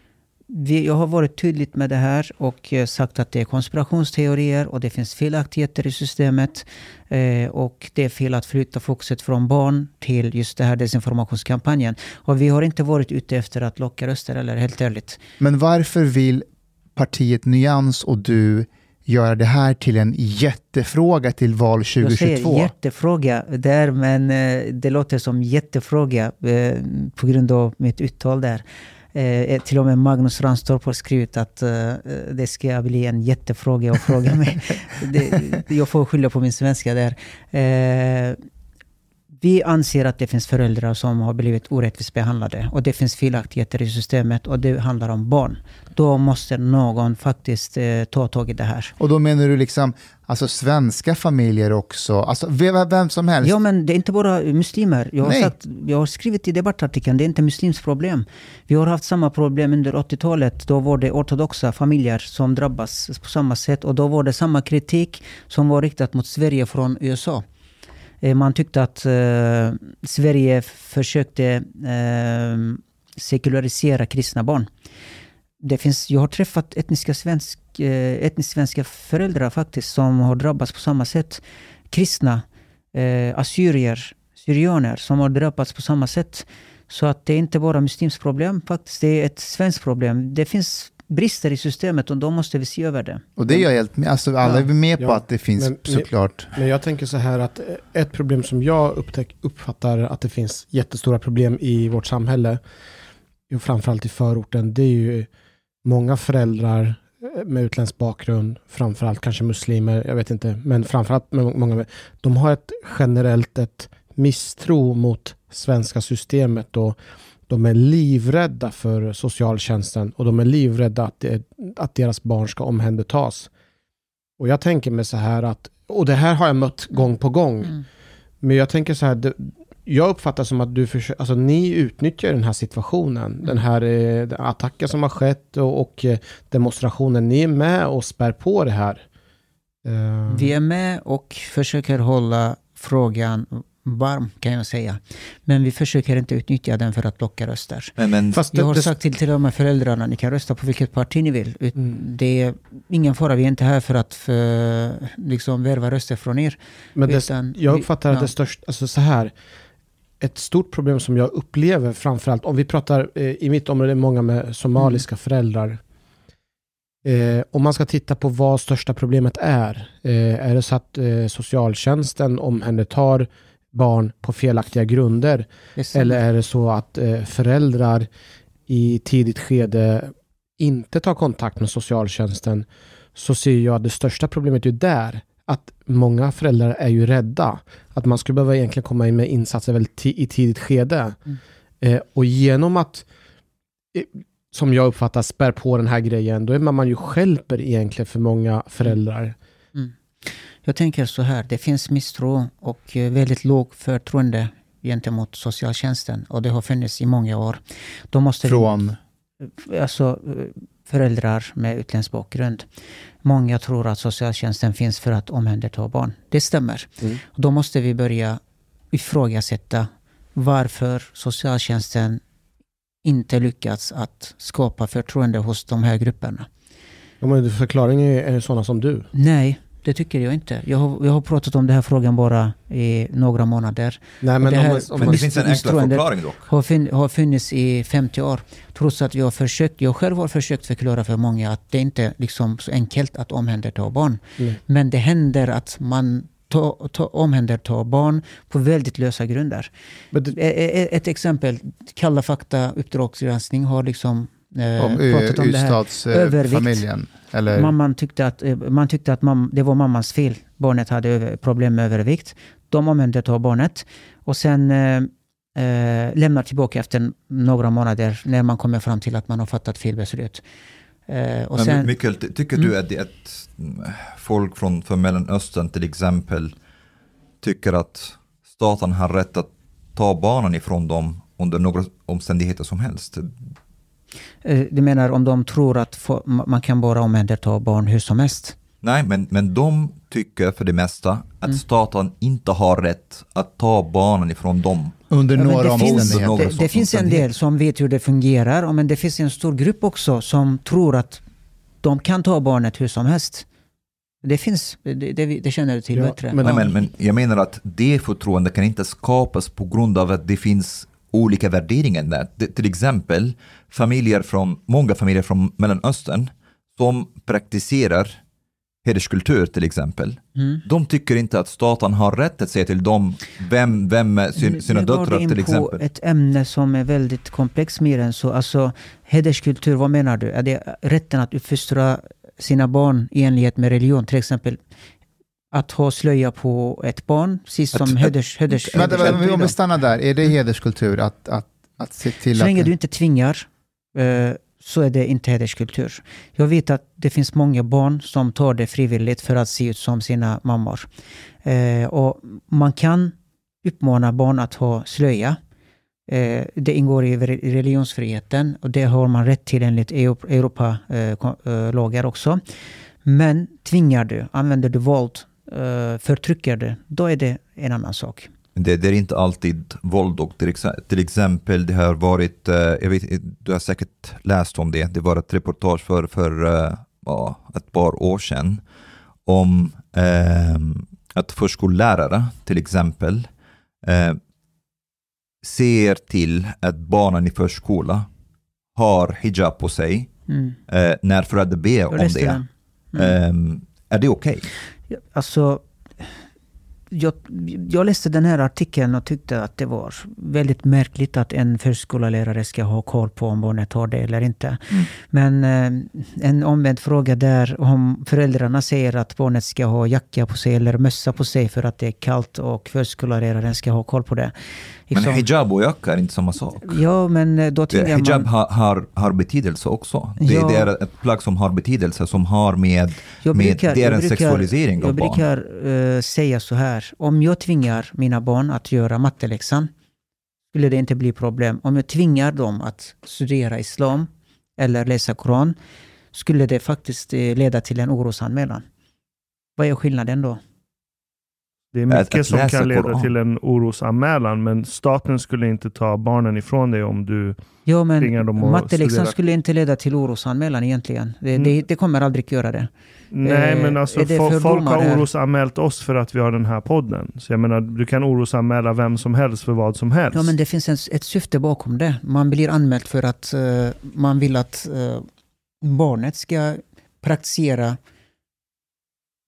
Vi, jag har varit tydligt med det här och eh, sagt att det är konspirationsteorier och det finns felaktigheter i systemet. Eh, och det är fel att flytta fokuset från barn till just det här desinformationskampanjen. Och vi har inte varit ute efter att locka röster, eller helt ärligt. Men varför vill partiet Nyans och du göra det här till en jättefråga till val Jag säger 2022? jättefråga där, men eh, det låter som jättefråga på grund av mitt uttal där. Eh, till och med Magnus Ranstorp har skrivit att eh, det ska bli en jättefråga att fråga mig. [LAUGHS] det, jag får skylla på min svenska där. Eh, vi anser att det finns föräldrar som har blivit orättvist behandlade och det finns felaktigheter i systemet och det handlar om barn. Då måste någon faktiskt eh, ta tag i det här. Och då menar du liksom alltså svenska familjer också, alltså vem, vem som helst? Ja, men det är inte bara muslimer. Jag har, sagt, jag har skrivit i debattartikeln, det är inte muslims problem. Vi har haft samma problem under 80-talet. Då var det ortodoxa familjer som drabbas på samma sätt. Och då var det samma kritik som var riktat mot Sverige från USA. Eh, man tyckte att eh, Sverige försökte eh, sekularisera kristna barn. Det finns, jag har träffat etniska, svensk, eh, etnisk svenska föräldrar faktiskt som har drabbats på samma sätt. Kristna, eh, assyrier, syrianer som har drabbats på samma sätt. Så att det är inte bara muslimskt problem faktiskt, det är ett svenskt problem. Det finns brister i systemet och då måste vi se över det. Och det är jag helt med, alltså alla är vi med på Ja, att det finns men- såklart. Men jag tänker så här att eh, ett problem som jag upptäck, uppfattar att det finns jättestora problem i vårt samhälle, och framförallt i förorten, det är ju många föräldrar eh, med utländsk bakgrund, framförallt kanske muslimer, jag vet inte, men framförallt med många, de har ett generellt ett misstro mot svenska systemet och de är livrädda för socialtjänsten och de är livrädda att, det, att deras barn ska omhändertas. Och jag tänker mig så här att, och det här har jag mött gång på gång, men jag tänker så här, det, jag uppfattar som att du försöker, alltså ni utnyttjar den här situationen, den här eh, attacken som har skett och, och eh, demonstrationen, ni är med och spär på det här. Eh, Vi är med och försöker hålla frågan varm kan jag säga. Men vi försöker inte utnyttja den för att locka röster. Men, men fast Jag har sagt till till och med föräldrarna, ni kan rösta på vilket parti ni vill. Mm. Det är ingen fara, vi är inte här för att för, liksom värva röster från er. men det, utan jag vi- uppfattar att ja. det största, alltså så här, ett stort problem som jag upplever framförallt, om vi pratar eh, i mitt område, många med somaliska föräldrar. Eh, om man ska titta på vad största problemet är, eh, är det så att eh, socialtjänsten omhändertar barn på felaktiga grunder eller är det så att eh, föräldrar i tidigt skede inte tar kontakt med socialtjänsten så ser jag att det största problemet är där att många föräldrar är ju rädda. Att man skulle behöva egentligen komma in med insatser väldigt i tidigt skede. Mm. Eh, och genom att, eh, som jag uppfattar, spär på den här grejen, då är man, man ju stjälper egentligen för många föräldrar. Jag tänker så här, det finns misstro och eh, väldigt låg förtroende gentemot socialtjänsten. Och det har funnits i många år. Då måste vi Från, alltså, eh, föräldrar med utländsk bakgrund. Många tror att socialtjänsten finns för att omhänderta barn. Det stämmer. Mm. Då måste vi börja ifrågasätta varför socialtjänsten inte lyckats att skapa förtroende hos de här grupperna. Ja, men förklaringen är, är sådana som du. Nej, det tycker jag inte. Jag har, jag har pratat om den här frågan bara i några månader. Nej, men det om här- man, om men man, det finns en enklare förklaring dock. har, fin, har funnits i 50 år. Trots att jag, har försökt, jag själv har försökt förklara för många att det inte är liksom så enkelt att omhänderta barn. Nej. Men det händer att man ta, ta, omhändertar barn på väldigt lösa grunder. det, Ett exempel, Kalla fakta uppdragsgranskning har liksom eh, om pratat om det här. Övervikt. Ystadsfamiljen. Eller, Mamman tyckte att, eh, man tyckte att mam, det var mammans fel. Barnet hade problem med övervikt. De omhändertar barnet. Och sen eh, eh, lämnar tillbaka efter några månader när man kommer fram till att man har fattat fel beslut. Eh, sen, Mikael, ty- tycker Mm. du att, det- att mm, folk från, från Mellanöstern till exempel tycker att staten har rätt att ta barnen ifrån dem under några omständigheter som helst? Eh, du menar om de tror att man kan bara omhänderta barn hur som helst? Nej, men, men de tycker för det mesta att Mm. staten inte har rätt att ta barnen ifrån dem. Under Ja, några det, finns, omständigheter. Några det, det finns en del som vet hur det fungerar, men det finns en stor grupp också som tror att de kan ta barnet hur som helst. Det finns, det, det, det känner du till Ja, bättre. men- Nej, men, men jag menar att det förtroendet kan inte skapas på grund av att det finns olika värderingar där. Det, till exempel familjer från, många familjer från Mellanöstern som praktiserar hederskultur till exempel. Mm. De tycker inte att staten har rätt att säga till dem vem, vem sin, sina Nu går döttrar till exempel. ett ämne som är väldigt komplext mer än så. Alltså hederskultur, vad menar du? Är det rätten att uppfostra sina barn i enlighet med religion? Till exempel att ha slöja på ett barn, precis som Att- heders... heders Vänta, om vi stannar där, är det hederskultur att, att, att se till Så länge att... du inte tvingar eh, så är det inte hederskultur. Jag vet att det finns många barn som tar det frivilligt för att se ut som sina mammor. Eh, och man kan uppmana barn att ha slöja. Eh, det ingår i re- i religionsfriheten och det har man rätt till enligt Europalagar också. Men tvingar du, använder du våld, eh, förtrycker du, då är det en annan sak. Det, det är inte alltid våld och till, till exempel det har varit, eh, jag vet, du har säkert läst om det, det var ett reportage för, för eh, ja, ett par år sedan om eh, att förskollärare till exempel eh, ser till att barnen i förskola har hijab på sig Mm. eh, när föräldrar ber om det. Mm. Eh, är det okej? Ja, Alltså, jag, jag läste den här artikeln och tyckte att det var väldigt märkligt att en förskollärare ska ha koll på om barnet har det eller inte. Men eh, en omvänd fråga där om föräldrarna säger att barnet ska ha jacka på sig eller mössa på sig för att det är kallt och förskolläraren ska ha koll på det. Men Liksom- hijab och jacka är inte samma sak. Ja, men eh, då tvingar Hijab man... har, har, har betydelse också. Det, Ja. det är ett plagg som har betydelse, som har med, Jag med brukar- det är jag en brukar- sexualisering Jag av barn. brukar eh, säga så här. Om jag tvingar mina barn att göra matteläxan skulle det inte bli problem. Om jag tvingar dem att studera islam eller läsa Koran skulle det faktiskt eh, leda till en orosanmälan. Vad är skillnaden då? Det är mycket att som kan leda Koran. till en orosanmälan, men staten skulle inte ta barnen ifrån dig om du... Ja, Tvingar dem men att matteläxan studera. skulle inte leda till orosanmälan egentligen. Det, Mm. det, det kommer aldrig göra det. Nej, Eh, men alltså folk har orosanmält oss för att vi har den här podden. Så jag menar, du kan orosanmäla vem som helst för vad som helst. Ja, men det finns en, ett syfte bakom det. Man blir anmäld för att eh, man vill att eh, barnet ska praktisera.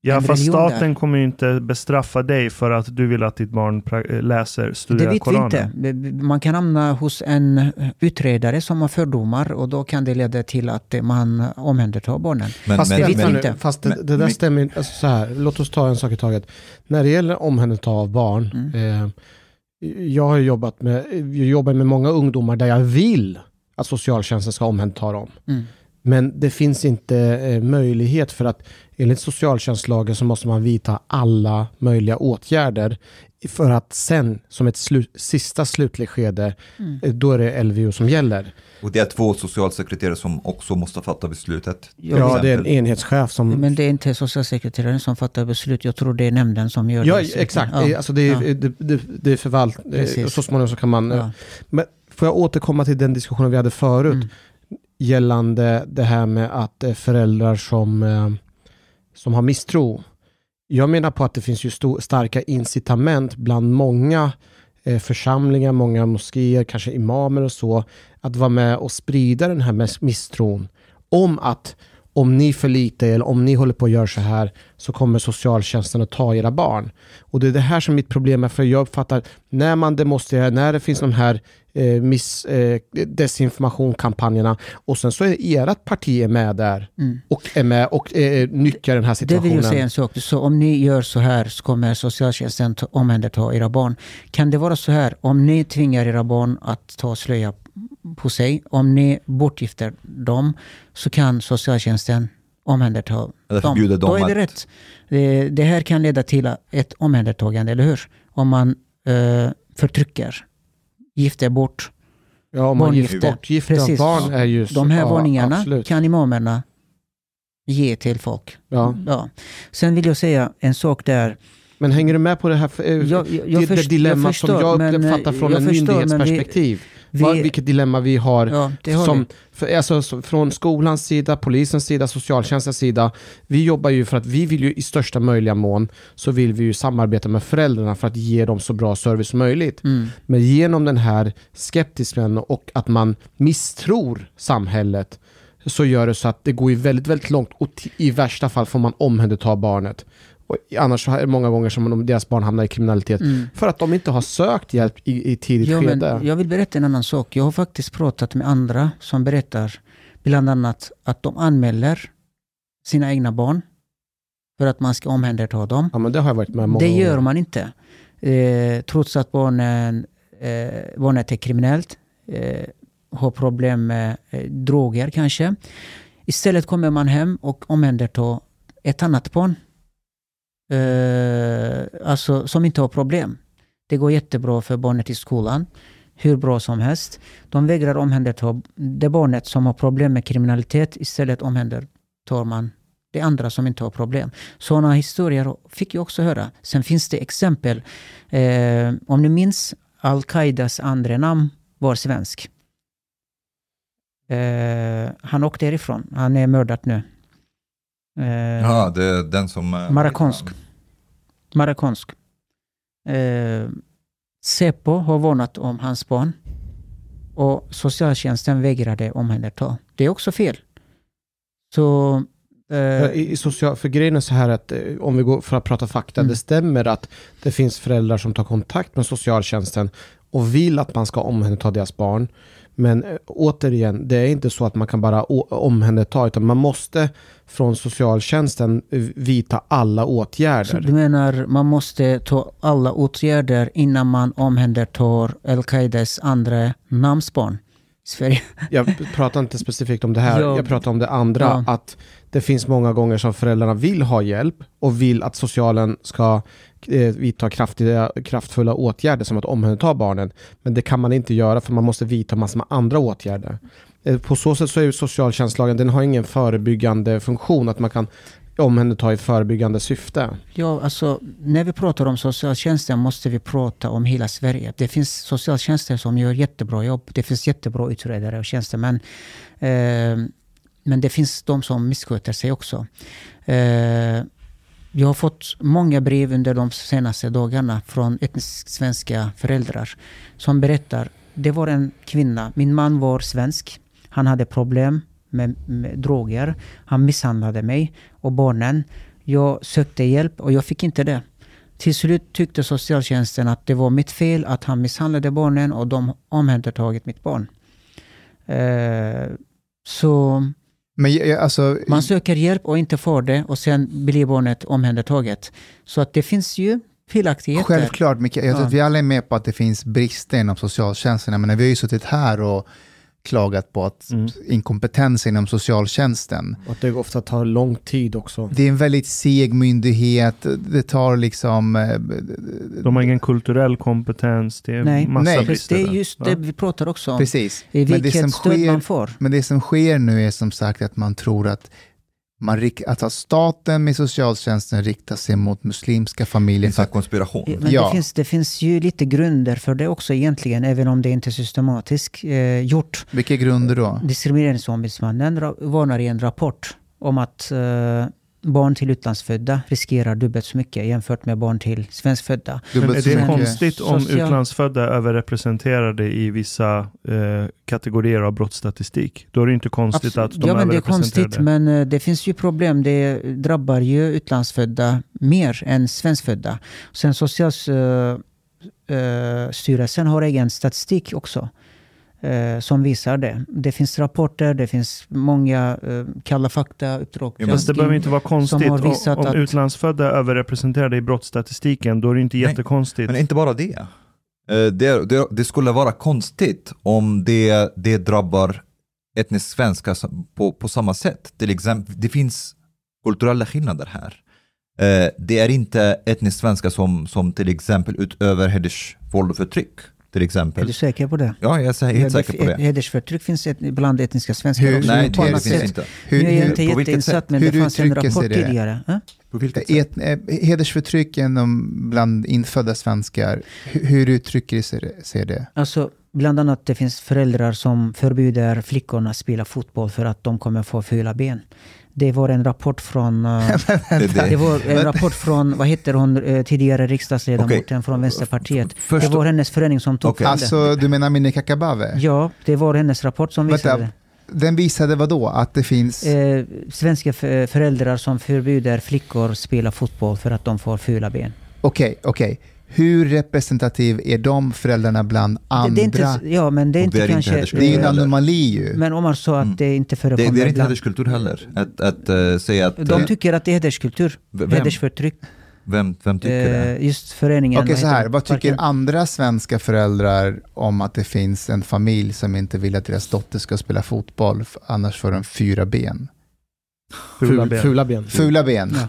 Ja, en fast staten där. kommer ju inte bestraffa dig för att du vill att ditt barn eh, läser, Det studerar vet Koranen. vi inte. Man kan hamna hos en utredare som har fördomar och då kan det leda till att eh, man omhändertar barnen. Men, fast men, det, vet men, man nu, inte. fast det, det där men- stämmer inte. Alltså så här, låt oss ta en sak i taget. När det gäller omhändertagande av barn. Mm. Eh, jag har jobbat med, jag jobbar med många ungdomar där jag vill att socialtjänsten ska omhänderta dem. Mm. Men det finns inte eh, möjlighet för att enligt socialtjänstlagen så måste man vidta alla möjliga åtgärder för att sen som ett slu, sista slutligt skede, Mm. eh, då är det LVU som gäller. och det är två socialsekreterare som också måste fatta beslutet. Ja, det är en enhetschef som... Men det är inte socialsekreteraren som fattar beslut. Jag tror det är nämnden som gör Ja, det. exakt. Ja. Eh, Alltså det, är, Ja. det, det, det är förvalt... Precis. Så småningom så kan man... Ja. Men får jag återkomma till den diskussionen vi hade förut Mm gällande det här med att eh, föräldrar som, eh, som har misstro. Jag menar på att det finns ju stor, starka incitament bland många eh, församlingar, många moskéer, kanske imamer och så, att vara med och sprida den här misstron om att om ni förlitar er eller om ni håller på att göra så här så kommer socialtjänsten att ta era barn. Och det är det här som mitt problem är, för jag uppfattar när man demonstrerar, när det finns de här eh, miss, eh, desinformationkampanjerna och sen så är ert parti är med där Mm. och är med och eh, nyttjar den här Det situationen. vill jag säga en sak. Så om ni gör så här så kommer socialtjänsten ta- omhänderta era barn. Kan det vara så här, om ni tvingar era barn att ta slöja på sig, om ni bortgifter dem, så kan socialtjänsten omhänderta Eller dem. dem Då är det rätt. Det, det här kan leda till ett omhändertagande, eller hur? Om man eh, förtrycker, gifter bort ja, man gifter bort gifta Precis. barn är ju... De här ja, varningarna absolut. kan imamerna ge till folk. Ja. Ja. Sen vill jag säga en sak där. Men hänger du med på det här eh, Jag, jag, det, jag, det först- dilemma jag förstår, som jag uppfattar eh, från jag en förstår, men vi- myndighetsperspektiv? Vi- Vad, vilket dilemma vi har Ja, har som, för, alltså, så- från skolans sida, polisens sida, socialtjänstens sida. Vi jobbar ju för att vi vill ju i största möjliga mån så vill vi ju samarbeta med föräldrarna för att ge dem så bra service som möjligt. Mm. Men genom den här skeptismen och att man misstror samhället så gör det så att det går ju väldigt, väldigt långt och i värsta fall får man omhänderta barnet. Och annars är det många gånger som de- deras barn hamnar i kriminalitet Mm. för att de inte har sökt hjälp i, i tidigt Ja, skede. jag vill berätta en annan sak. Jag har faktiskt pratat med andra som berättar bland annat att de anmäler sina egna barn för att man ska omhänderta dem. Ja, men det har jag varit med många Det gör man inte. Eh, trots att barnen, eh, barnet är kriminellt, eh, har problem med eh, droger kanske. Istället kommer man hem och omhändertar ett annat barn. Eh, alltså som inte har problem. Det går jättebra för barnet i skolan. Hur bra som helst. De vägrar omhänderta det barnet som har problem med kriminalitet. Istället omhändertar man det andra som inte har problem. Sådana historier fick jag också höra. Sen finns det exempel. Eh, om ni minns, Al-Qaidas andra namn var svensk. Eh, han åkte därifrån. Han är mördad nu. Eh, Ja, det är den som... eh, Marockansk. Marockansk. Eh, Säpo har varnat om hans barn. Och socialtjänsten vägrade omhänderta. Det är också fel. Så... eh, I, social, för grejen är så här att om vi går för att prata fakta, Mm. det stämmer att det finns föräldrar som tar kontakt med socialtjänsten och vill att man ska omhänderta deras barn. Men eh, återigen, det är inte så att man kan bara omhänderta, utan man måste från socialtjänsten vidta alla Så åtgärder. du menar man måste ta alla åtgärder innan man omhändertar Al-Qaidas andra namnsbarn i Sverige? Jag pratar inte specifikt om det här, Ja. jag pratar om det andra. Ja. Att det finns många gånger som föräldrarna vill ha hjälp och vill att socialen ska eh, vidta kraftiga, kraftfulla åtgärder som att omhänderta barnen. Men det kan man inte göra för man måste vidta massor med andra åtgärder. Eh, på så sätt så är socialtjänstlagen, den har ingen förebyggande funktion, att man kan omhänderta i förebyggande syfte. Ja, alltså när vi pratar om socialtjänsten måste vi prata om hela Sverige. Det finns socialtjänster som gör jättebra jobb. Det finns jättebra utredare och tjänstemän. Eh, men det finns de som missköter sig också. Eh, jag har fått många brev under de senaste dagarna från etniskt svenska föräldrar som berättar. Det var en kvinna, min man var svensk. Han hade problem med, med droger. Han misshandlade mig och barnen. Jag sökte hjälp och jag fick inte det. Till slut tyckte socialtjänsten att det var mitt fel att han misshandlade barnen och de omhändertagit mitt barn. Eh, så men alltså, man söker hjälp och inte får det och sen blir barnet omhändertaget. Så att det finns ju felaktigheter. Självklart, Mikael. Jag tror Ja. att vi alla är med på att det finns brister inom socialtjänsten. Jag menar, vi har ju suttit här och klagat på att Mm. inkompetens inom socialtjänsten. Och att det ofta tar lång tid också. Det är en väldigt seg myndighet. Det tar liksom... eh, De har ingen kulturell kompetens. Det är Nej. massa Nej, brister Det är just det vi pratar också om. Precis. I Men det, vilket som stöd sker, man får. men det som sker nu är som sagt att man tror att, man, rik- att staten med socialtjänsten riktar sig mot muslimska En familjer. sån här konspiration. Men Ja. det, finns, det finns ju lite grunder för det också egentligen, även om det inte är systematiskt eh, gjort. Vilka grunder då? Diskrimineringsombudsmannen ra- varnar i en rapport om att eh, barn till utlandsfödda riskerar dubbelt så mycket jämfört med barn till svenskfödda. Är det konstigt om Social- utlandsfödda är överrepresenterade i vissa eh, kategorier av brottsstatistik? Då är det inte konstigt Absolut. att de ja, men det är konstigt, men eh, det finns ju problem. Det drabbar ju utlandsfödda mer än svenskfödda. Sen Socialstyrelsen har egen statistik också eh, som visar det. Det finns rapporter, det finns många eh, kalla fakta, uppdrag, Ja, det behöver inte vara konstigt. Om, om att- utlandsfödda är överrepresenterade i brottsstatistiken, då är det inte Nej, jättekonstigt. Men inte bara det. Eh, Det, det, det skulle vara konstigt om det, det drabbar etnisk svenska på, på samma sätt. Till exempel, det finns kulturella skillnader här. Eh, Det är inte etnisk svenska som, som till exempel utöver hedersvåld och förtryck. Till Är exempel. du säker på det? Ja, jag är helt säker på det. Hedersförtryck finns ett, bland etniska svenskar Hur- också. Nej, det, det finns sätt. inte. Hur, Nu är jag inte jätteinsatt, men det fanns en rapport det? tidigare. Eh? På vilket sätt? et, eh, hedersförtryck inom bland infödda svenskar, hur, hur uttrycker sig, sig det? Alltså, bland annat det finns föräldrar som förbjuder flickorna att spela fotboll för att de kommer få fula ben. Det var en rapport från... eh, [LAUGHS] Det, var en rapport från, vad heter hon, eh, tidigare riksdagsledamoten Okej. från Vänsterpartiet. Först, Det var hennes förening som tog fram det. Alltså, du menar Amineh Kakabaveh? Ja, det var hennes rapport som Vänta, visade Den visade vad då? Att det finns... eh, svenska föräldrar som förbjuder flickor spela fotboll för att de får fula ben. Okej, okej. Hur representativ är de föräldrarna bland Det, andra? det är inte, ja, men det är inte det är inte kanske... hederskultur Det är en anomali ju. men Omar sa att Mm. det inte det, förekommer det är inte bland- hederskultur heller. Att, att eh, säga att... De eh, tycker att det är hederskultur. vem, Hedersförtryck. vem, vem tycker det? Eh, just föreningen. Okej, så här. det? Vad tycker Varken- andra svenska föräldrar om att det finns en familj som inte vill att deras dotter ska spela fotboll, annars får de fyra ben? Fula Ful- ben. Fula ben. Fula ben. Ja.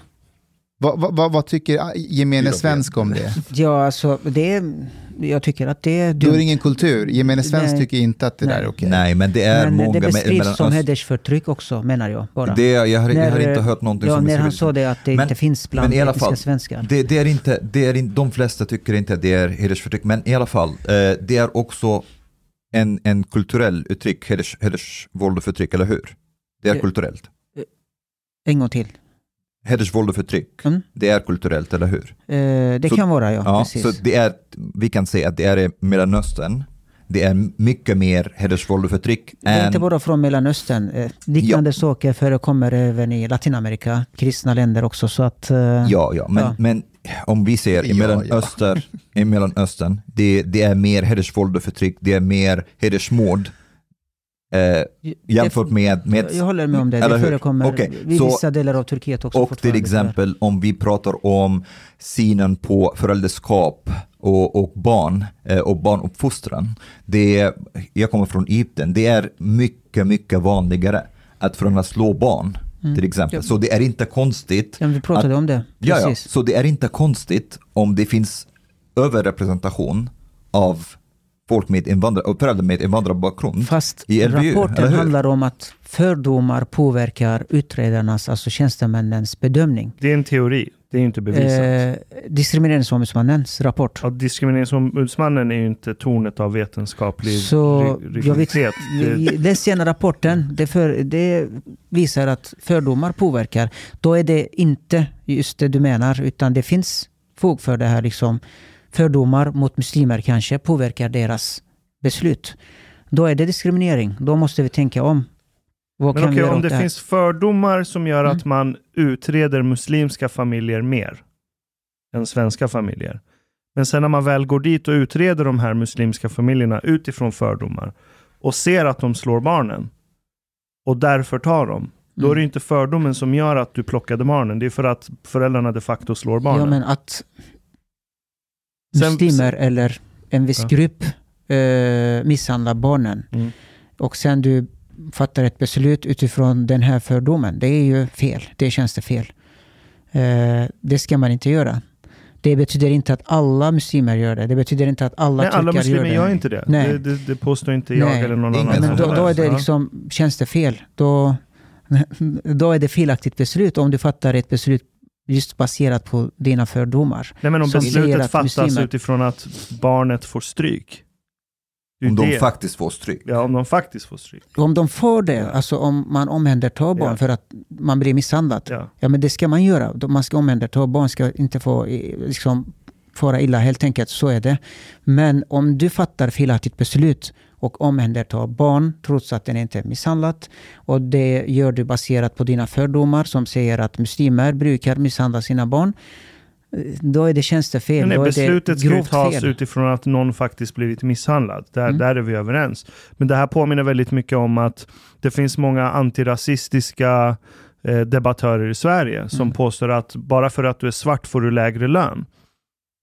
Vad, vad, vad, tycker gemene svensk om det? [LAUGHS] Ja, alltså det är, jag tycker att det är Då är dumt. det ingen kultur. Gemene svensk Nej. tycker inte att det där Nej. är okej. Nej, men det är Men många... det beskrivs mellan som hedersförtryck också, menar jag. Bara. Det, jag, har, jag har När, inte hört någonting ja, som när han sa det att det Men- inte finns bland men i alla fall, svenskar. Det, det är inte, det är in, de flesta tycker inte att det är hedersförtryck, men i alla fall, eh, det är också en, en kulturell uttryck, heders, hedersvåld och förtryck, eller hur? Det är Eh, kulturellt. En gång till. Hedersvåld och förtryck, Mm. det är kulturellt, eller hur? Eh, det Så- kan vara, ja. Ja, precis. så det är, vi kan säga att det är i Mellanöstern, det är mycket mer hedersvåld och förtryck Det är än... inte bara från Mellanöstern. Eh, liknande saker förekommer även i Latinamerika, kristna länder också. Så att, eh, Ja, ja, men, Ja. men om vi ser i Ja, Mellanöstern, i Mellanöstern det, det är mer hedersvåld och förtryck, det är mer hedersmord eh, jämfört med, med jag håller med om det. Det förekommer Okej, i så- vissa delar av Turkiet också. och till exempel om vi pratar om synen på föräldraskap och, och barn eh, och barnuppfostran. Det är, jag kommer från Egypten, det är mycket, mycket vanligare att föräldrar slår barn Mm. till exempel. Så det är inte konstigt Ja, vi pratade om det. Ja, så det är inte konstigt om det finns överrepresentation av folk med invandrar, och föräldrar med invandrarbakgrund. Fast i LVU, rapporten handlar om att fördomar påverkar utredarnas, alltså tjänstemännens bedömning. Det är en teori, det är inte bevisat. Eh, Diskrimineringsombudsmannens rapport. Ja, diskrimineringsombudsmannen är ju inte tornet av vetenskaplig Så, jag vet- rigiditet. Det- Läs gärna rapporten. Det, för, det visar att fördomar påverkar. Då är det inte just det du menar, utan det finns fog för det här. Liksom. Fördomar mot muslimer kanske påverkar deras beslut. Då är det diskriminering. Då måste vi tänka om. Vad Men okej, om det det finns fördomar som gör att Mm. man utreder muslimska familjer mer än svenska familjer. Men sen när man väl går dit och utreder de här muslimska familjerna utifrån fördomar och ser att de slår barnen och därför tar dem. Då är det Mm. inte fördomen som gör att du plockade barnen. Det är för att föräldrarna de facto slår barnen. Ja, men att muslimer eller en viss grupp eh, misshandlar barnen Mm. och sen du fattar ett beslut utifrån den här fördomen. Det är ju fel. Det känns det fel. Eh, det ska man inte göra. Det betyder inte att alla muslimer gör det. Det betyder inte att alla Nej, alla muslimer gör gör det. inte det. Nej. Det, det, det påstår inte jag Nej. eller någon Ingen annan. Men då, då är det liksom, känns det fel. Då, [LAUGHS] då är det felaktigt beslut om du fattar ett beslut just baserat på dina fördomar. Nej, men om beslutet att fattas muslimer- utifrån att barnet får stryk. Om de det. faktiskt får stryk. Ja, om de faktiskt får stryk. Om de får det, alltså om man omhändertar barn Ja. för att man blir misshandlad. Ja. Ja, men det ska man göra. Man ska omhänderta barn, ska inte få eh, liksom, fara illa helt enkelt. Så är det. Men om du fattar felaktigt beslut och omhändertar barn trots att den inte är misshandlat och det gör du baserat på dina fördomar som säger att muslimer brukar misshandla sina barn. Då är det tjänstefel. Nej, beslutet ska ju tas fel. utifrån att någon faktiskt blivit misshandlad. Där, Mm. där är vi överens. Men det här påminner väldigt mycket om att det finns många antirasistiska eh, debattörer i Sverige som Mm. påstår att bara för att du är svart får du lägre lön.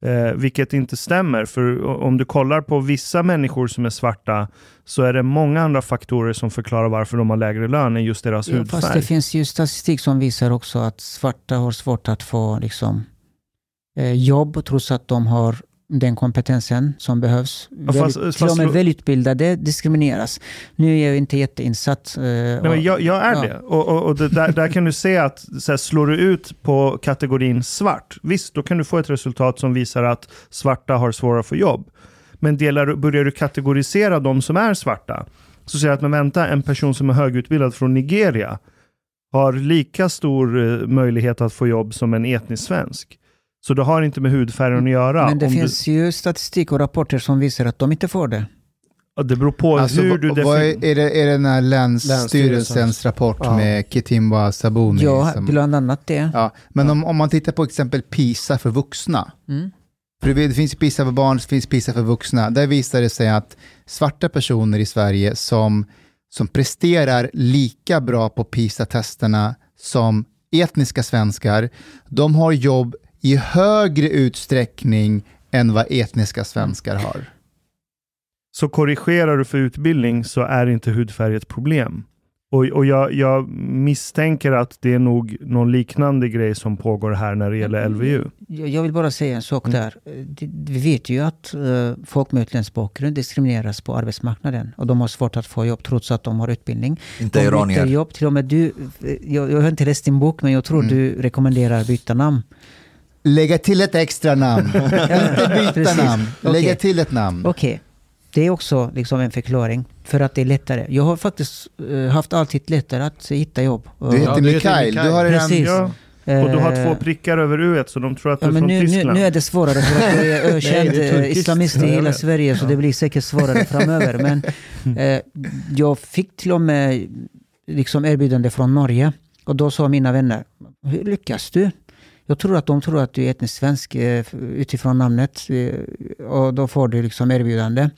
Eh, vilket inte stämmer, för om du kollar på vissa människor som är svarta så är det många andra faktorer som förklarar varför de har lägre lön än just deras Ja, fast det hudfärg. finns ju statistik som visar också att svarta har svårt att få liksom, eh, jobb trots att de har den kompetensen som behövs. Ja, fast- väldigt, till fast och med välutbildade diskrimineras. Nu är jag inte jätteinsatt. Eh, Nej, och- jag, jag är ja. det. Och, och, och det, där, där kan du se att så här, slår du ut på kategorin svart, visst, då kan du få ett resultat som visar att svarta har svårare att få jobb. Men delar, börjar du kategorisera de som är svarta, så säger jag att men vänta, en person som är högutbildad från Nigeria har lika stor eh, möjlighet att få jobb som en etnisk svensk. Så det har inte med hudfärgen att göra. Men det finns ju statistik och rapporter som visar att de inte får det. du, det beror på Alltså, hur vad, du definierar. är, det, är det den här länsstyrelsens Länsstyrelsens. rapport Ja. med Kitimba Sabuni? Ja, som- bland annat det. ja. Men Om, om man tittar på exempel PISA för vuxna, Mm. För det det finns PISA för barn, det finns PISA för vuxna. Där visar det sig att svarta personer i Sverige som, som presterar lika bra på PISA-testerna som etniska svenskar, de har jobb i högre utsträckning än vad etniska svenskar har. Så korrigerar du för utbildning så är inte hudfärg ett problem. Och, och jag, jag misstänker att det är nog någon liknande grej som pågår här när det gäller LVU. Jag jag vill bara säga en sak Mm. där. Det- Vi vet ju att eh, folk med utländsk bakgrund diskrimineras på arbetsmarknaden och de har svårt att få jobb trots att de har utbildning. Inte De iranier. jobb, till och med du, eh, jag, jag har inte läst din bok men jag tror Mm. du rekommenderar byta namn. Lägga till ett extra namn. [LAUGHS] Inte byta namn, lägga Okej. till ett namn. Okej, det är också liksom en förklaring för att det är lättare. Jag har faktiskt eh, haft alltid lättare att hitta jobb. Du heter Ja, du Mikael, du har redan... Precis. Ja, och du har Eh, två prickar över U1 så de tror att du Ja, är men från nu, nu, Tyskland. nu är det svårare för att jag är [LAUGHS] ökänd eh, islamist i hela. Sverige så det blir säkert svårare [LAUGHS] framöver. Men eh, jag fick till och med liksom erbjudande från Norge och då sa mina vänner, hur lyckas du? Jag tror att de tror att du är etnisk svensk eh, utifrån namnet eh, och då får du liksom erbjudande.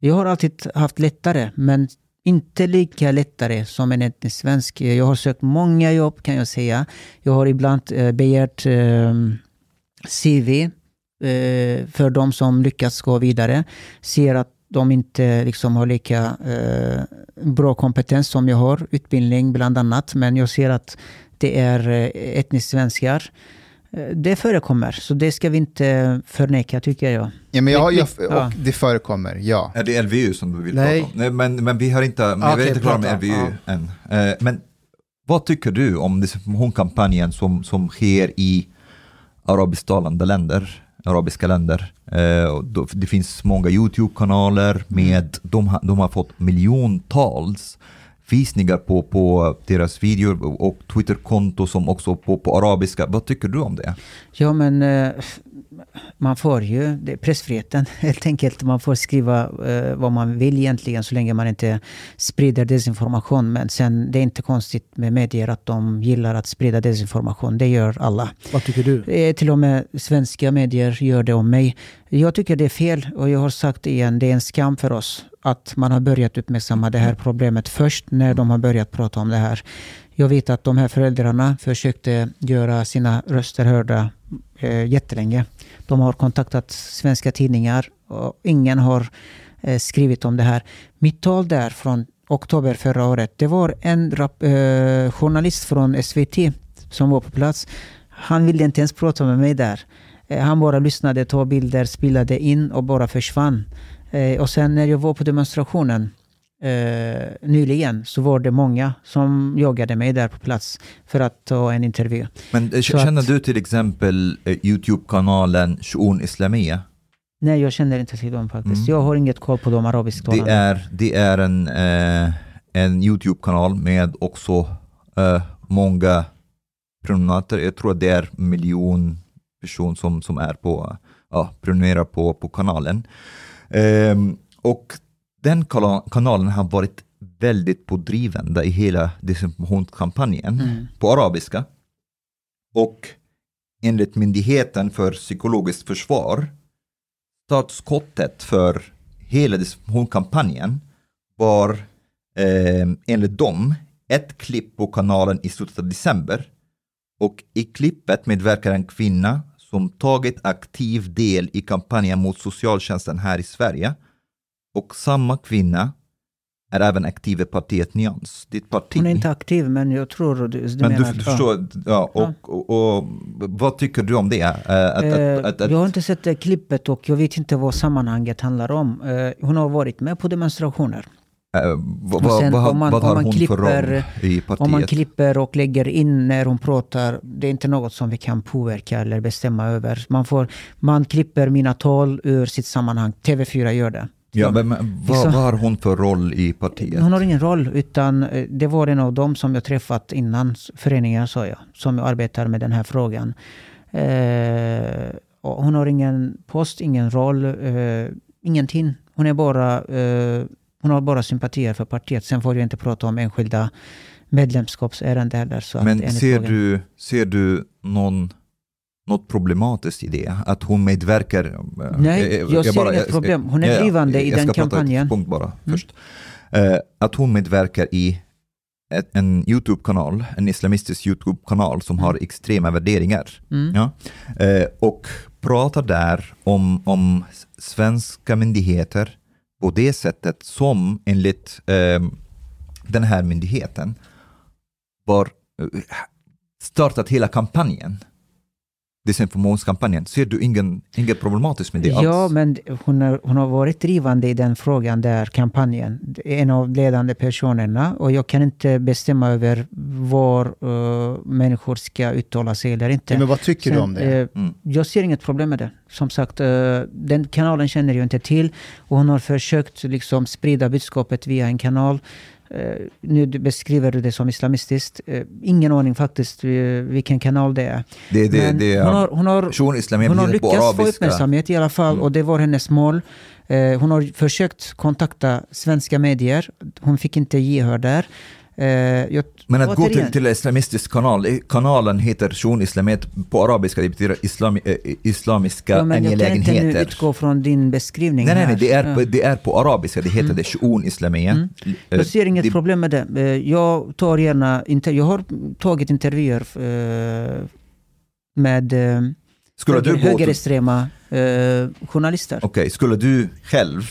Jag har alltid haft lättare, men inte lika lättare som en etnisk svensk. Jag har sökt många jobb kan jag säga. Jag har ibland eh, begärt ehm, CV för de som lyckats gå vidare. Ser att de inte liksom har lika bra kompetens som jag har, utbildning bland annat. Men jag ser att det är eh, etnisk svenskar. Eh, Det förekommer, så det ska vi inte förneka tycker jag. Ja, men jag, jag, Ja. och det förekommer, ja. Är det LVU som du vill Nej. prata om? Nej, men, men vi har inte, men vi är Okej, inte klara med. LVU än. Eh, men vad tycker du om desinformationskampanjen som, som sker i arabisktalande länder, arabiska länder? Eh, och då, det finns många YouTube-kanaler med, de, har- de har fått miljontals visningar på, på deras videor och Twitterkonto som också på, på arabiska. Vad tycker du om det? Ja, men eh, man får ju det är pressfriheten [LAUGHS] helt enkelt. Man får skriva eh, vad man vill egentligen så länge man inte sprider desinformation. Men sen, det är inte konstigt med medier att de gillar att sprida desinformation. Det gör alla. Vad tycker du? Till och med svenska medier gör det om mig. Jag tycker det är fel och jag har sagt igen, det är en skam för oss att man har börjat uppmärksamma det här problemet först när de har börjat prata om det här. Jag vet att de här föräldrarna försökte göra sina röster hörda eh, jättelänge. De har kontaktat svenska tidningar och ingen har eh, skrivit om det här. Mitt tal där från oktober förra året, det var en rap- eh, journalist från SVT som var på plats. Han ville inte ens prata med mig där. Eh, Han bara lyssnade, tog bilder, spelade in och bara försvann. Eh, Och sen när jag var på demonstrationen eh, nyligen så var det många som jagade mig där på plats för att ta en intervju. Men eh, känner att- du till exempel eh, YouTube-kanalen Shu'un Islamia? Nej, jag känner inte till dem faktiskt. Mm. Jag har inget koll på de Det arabisktalande. är, det är en, eh, en YouTube-kanal med också eh, många prenumeranter. Jag tror att det är en miljon personer som, som är på, ja, prenumererar på, på kanalen. Ehm, och den kanalen har varit väldigt pådrivande i hela desinformationskampanjen Mm. på arabiska. Och enligt Myndigheten för psykologiskt försvar, startskottet för hela desinformationskampanjen var eh, enligt dem ett klipp på kanalen i slutet av december. Och i klippet medverkar en kvinna som tagit aktiv del i kampanjen mot socialtjänsten här i Sverige. Och samma kvinna är även aktiv i partiet Nyans. Ditt parti. Hon är inte aktiv, men jag tror du, du Men du, menar... du ja. förstår, ja, och, och, och, vad tycker du om det? Eh, Att, Eh, att, att, jag har inte sett klippet och jag vet inte vad sammanhanget handlar om. Eh, hon har varit med på demonstrationer. Eh, vad, vad, vad, om man- vad har hon för klipper- roll i partiet? Om man klipper och lägger in när hon pratar, det är inte något som vi kan påverka eller bestämma över. Man, får, man klipper mina tal ur sitt sammanhang. TV4 gör det. ja, men, vad, vad har hon för roll i partiet? Hon har ingen roll, utan eh, det var en av dem som jag träffat innan föreningen, sa jag, som arbetar med den här frågan. Eh, hon har ingen post, ingen roll, eh, ingenting. Hon, är bara, eh, hon har bara sympatier för partiet. Sen får jag inte prata om enskilda medlemskapsärenden heller. Så Men ser lagen- du, ser du någon, något problematiskt i det? Att hon medverkar? eh, Nej, jag ser inget problem. Hon är drivande i jag den ska prata kampanjen. ett punkt bara Mm. först. Eh, att hon medverkar i ett, en YouTube-kanal, en islamistisk YouTube-kanal som har extrema värderingar. Mm. Ja? Eh, och pratar där om, om svenska myndigheter på det sättet som enligt eh, den här myndigheten var eh, startat hela kampanjen. Desinformationskampanjen. Ser du ingen, inget problematiskt med det Ja, alls? men hon, är, hon har varit drivande i den frågan, där kampanjen. En av ledande personerna. Och jag kan inte bestämma över var eh, människor ska uttala sig eller inte. Ja, men vad tycker du Sen, om det? eh, Mm. Jag ser inget problem med det. Som sagt, eh, den kanalen känner jag inte till. Och hon har försökt liksom sprida budskapet via en kanal. Eh, nu beskriver du det som islamistiskt. Eh, ingen aning faktiskt eh, vilken kanal det är. Det, det, Men det hon har, hon har hon har lyckats få uppmärksamhet i alla fall Mm. och det var hennes mål. Hon har försökt kontakta svenska medier. Hon fick inte gehör där. Eh, jag, Men att gå återigen, till, till en islamistisk kanal, eh, kanalen heter Shun Islamet på arabiska, det betyder islami, eh, islamiska ja, men jag kan inte nu angelägenheter. utgå från din beskrivning Nej, nej, nej, det är, Ja. det är på arabiska, det heter Mm. det Shun Islamia. Mm. Eh, Jag ser inget det- problem med det. Eh, Jag tar gärna Jag har tagit intervjuer eh, med eh, Skulle du höger, gå till, högerextrema eh, journalister. Okej, skulle du själv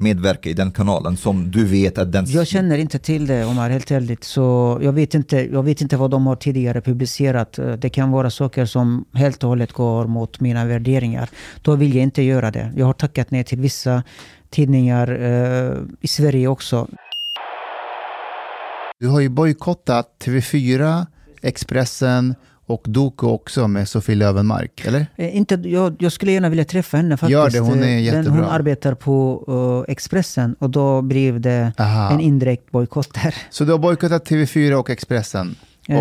medverka i den kanalen som du vet att den... Jag känner inte till det om jag är helt ärligt. Så jag vet, inte, jag vet inte vad de har tidigare publicerat. Eh, Det kan vara saker som helt och hållet går mot mina värderingar. Då vill jag inte göra det. Jag har tackat nej till vissa tidningar eh, i Sverige också. Du har ju bojkottat TV4, Expressen och Doku också med Sofie Lövenmark, eller? Eh, inte, jag, jag skulle gärna vilja träffa henne faktiskt. Gör det, hon är Eh, jättebra. Den, hon arbetar på eh, Expressen och då blev det Aha. en indirekt bojkott där. Så du har bojkottat TV4 och Expressen? Eh,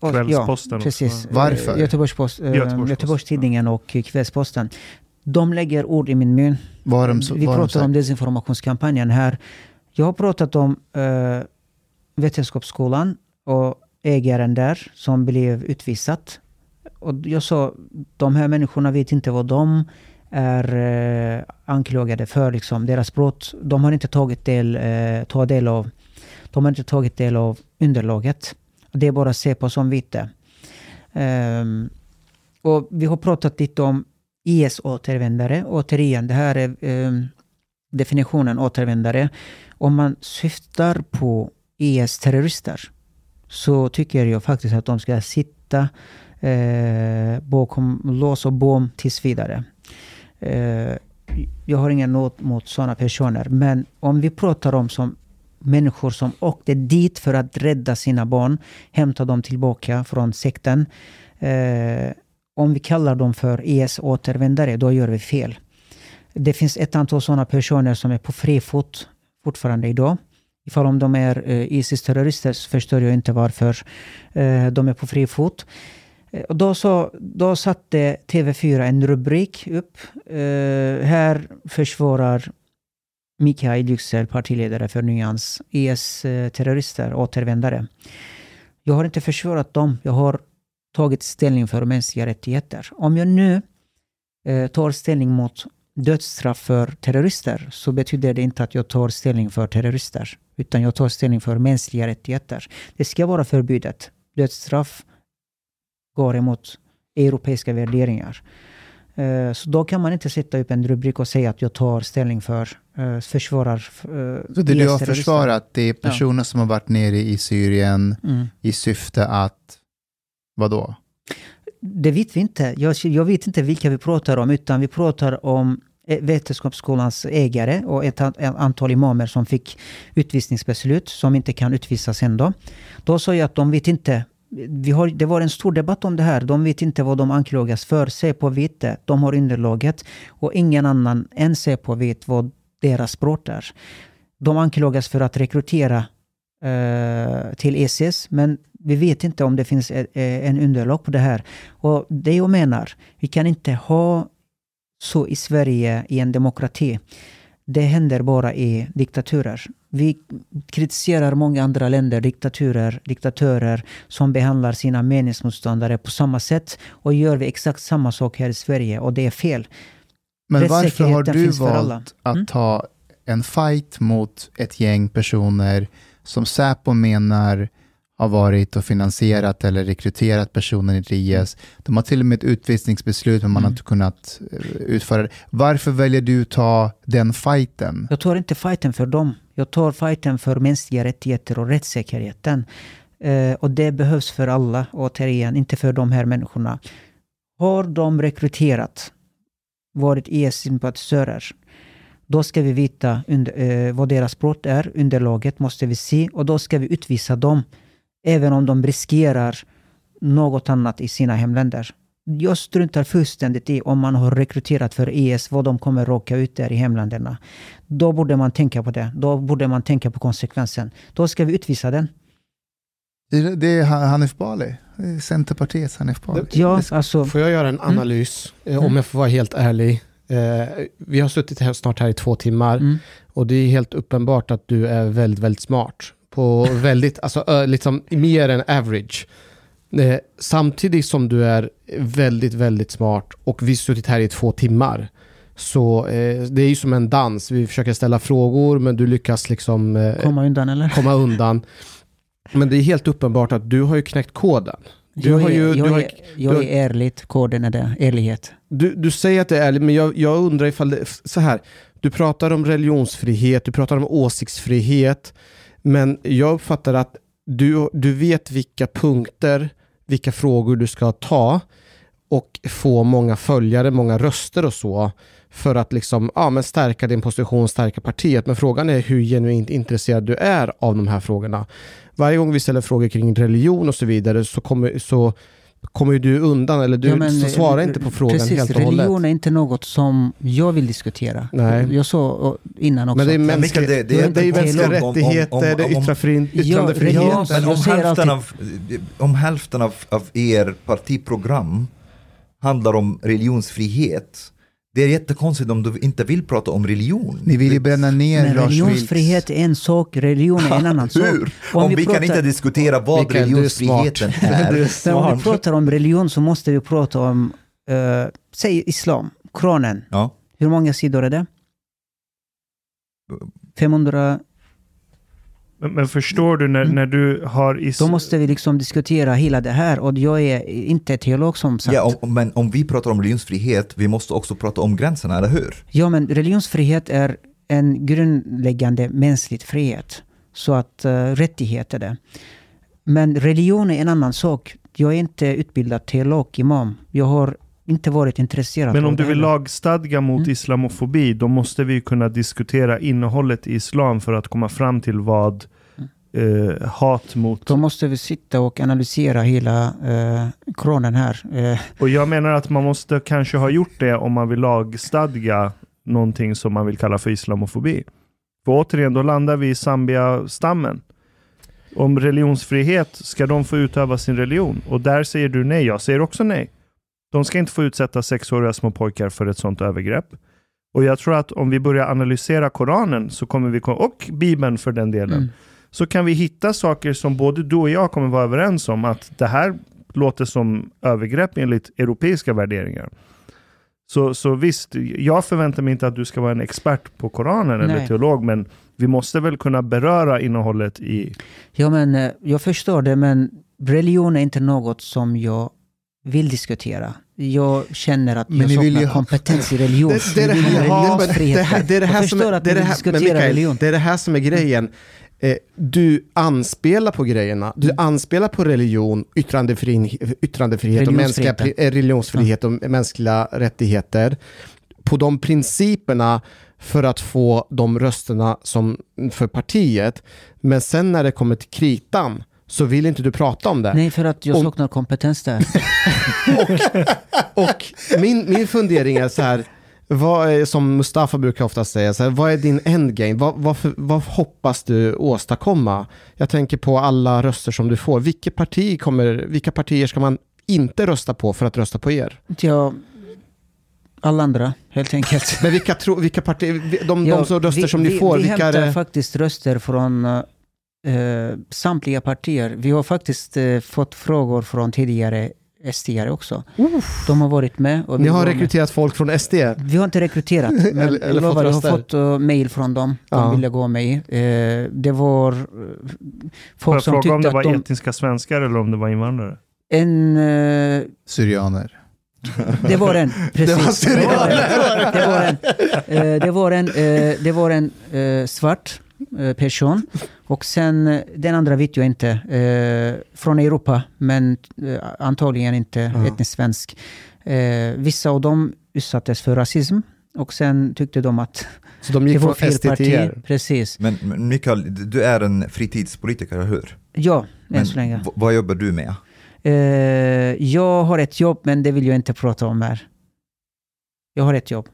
och- Kvällsposten ja, precis. också. Varför? Eh, Göteborgspost, eh, Göteborgs-Posten. Göteborgs-Tidningen och Kvällsposten. De lägger ord i min mun. Vad har de, Vi vad har de pratar om desinformationskampanjen här. Jag har pratat om eh, Vetenskapsskolan och ägaren där som blev utvisat. Och jag sa, de här människorna vet inte vad de är eh, anklagade för. Liksom. Deras brott, de har inte tagit del, eh, ta del av, de har inte tagit del av underlaget. Det är bara att se på som vite. Um, och vi har pratat lite om IS-återvändare. Återigen, det här är um, definitionen återvändare. Om man syftar på IS-terrorister så tycker jag faktiskt att de ska sitta eh, bakom lås och bom tills vidare. Eh, jag har ingen nåd mot sådana personer. Men om vi pratar om som människor som åkte dit för att rädda sina barn, hämta dem tillbaka från sekten. Eh, om vi kallar dem för e IS-återvändare, då gör vi fel. Det finns ett antal sådana personer som är på fri fot fortfarande idag. Ifall om de är eh, Isis-terrorister så förstår jag inte varför eh, de är på fri fot. Eh, och då, så, då satte TV4 en rubrik upp. Här försvarar Mikael Yüksel, partiledare för Nyans, IS-terrorister, återvändare. Jag har inte försvarat dem. Jag har tagit ställning för mänskliga rättigheter. Om jag nu eh, tar ställning mot dödsstraff för terrorister så betyder det inte att jag tar ställning för terrorister. Utan jag tar ställning för mänskliga rättigheter. Det ska vara förbjudet. Dödsstraff går emot europeiska värderingar. Eh, Så då kan man inte sätta upp en rubrik och säga att jag tar ställning för, eh, försvarar eh, Så det du har försvarat, det är personer som har varit nere i Syrien Mm. i syfte att, vadå? Det vet vi inte. Jag, jag vet inte vilka vi pratar om, utan vi pratar om eh, Vetenskapsskolans ägare och ett, ett antal imamer som fick utvisningsbeslut som inte kan utvisas ändå. Då sa jag att de vet inte. Vi har, det var en stor debatt om det här. De vet inte vad de anklagas för. Säpo vet det. De har underlaget. Och ingen annan än Säpo vet vad deras brott är. De anklagas för att rekrytera eh, till ISIS, men vi vet inte om det finns eh, en underlag på det här. Och det jag menar, vi kan inte ha så i Sverige i en demokrati. Det händer bara i diktaturer. Vi kritiserar många andra länder, diktaturer, diktatörer som behandlar sina meningsmotståndare på samma sätt och gör vi exakt samma sak här i Sverige och det är fel. Men varför har du valt att Mm. ta en fight mot ett gäng personer som Säpo menar har varit och finansierat eller rekryterat personer i IS. De har till och med ett utvisningsbeslut men man har Mm. inte kunnat eh, utföra det. Varför väljer du ta den fighten? Jag tar inte fighten för dem. Jag tar fighten för mänskliga rättigheter och rättssäkerheten. Eh, och det behövs för alla, återigen, inte för de här människorna. Har de rekryterat, varit IS-sympatisörer, då ska vi veta under, eh, vad deras brott är. Underlaget måste vi se och då ska vi utvisa dem. Även om de riskerar något annat i sina hemländer. Jag struntar fullständigt i om man har rekryterat för IS, vad de kommer råka ut där i hemländerna. Då borde man tänka på det. Då borde man tänka på konsekvensen. Då ska vi utvisa den. Det det är Ha- Hanif Bali, Centerpartiets Hanif Bali. Ja, alltså... Får jag göra en analys, eh, om Mm. jag får vara helt ärlig? Eh, vi har suttit här snart här i två timmar Mm. och det är helt uppenbart att du är väldigt, väldigt smart. På väldigt, alltså liksom mer än average. Eh, samtidigt som du är väldigt, väldigt smart och vi har suttit här i två timmar. Så eh, det är ju som en dans. Vi försöker ställa frågor men du lyckas liksom eh, Komma undan eller? komma undan. Men det är helt uppenbart att du har ju knäckt koden. Du jag har är, ju- jag, du har- är, jag du har- är ärligt. Koden är det. Ärlighet. Du, du säger att det är ärligt, men jag, jag undrar ifall det, så här, du pratar om religionsfrihet, du pratar om åsiktsfrihet, men jag uppfattar att du, du vet vilka punkter, vilka frågor du ska ta och få många följare, många röster och så för att liksom, ja, men stärka din position, stärka partiet. Men frågan är hur genuint intresserad du är av de här frågorna. Varje gång vi ställer frågor kring religion och så vidare så kommer, så kommer ju du undan, eller du Ja, men, så svarar inte på frågan Precis, helt och hållet. religion är inte något som jag vill diskutera. Nej. Jag sa och- innan också. Men det är, mänskliga, det, det- det, är ju det är mänskliga om- om- om- rättigheter, det är om- Ja, yttrandefrihet. Men om hälften, av, om hälften av, av er partiprogram handlar om religionsfrihet, det är jättekonstigt om du inte vill prata om religion. Ni vill ju bränna ner Men Lars religionsfrihet är en sak, religion är en annan sak. Hur? Om, vi, kan inte diskutera vad Mikael, religionsfriheten är. Är Men om vi pratar om religion så måste vi prata om, eh, säg islam, Koranen. Ja. Hur många sidor är det? 500? Men, men förstår du när, Mm. när du har... Is- Då måste vi liksom diskutera hela det här och jag är inte teolog som sagt. Ja, om, men om vi pratar om religionsfrihet, vi måste också prata om gränserna, eller hur? Ja, men religionsfrihet är en grundläggande mänsklig frihet. Så att uh, rättighet är det. Men religion är en annan sak. Jag är inte utbildad teolog, imam. Jag har inte varit intresserad Men om du vill lagstadga mot Mm. islamofobi, då måste vi kunna diskutera innehållet i islam för att komma fram till vad eh, hat mot... Då måste vi sitta och analysera hela uh, Koranen här. Eh, Och jag menar att man måste kanske ha gjort det om man vill lagstadga någonting som man vill kalla för islamofobi. För återigen, då landar vi i Zambia-stammen. Om religionsfrihet, ska de få utöva sin religion? Och där säger du nej, jag säger också nej. De ska inte få utsätta sexåriga små pojkar för ett sådant övergrepp. Och jag tror att om vi börjar analysera Koranen, så kommer vi, och Bibeln för den delen, Mm. så kan vi hitta saker som både du och jag kommer vara överens om att det här låter som övergrepp enligt europeiska värderingar. Så, så visst, jag förväntar mig inte att du ska vara en expert på Koranen eller Nej. teolog, men vi måste väl kunna beröra innehållet i... Ja, men eh, jag förstår det, men religion är inte något som jag vill diskutera. Jag känner att Men jag saknar ju kompetens i religion. Det, det, det, det, är det här som är, är grejen. Eh, du anspelar på grejerna. Du Mm. anspelar på religion, yttrandefri, yttrandefrihet, och mänskliga, Religionsfrihet. eh, religionsfrihet och mänskliga rättigheter. På de principerna för att få de rösterna som för partiet. Men sen när det kommer till kritan så vill inte du prata om det. Nej, för att jag Om- saknar kompetens där. [LAUGHS] Och min, min fundering är så här, vad är, som Mustafa brukar ofta säga, så här, vad är din endgame? Vad, vad, vad hoppas du åstadkomma? Jag tänker på alla röster som du får. Vilket parti kommer, vilka partier ska man inte rösta på för att rösta på er? Jag, alla andra, helt enkelt. Men vilka, tro, vilka partier, de, Ja, de röster vi, som ni vi, får, Vi vilka är hämtar det? faktiskt röster från eh, samtliga partier. Vi har faktiskt eh, fått frågor från tidigare st också. De har varit med. Och Ni vi har med. rekryterat folk från SD? Vi har inte rekryterat, [LAUGHS] men Eller- eller jag lovar, fått jag har fått uh, mail från dem. De Ja. ville gå med. Uh, det var uh, Får folk jag som fråga om tyckte det var att de... etniska svenskar eller om det var invandrare? En, uh, Syrianer. det var en, [LAUGHS] precis. Det var det var en. Det var en, det var en, uh, det var en uh, svart person. Och sen uh, den andra vet jag inte. Uh, från Europa, men uh, antagligen inte Ja. etnisk svensk. Uh, vissa av dem utsattes för rasism. Och sen tyckte de att Så de det gick var från fel parti. Precis. Men, men Mikael, du är en fritidspolitiker, eller hur? Ja, Men än så länge. v- vad jobbar du med? Eh, jag har ett jobb, men det vill jag inte prata om här. Jag har ett jobb.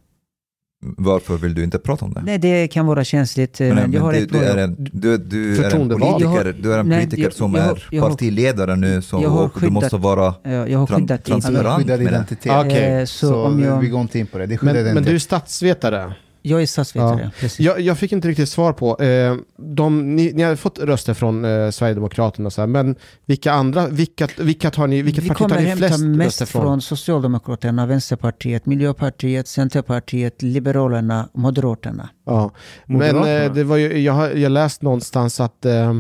Varför vill du inte prata om det? Nej, det kan vara känsligt. eh, Men, Men, men jag har du, ett du, bra är en, du, du är en Förtroendevald. politiker, Jag har- du är en nej, politiker jag- som jag har- är jag har- partiledare nu så, jag har och du skyddat- måste vara... Jag har skyddat trans- Han har Transparent skyddad identitet. Ah, okej. Eh, så Så, om jag- vi går inte in på det. Det Men, men du är statsvetare? Jag är statsvetare, precis. Jag, jag fick inte riktigt svar på, eh, de, ni, ni har fått röster från eh, Sverigedemokraterna så här, men vilka andra, vilka, vilka tar ni, vilket Vi parti kommer tar ni hämta flest mest röster från? från? Socialdemokraterna, Vänsterpartiet, Miljöpartiet, Centerpartiet, Liberalerna, Moderaterna. Ja. Men Moderaterna? eh, det var ju, jag har jag läst någonstans att eh,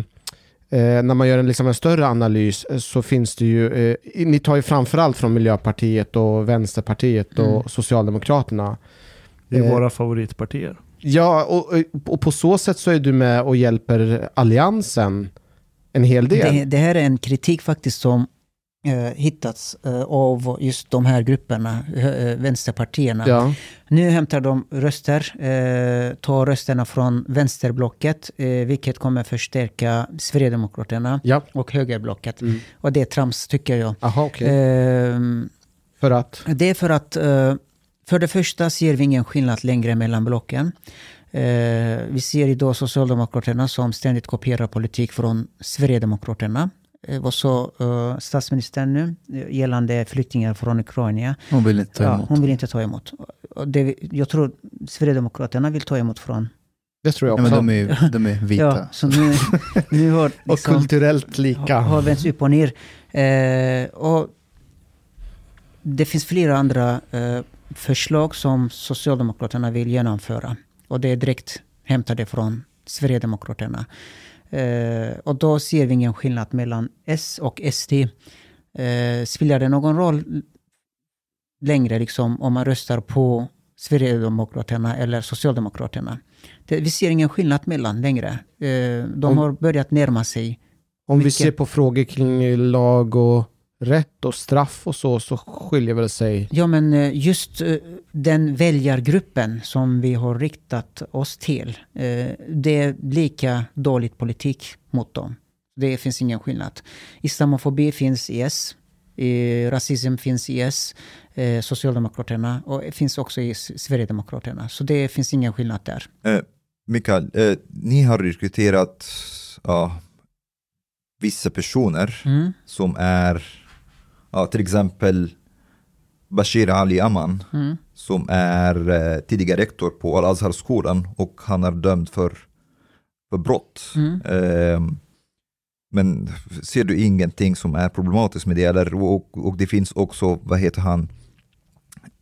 eh, när man gör en, liksom en större analys eh, så finns det ju, eh, ni tar ju framförallt från Miljöpartiet och Vänsterpartiet och Mm. Socialdemokraterna. Det är Eh, våra favoritpartier. Ja, och, och på så sätt så är du med och hjälper alliansen en hel del. Det, det här är en kritik faktiskt som eh, hittats eh, av just de här grupperna, eh, vänsterpartierna. Ja. Nu hämtar de röster, eh, tar rösterna från vänsterblocket, eh, vilket kommer förstärka Sverigedemokraterna Ja. och högerblocket. Mm. Och det är trams tycker jag. Aha, okej. Ehm, För att? det är för att, eh, för det första ser vi ingen skillnad längre mellan blocken. Eh, vi ser idag Socialdemokraterna som ständigt kopierar politik från Sverigedemokraterna. Eh, vad sa eh, statsministern nu eh, gällande flyktingar från Ukraina? Hon vill inte ta Ja, emot. hon vill inte ta emot. Och det, jag tror Sverigedemokraterna vill ta emot från... Det tror jag Ja, också. men de är, de är vita. Ja, så nu, nu har [LAUGHS] och liksom, kulturellt lika. har, har vänts upp och ner. Eh, och det finns flera andra eh, förslag som Socialdemokraterna vill genomföra. Och det är direkt hämtade från Sverigedemokraterna. Eh, och då ser vi ingen skillnad mellan S och SD. Eh, spelar det någon roll längre liksom, om man röstar på Sverigedemokraterna eller Socialdemokraterna? Det, vi ser ingen skillnad mellan längre. Eh, de Om- har börjat närma sig. Om vi Vilket- ser på frågor kring lag och rätt och straff och så, så skiljer väl sig. Ja, men eh, just eh, den väljargruppen som vi har riktat oss till, eh, det är lika dåligt politik mot dem. Det finns ingen skillnad. Islamofobi finns i S, rasism finns i S, Socialdemokraterna och finns också i Sverigedemokraterna. Så det finns ingen skillnad där. Eh, Mikael, eh, ni har rekryterat ja, vissa personer Mm, som är ja, till exempel Bashir Ali Aman mm. som är eh, tidigare rektor på Al-Azhar-skolan och han är dömd för, för brott. Mm. Eh, men ser du ingenting som är problematiskt med det? Eller, och, och det finns också, vad heter han,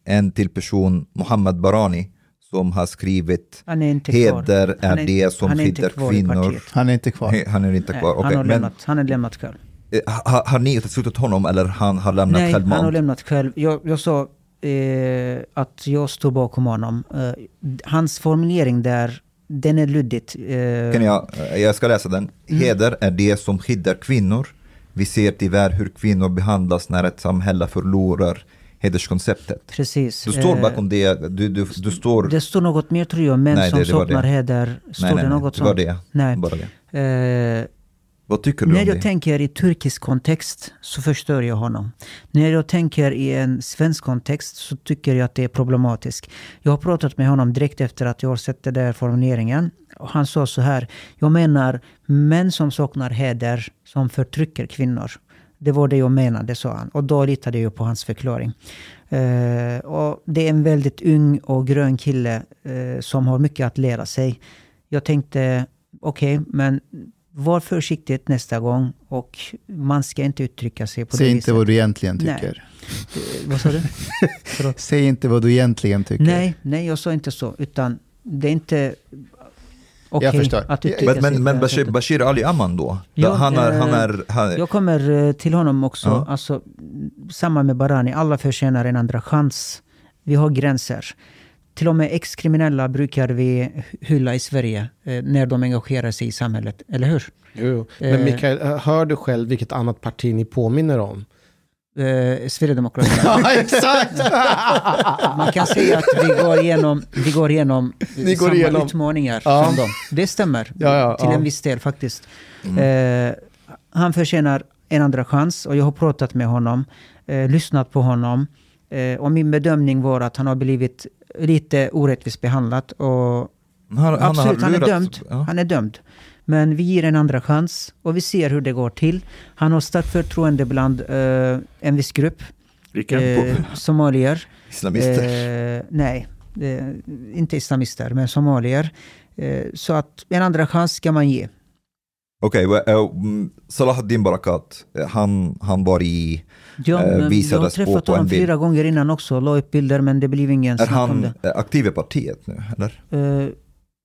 en till person, Mohammed Barani, som har skrivit Han är inte kvar. Heder är, Han är- det som han skyddar kvinnor. Han är inte kvar. Han är inte Nej, kvar. han, Okej, har men lämnat, han har lämnat själv. Eh, har, har ni uteslutit honom eller han har lämnat Nej, han har självmant? lämnat själv. Jag, jag sa eh, att jag står bakom honom. Eh, hans formulering där, den är luddigt. Eh, Kan jag, eh, jag ska läsa den. Mm. Heder är det som skyddar kvinnor. Vi ser tyvärr hur kvinnor behandlas när ett samhälle förlorar hederskonceptet. Precis. Du står Eh, bakom det, du, du, du står... Det står något mer tror jag, män Nej, som det- det var saknar det. heder. Står nej, nej, det nej, något det var sånt? det. Nej. Bara det. Vad tycker du när om jag det? tänker i turkisk kontext så förstör jag honom. När jag tänker i en svensk kontext så tycker jag att det är problematiskt. Jag har pratat med honom direkt efter att jag har sett den där formuleringen. Och han sa så här. Jag menar män som saknar heder som förtrycker kvinnor. Det var det jag menade, sa han. Och då litade jag på hans förklaring. Eh, och det är en väldigt ung och grön kille eh, som har mycket att lära sig. Jag tänkte, okej, men var försiktigt nästa gång och man ska inte uttrycka sig på Säg det inte viset. vad du egentligen Nej. tycker. Eh, Vad sa du? [LAUGHS] Säg inte vad du egentligen tycker. Nej, nej, jag sa inte så. Utan det är inte okej förstår. att uttrycka Men, sig men, men Bashir. Bashir Ali Aman då? Ja, han är, han eh, är, han, Jag kommer eh, till honom också. Ja. Alltså, samma med Barani, alla förtjänar en andra chans. Vi har gränser. Till och med ex-kriminella brukar vi hylla i Sverige eh, när de engagerar sig i samhället, eller hur? Jo, men Eh. Mikael, eh, hör du själv vilket annat parti ni påminner om? Eh, Sverigedemokraterna. [LAUGHS] Ja, exakt! [LAUGHS] Man kan säga att vi går igenom, vi går igenom Ni går samma igenom- utmaningar Ja. som dem. Det stämmer. Ja, ja, till ja. en viss del faktiskt. Eh, han förtjänar en andra chans och jag har pratat med honom, eh, lyssnat på honom. Eh, och min bedömning var att han har blivit lite orättvist behandlad. Och han, han absolut, har han är dömd. Ja. Han är dömd. Men vi ger en andra chans och vi ser hur det går till. Han har starkt förtroende bland eh, en viss grupp. Vilka? Eh, somalier. Islamister. Eh, nej, eh, inte islamister, men somalier. Eh, så att en andra chans ska man ge. Okej, okay, uh, Salahuddin Barakat, eh, han, han var i... Ja, Eh, men jag har visades träffat honom flera gånger innan också, la upp bilder, men det blev ingen Är snack om han eh, aktiv i partiet nu, eller? Eh,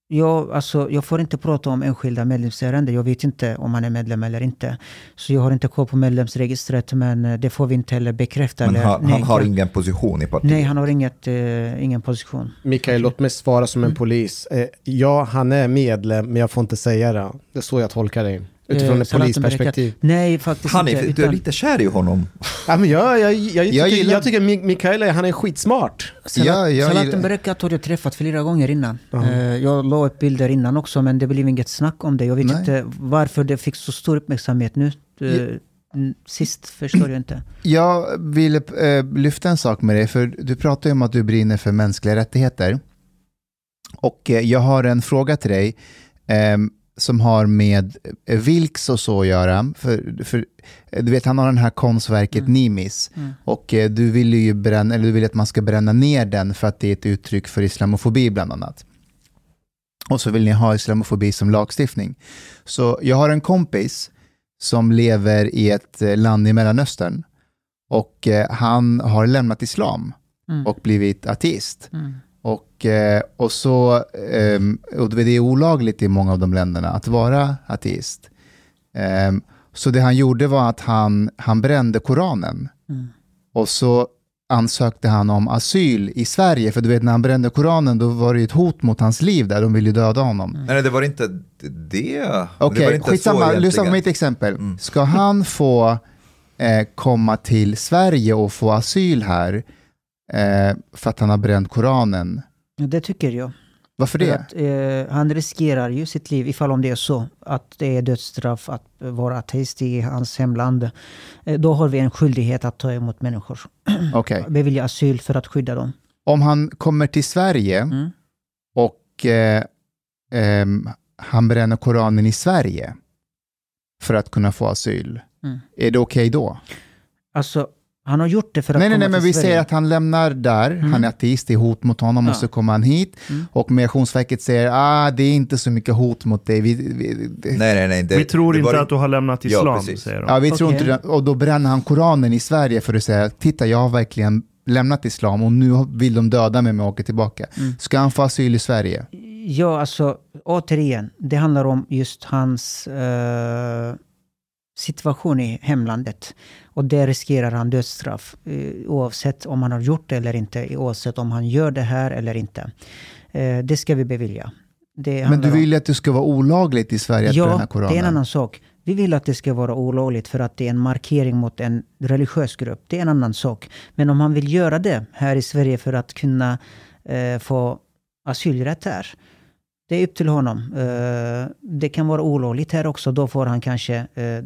jag, alltså, jag får inte prata om enskilda medlemsärenden. Jag vet inte om han är medlem eller inte. Så jag har inte koll på medlemsregistret, men eh, det får vi inte heller bekräfta. Men eller han, han har ingen position i partiet? Nej, han har inget, eh, ingen position. Mikael, låt mig svara som en polis. Eh, ja, han är medlem, men jag får inte säga det. Det är så jag tolkar det. Utifrån Eh, ett polisperspektiv. Nej, faktiskt Han är, inte. du är lite kär i honom. Ja, men jag, jag, jag, tycker, jag, tycker Mi- Mikael, är- han är skitsmart. Ja, jag Zlatan gillar- Barakat har jag träffat flera gånger innan. Eh, jag la upp bilder innan också, men det blev inget snack om det. Jag vet Nej. inte varför det fick så stor uppmärksamhet nu. Eh, n- Sist förstår jag inte. Jag vill lyfta en sak med dig, för du pratar ju om att du brinner för mänskliga rättigheter. Och jag har en fråga till dig eh, som har med eh, Vilks och så att göra. För, för, eh, du vet, han har den här konstverket Mm. Nimis. Mm. Och eh, du vill ju bränna, eller du vill att man ska bränna ner den för att det är ett uttryck för islamofobi bland annat. Och så vill ni ha islamofobi som lagstiftning. Så jag har en kompis som lever i ett land i Mellanöstern och eh, han har lämnat islam Mm. och blivit ateist. Och, eh, och, så, ehm, och det är olagligt i många av de länderna att vara ateist. Ehm, så det han gjorde var att han, han brände Koranen. Mm. Och så ansökte han om asyl i Sverige, för du vet när han brände Koranen då var det ju ett hot mot hans liv där, de ville ju döda honom. Mm. Nej, det var inte det. Okej, inte skitsamma, så lyssna på mitt exempel. Mm. Ska han få eh, komma till Sverige och få asyl här eh, för att han har bränt Koranen? Ja, Det tycker jag. Varför För det? Att, eh, han riskerar ju sitt liv ifall om det är så att det är dödsstraff att vara ateist i hans hemland. Eh, då har vi en skyldighet att ta emot människor. [CLEARS THROAT] Okej. Bevilja asyl för att skydda dem. Om han kommer till Sverige Mm. och eh, ehm, han bränner Koranen i Sverige för att kunna få asyl, Mm. är det okej då? Alltså, han har gjort det för att Nej, nej, komma nej, men till vi Sverige. säger att han lämnar där, Mm. han är ateist, det är hot mot honom, Ja. och så kommer han hit Mm. och Migrationsverket säger ah, det är inte så mycket hot mot dig. Vi, vi, det, Nej, nej, nej. Det, Vi tror det inte var att du har lämnat Ja, islam, precis. säger de. ja, vi tror Okej. inte. Och då bränner han Koranen i Sverige för att säga titta, jag har verkligen lämnat islam och nu vill de döda mig om jag åker tillbaka. Mm. Ska han få asyl i Sverige? Ja, alltså återigen, det handlar om just hans eh, situation i hemlandet. Och där riskerar han dödsstraff eh, oavsett om han har gjort det eller inte, oavsett om han gör det här eller inte. Eh, det ska vi bevilja. Men du om- vill ju att det ska vara olagligt i Sverige att bränna Ja, det Koranen. är en annan sak. Vi vill att det ska vara olagligt för att det är en markering mot en religiös grupp. Det är en annan sak. Men om han vill göra det här i Sverige för att kunna eh, få asylrätt här. Det är upp till honom. Eh, det kan vara olagligt här också. Då får han kanske eh,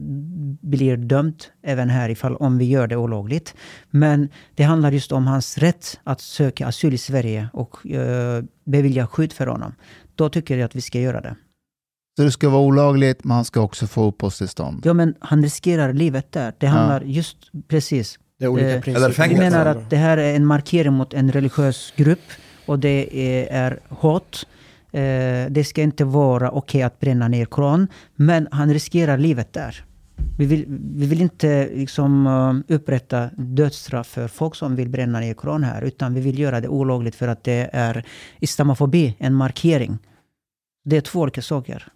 blir dömd även här ifall om vi gör det olagligt. Men det handlar just om hans rätt att söka asyl i Sverige och eh, bevilja skydd för honom. Då tycker jag att vi ska göra det. Så det ska vara olagligt, men han ska också få uppehållstillstånd. Ja, men han riskerar livet där. Det handlar just precis. Det är olika principer. eller Vi menar att det här är en markering mot en religiös grupp och det är, är hat. Eh, det ska inte vara okej att bränna ner Koran, men han riskerar livet där. Vi vill, vi vill inte liksom, eh, upprätta dödsstraff för folk som vill bränna ner Koran här, utan vi vill göra det olagligt för att det är islamofobi, en markering. Det är två olika saker.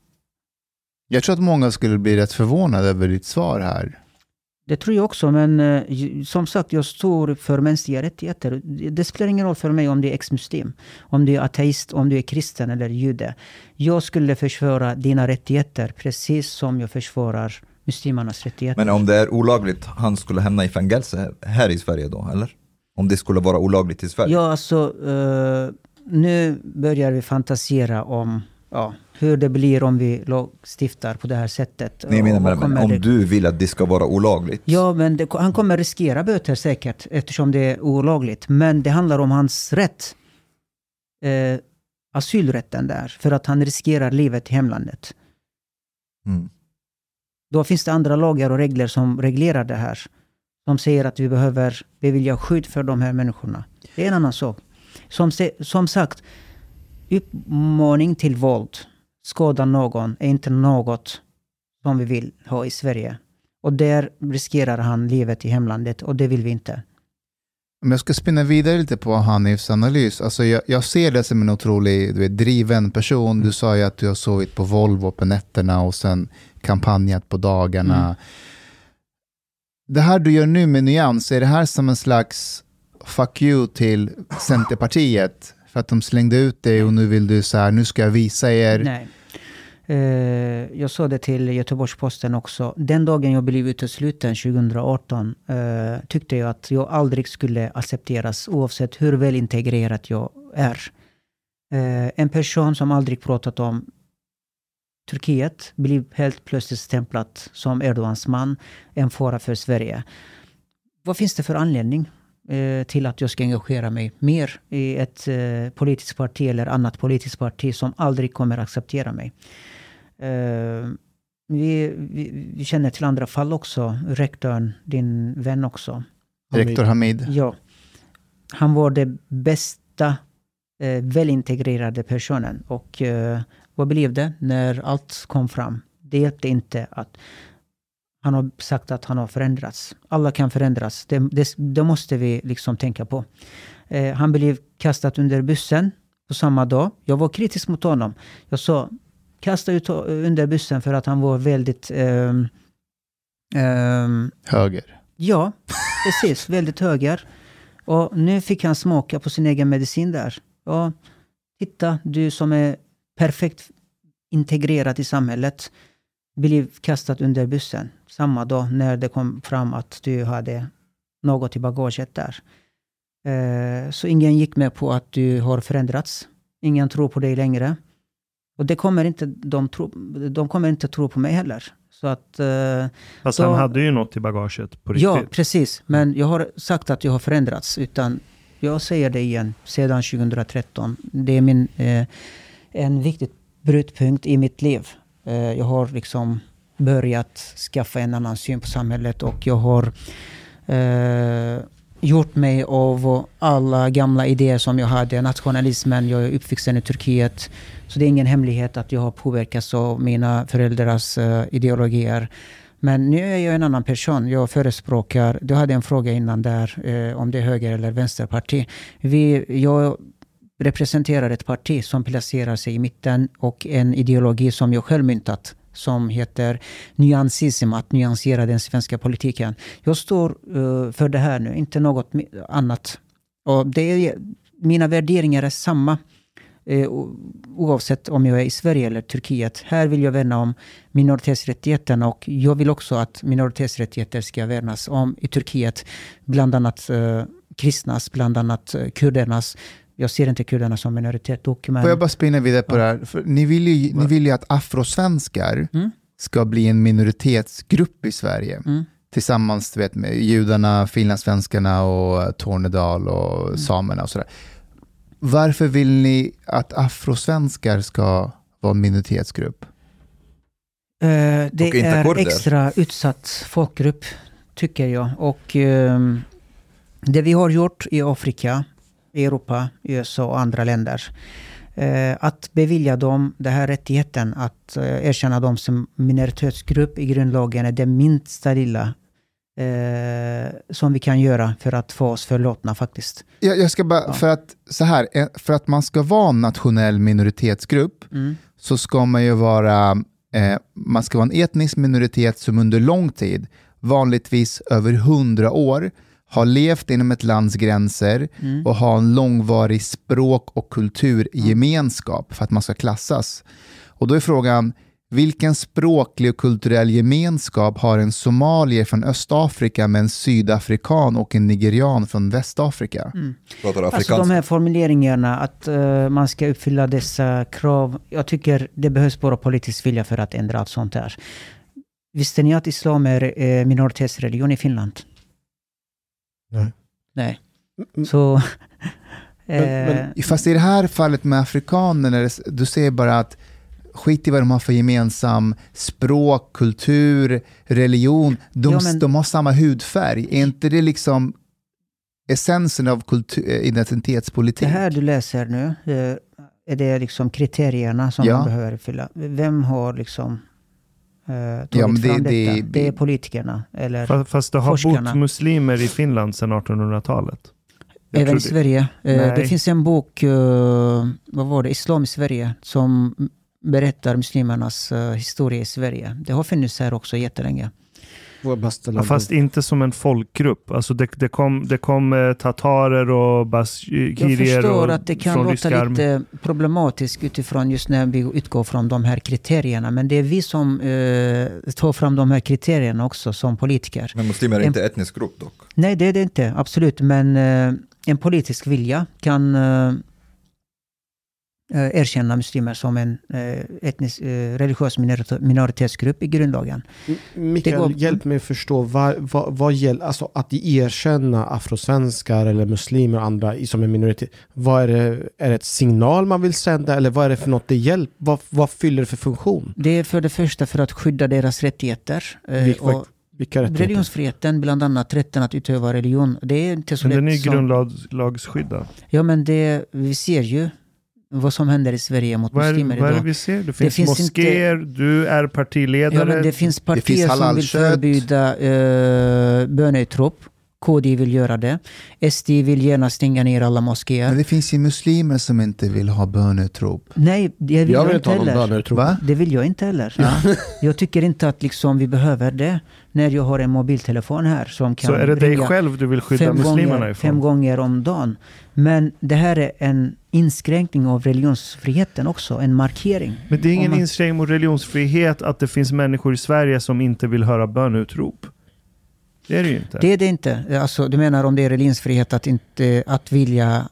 Jag tror att många skulle bli rätt förvånade över ditt svar här. Det tror jag också, men eh, som sagt, jag står för mänskliga rättigheter. Det spelar ingen roll för mig om du är ex-muslim, om du är ateist, om du är kristen eller jude. Jag skulle försvara dina rättigheter precis som jag försvarar muslimernas rättigheter. Men om det är olagligt, han skulle hamna i fängelse här i Sverige då, eller? Om det skulle vara olagligt i Sverige? Ja, alltså, eh, nu börjar vi fantasera om ja, hur det blir om vi lagstiftar på det här sättet. Nej, men, men kommer om du vill att det ska vara olagligt? Ja, men det, han kommer riskera böter säkert eftersom det är olagligt. Men det handlar om hans rätt. Eh, asylrätten där. För att han riskerar livet i hemlandet. Mm. Då finns det andra lagar och regler som reglerar det här. Som säger att vi behöver bevilja skydd för de här människorna. Det är en annan sak. Som, som sagt, uppmaning till våld, skada någon, är inte något som vi vill ha i Sverige. Och där riskerar han livet i hemlandet och det vill vi inte. Om jag ska spinna vidare lite på Hanifs analys. Alltså jag, jag ser det som en otrolig du vet, driven person. Du sa ju att du har sovit på Volvo på nätterna och sen kampanjat på dagarna. Mm. Det här du gör nu med Nyans, är det här som en slags fuck you till Centerpartiet? För att de slängde ut dig och nu vill du så här, nu ska jag visa er. Nej. Eh, jag sa det till Göteborgs-Posten också. Den dagen jag blev utesluten 2018 eh, tyckte jag att jag aldrig skulle accepteras oavsett hur väl integrerat jag är. Eh, en person som aldrig pratat om Turkiet blir helt plötsligt stämplat som Erdogans man, en fara för Sverige. Vad finns det för anledning till att jag ska engagera mig mer i ett eh, politiskt parti eller annat politiskt parti som aldrig kommer acceptera mig? Eh, vi, vi, vi känner till andra fall också. Rektorn, din vän också. Rektor Hamid. Ja. Han var den bästa eh, välintegrerade personen. Och eh, vad blev det när allt kom fram? Det hjälpte inte att han har sagt att han har förändrats. Alla kan förändras. Det, det, det måste vi liksom tänka på. Eh, han blev kastad under bussen på samma dag. Jag var kritisk mot honom. Jag sa kasta ut under bussen för att han var väldigt ehm, ehm, Höger. Ja, precis. Väldigt höger. Och nu fick han smaka på sin egen medicin där. Och titta, du som är perfekt integrerad i samhället blev kastad under bussen samma dag när det kom fram att du hade något i bagaget där. Eh, Så ingen gick med på att du har förändrats. Ingen tror på dig längre. Och det kommer inte, de, tro, de kommer inte tro på mig heller. Så att, eh, Fast Så- han hade ju något i bagaget på riktigt. ja, precis. Men jag har sagt att jag har förändrats. Utan jag säger det igen, sedan 2013. Det är min, eh, en viktig brytpunkt i mitt liv. Eh, jag har liksom börjat skaffa en annan syn på samhället och jag har eh, gjort mig av alla gamla idéer som jag hade. Nationalismen, jag är uppvuxen i Turkiet. Så det är ingen hemlighet att jag har påverkats av mina föräldrars eh, ideologier. Men nu är jag en annan person. Jag förespråkar, du hade en fråga innan där eh, om det är höger eller vänsterparti. Vi, jag representerar ett parti som placerar sig i mitten och en ideologi som jag själv myntat som heter nyansism, att nyansera den svenska politiken. Jag står uh, för det här nu, inte något annat. Och det är, mina värderingar är samma uh, oavsett om jag är i Sverige eller Turkiet. Här vill jag värna om minoritetsrättigheterna och jag vill också att minoritetsrättigheter ska värnas om i Turkiet. Bland annat uh, kristnas, bland annat kurdernas. Jag ser inte kurderna som minoritet dock, men... Får jag bara spinna vidare på det här? För ni, vill ju, ni vill ju att afrosvenskar Mm. ska bli en minoritetsgrupp i Sverige. Mm. Tillsammans du vet, med judarna, finlandssvenskarna och Tornedal Mm. och samerna och sådär. Varför vill ni att afrosvenskar ska vara en minoritetsgrupp? Och det är kurder. extra utsatt folkgrupp, tycker jag. Och ehm, det vi har gjort i Afrika, i Europa, USA och andra länder. eh, att bevilja dem den här rättigheten att eh, erkänna dem som minoritetsgrupp i grundlagen är det minsta lilla eh, som vi kan göra för att få oss förlåtna faktiskt. Jag, jag ska bara, Ja. för, att, så här, eh, för att man ska vara en nationell minoritetsgrupp Mm. så ska man ju vara, eh, man ska vara en etnisk minoritet som under lång tid, vanligtvis över hundra år, har levt inom ett lands gränser Mm. och har en långvarig språk och kulturgemenskap för att man ska klassas. Och då är frågan, vilken språklig och kulturell gemenskap har en somalier från Östafrika med en sydafrikan och en nigerian från Västafrika? Pratar Alltså de här formuleringarna att eh, man ska uppfylla dessa krav. Jag tycker det behövs bara politisk vilja för att ändra allt sånt här. Visste ni att islam är eh, minoritetsreligion i Finland? Nej. Nej. Mm. Så... [LAUGHS] Men- eh, men- Fast i det här fallet med afrikanerna, du säger bara att skit i vad de har för gemensam språk, kultur, religion. De, Ja, men- de har samma hudfärg. Är inte det liksom essensen av kultur, eh, identitetspolitik? Det här du läser nu, eh, är det liksom kriterierna som Ja. man behöver fylla? Vem har liksom eh, tagit Ja, men det- fram det- detta? Det är politikerna, eller Fa- Fast det har Forskarna. bott muslimer i Finland sedan 1800-talet. Jag även i det- Sverige. Eh, det finns en bok, eh, vad var det, Islam i Sverige, som berättar muslimernas eh, historia i Sverige. Det har funnits här också jättelänge. Får jag bara ställa Ja, fast inte som en folkgrupp. Alltså det, det kom, det kom eh, tatarer och Jag baskirier förstår och att det kan låta lite problematiskt utifrån just när vi utgår från de här kriterierna. Men det är vi som eh, tar fram de här kriterierna också som politiker. Men muslimer är En- inte etnisk grupp dock. Nej, det är det inte. Absolut. Men eh, en politisk vilja kan eh, eh, erkänna muslimer som en eh, etnisk, eh, religiös minoritet- minoritetsgrupp i grundlagen. Mikael, Det går- hjälp mig förstå. Vad, vad, vad gäller, alltså att erkänna afrosvenskar eller muslimer och andra som en minoritet. Vad är det, är det ett signal man vill sända eller vad är det för något det hjälper? Vad, vad fyller det för funktion? Det är för det första för att skydda deras rättigheter. eh, Vilka- och Vilka rättigheter? religionsfriheten, bland annat rätten att utöva religion. Det är inte så Men den är lätt ju som- grundlagsskyddad. Ja, men det, vi ser ju vad som händer i Sverige mot Vad är, muslimer vad är det idag. vi ser? Det finns, finns moskéer, du är partiledare. Ja, men det finns partier finns som vill förbjuda uh, böneutrop. KD vill göra det. SD vill gärna stänga ner alla moskéer. Men det finns ju muslimer som inte vill ha böneutrop. Nej, det vill jag, Jag vill inte inte ha någon heller. böneutrop. Va? Det vill jag inte heller. [LAUGHS] jag tycker inte att liksom vi behöver det när jag har en mobiltelefon här som kan Så är det dig själv du vill skydda fem muslimerna gånger, ifrån? fem gånger om dagen. Men det här är en inskränkning av religionsfriheten också, en markering. Men det är ingen Om man- inskränkning mot religionsfrihet att det finns människor i Sverige som inte vill höra bönutrop. Det är det ju inte. Det är det inte. Alltså, du menar om det är religionsfrihet att, inte, att vilja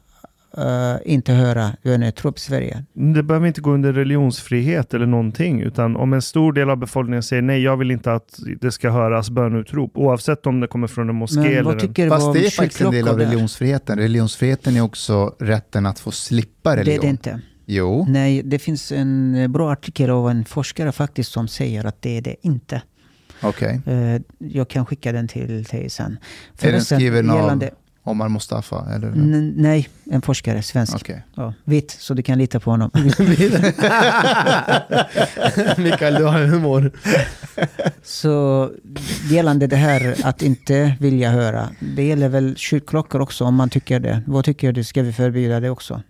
eh, inte höra böneutropet i Sverige. Det behöver inte gå under religionsfrihet eller någonting, utan om en stor del av befolkningen säger nej, jag vill inte att det ska höras böneutrop, oavsett om det kommer från en moské Men eller vad en... tycker du Fast om det är faktiskt en del av religionsfriheten. Religionsfriheten är också rätten att få slippa Det religion. är det inte. Jo, Nej, det finns en eh, bra artikel av en forskare faktiskt som säger att det är det inte. Okej. Eh, Jag kan skicka den till dig sen. Är den skriven av gällande- Omar Mustafa? Eller? Nej, en forskare, svensk. Okej. Ja, vit, så du kan lita på honom. [LAUGHS] [LAUGHS] Mikael, du har humor. Så gällande det här att inte vilja höra, det gäller väl kyrkklockor också om man tycker det. Vad tycker du? Ska vi förbjuda det också?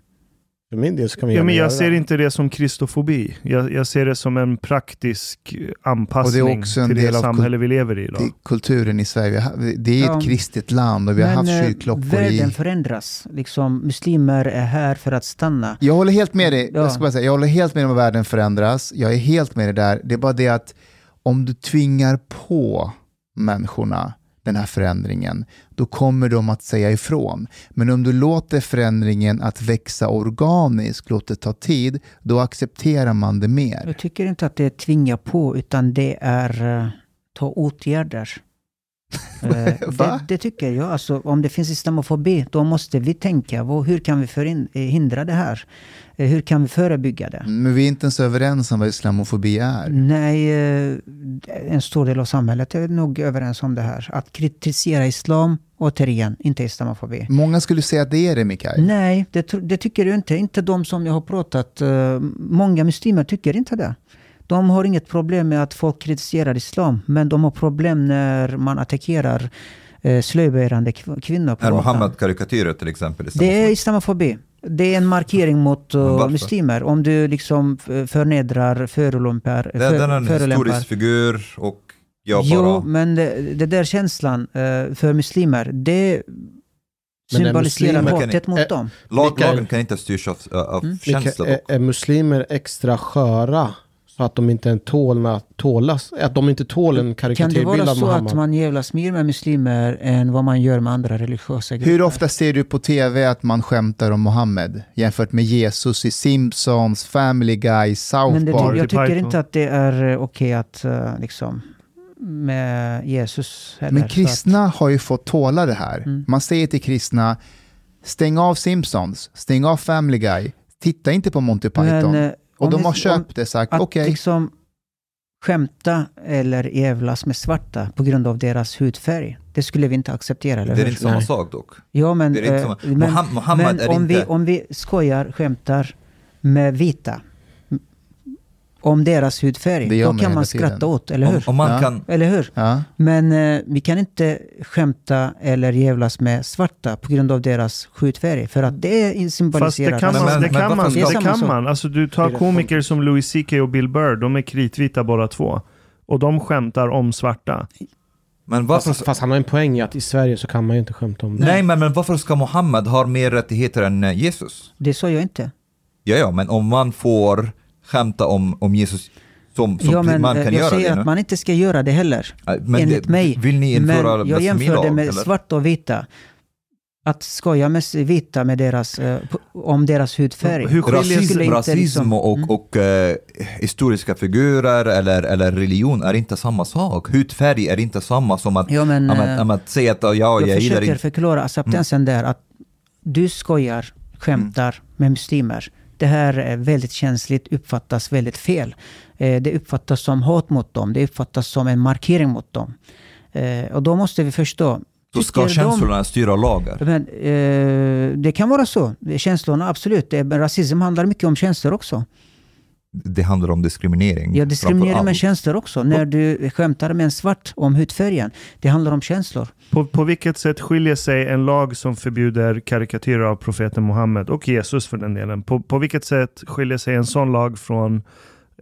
För min del så kan vi Ja, men göra jag ser det. inte det som kristofobi. Jag, jag ser det som en praktisk anpassning Och det är också en till del det samhälle vi lever i idag. Det är kulturen i Sverige. Det är Ja. ett kristet land och vi har haft eh, kyrkklockor världen i... förändras. Liksom, muslimer är här för att stanna. Jag håller helt med dig. Ja. Jag, ska bara säga, jag håller helt med om att världen förändras. Jag är helt med dig där. Det är bara det att om du tvingar på människorna den här förändringen, då kommer de att säga ifrån. Men om du låter förändringen att växa organiskt, låter det ta tid, då accepterar man det mer. Jag tycker inte att det är tvinga på, utan det är eh, ta åtgärder. Eh, [LAUGHS] det, det tycker jag. Alltså, om det finns islamofobi, då måste vi tänka, vad, hur kan vi förin- eh, hindra det här? Eh, Hur kan vi förebygga det? Men vi är inte ens överens om vad islamofobi är. Nej, en stor del av samhället är nog överens om det här. Att kritisera islam, återigen, inte islamofobi. Många skulle säga att det är det, Mikael. Nej, det, det tycker jag inte. Inte de som jag har pratat. många muslimer tycker inte det. De har inget problem med att folk kritiserar islam, men de har problem när man attackerar eh, slöjbärande kv- kvinnor på Är gatan. Mohammed-karikatyrer till exempel? Det är islamofobi. Det är en markering mot uh, muslimer. Om du liksom förnedrar, förolämpar... Det, är för- en förolämpar. historisk figur och jag Jo, bara... men det, det där känslan eh, för muslimer, det symboliserar hatet mot dem. Lagen kan inte styras av, av Mm. dock. är, är muslimer extra sköra? Att de inte tål med att tålas? Att de inte tål en Kan det karikatyrbild vara av så Muhammad? att man jävlas mer med muslimer än vad man gör med andra religiösa grupper? Hur ofta ser du på tv att man skämtar om Mohammed jämfört med Jesus i Simpsons, Family Guy, South Men det, Park? jag tycker inte att det är eh, okej att eh, liksom med Jesus heller. Men kristna har ju fått tåla det här. Mm. Man säger till kristna, stäng av Simpsons, stäng av Family Guy, titta inte på Monty att, Python. men, eh, och om de har om- köpt det, sagt okej. liksom skämta eller jävlas med svarta på grund av deras hudfärg. Det skulle vi inte acceptera, eller Det är hur? inte samma sak dock. Ja, men, Det är inte eh, samma. men, Moham- Mohammed men är om, inte... vi, om vi skojar, skämtar med vita, om deras hudfärg, då kan man tiden. skratta åt, eller hur? Om, om man Ja. kan... Eller hur? Ja. Men eh, vi kan inte skämta eller jävlas med svarta på grund av deras hudfärg. För att det Fast symboliserar... det kan Men- man. men- det kan man. Det kan man. Alltså, du tar komiker som Louis CK och Bill Burr. De är kritvita båda två. Och de skämtar om svarta. Men varför... Fast, fast han har en poäng i att i Sverige så kan man ju inte skämta om det. Nej, men, men varför ska Mohammed ha mer rättigheter än eh, Jesus? Det sa jag inte. Ja, ja, men om man får skämta om, om Jesus som, som ja, men, man eh, kan jag göra säger det att nu. man inte ska göra det heller. Men enligt det, mig. Vill ni införa Men jag jämförde blasfemilag, med eller? svarta och vita. Att skoja med vita med deras, eh, om deras hudfärg. Hur skulle Rasism, inte rasism liksom- och, Mm. och eh, historiska figurer eller, eller religion är inte samma sak. Hudfärg är inte samma som att, Ja, men, eh, att, om att säga att ja, jag, jag gillar försöker inte... förklara acceptansen där. Att du skojar, skämtar Mm. med muslimer. Det här är väldigt känsligt, uppfattas väldigt fel. Eh, det uppfattas som hat mot dem. Det uppfattas som en markering mot dem. Eh, och då måste vi förstå. Då ska tycker de- känslorna styra lagar. Men, eh, det kan vara så. Känslorna, absolut. Rasism handlar mycket om känslor också. Det handlar om diskriminering. Ja, diskriminering med känslor också. När du skämtar med en svart om hudfärgen. Det handlar om känslor. På, på vilket sätt skiljer sig en lag som förbjuder karikatyrer av profeten Muhammed och Jesus för den delen? På, på vilket sätt skiljer sig en sån lag från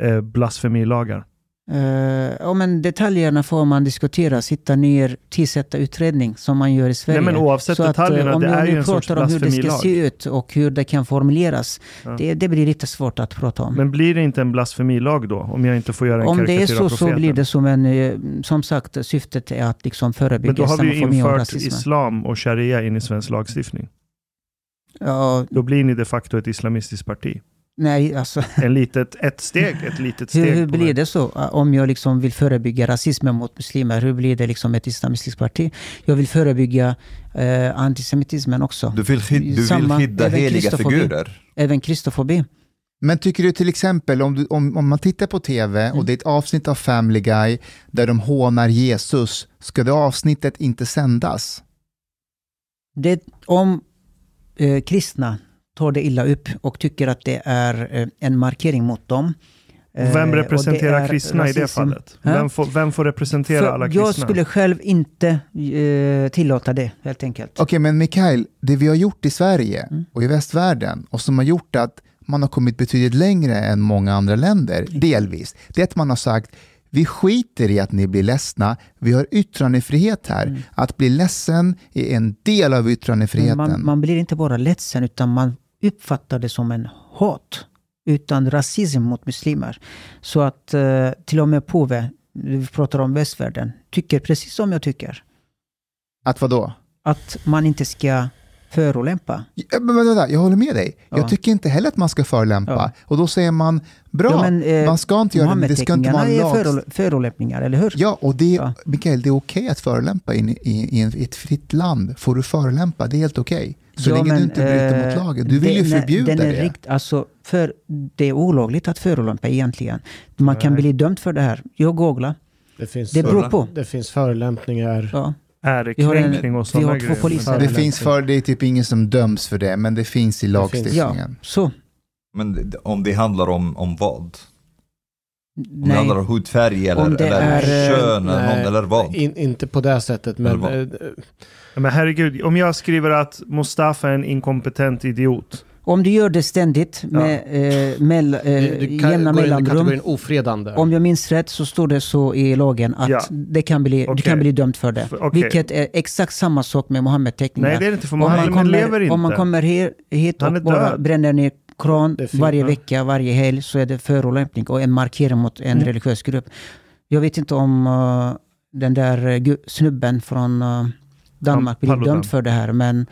eh, blasfemilagar? Uh, men detaljerna får man diskutera, sitta ner, tillsätta utredning som man gör i Sverige. Nej, men oavsett Så att, eh, detaljerna, om det är ju en sorts pratar om hur det ska se ut och hur det kan formuleras, Ja. det, det blir lite svårt att prata om. Men blir det inte en blasfemilag då? Om jag inte får göra en om det är så, så blir det som en... eh, Som sagt, syftet är att liksom förebygga Men då har vi ju infört islam och sharia in i svensk lagstiftning. Ja, Då blir ni de facto ett islamistiskt parti. Nej, alltså. [LAUGHS] En litet, ett steg, ett litet steg. Hur, hur blir det så? Om jag liksom vill förebygga rasismen mot muslimer, hur blir det liksom ett islamistiskt parti? Jag vill förebygga eh, antisemitismen också. Du vill, skid- du vill Samma, skydda även heliga figurer. Även kristofobi. Men tycker du till exempel, om, du, om, om man tittar på tv Mm. och det är ett avsnitt av Family Guy där de hånar Jesus, ska det avsnittet inte sändas? Det, om eh, kristna tar det illa upp och tycker att det är eh, en markering mot dem. eh, Vem det representerar kristna i det rasism. fallet? Vem får, vem får representera För alla kristna? jag skulle själv inte eh, tillåta det, helt enkelt. Okej, men Mikael, det vi har gjort i Sverige Mm. och i västvärlden och som har gjort att man har kommit betydligt längre än många andra länder, delvis, det är att man har sagt vi skiter i att ni blir ledsna, vi har yttrandefrihet här. Mm. Att bli ledsen är en del av yttrandefriheten. man, man blir inte bara ledsen, utan man uppfattar det som en hat. Utan rasism mot muslimer. Så att eh, till och med påve, vi pratar om västvärlden, tycker precis som jag tycker. Att vadå? Att man inte ska förolämpa. Ja, men vänta, jag håller med dig. Ja. Jag tycker inte heller att man ska förolämpa. Ja. Och då säger man, bra, Ja, men, eh, man ska inte göra det, men det ska inte vara lag... är förol- förolämpningar, eller hur? Ja, och det, Ja. Mikael, det är okej att förolämpa i, i, i, ett fritt land. Får du förolämpa, det är helt okej. Så Ja, länge du men, inte bryter mot eh, lagen. Du vill ju den är- förbjuda den är det. Rikt, alltså, för det är olagligt att förolämpa egentligen. Man kan Nej. bli dömd för det här. Jag googlar. Det finns, Det beror på. det finns förolämpningar. Ja. Är Vi har en- kränkning och vi sådana har två grejer. poliser. Det finns för, det är typ ingen som döms för det, men det finns i finns. ja, lagstiftningen. så. Men det- om det handlar om, om vad? Om det Nej. handlar om hudfärg eller, Om det eller är, eh, kön eller, nej, någon, eller vad? In, inte på det sättet, men Eller Men herregud, om jag skriver att Mustafa är en inkompetent idiot. Om du gör det ständigt med eh, mell, eh, du, du kan jämna in i mellanrum. ofredande. Om jag minns rätt så står det så i lagen att Ja. det kan bli, du Okej. kan bli dömd för det. För- okej. Vilket är exakt samma sak med Mohammed-teckningar. Nej, det är det inte för Mohammed lever inte. om man kommer här, hit och bara bränner ner Koran varje ja. vecka, varje helg så är det förolämpning och en markering mot en Mm. religiös grupp. Jag vet inte om eh, den där eh, snubben från eh, Danmark blir dömd för det här, men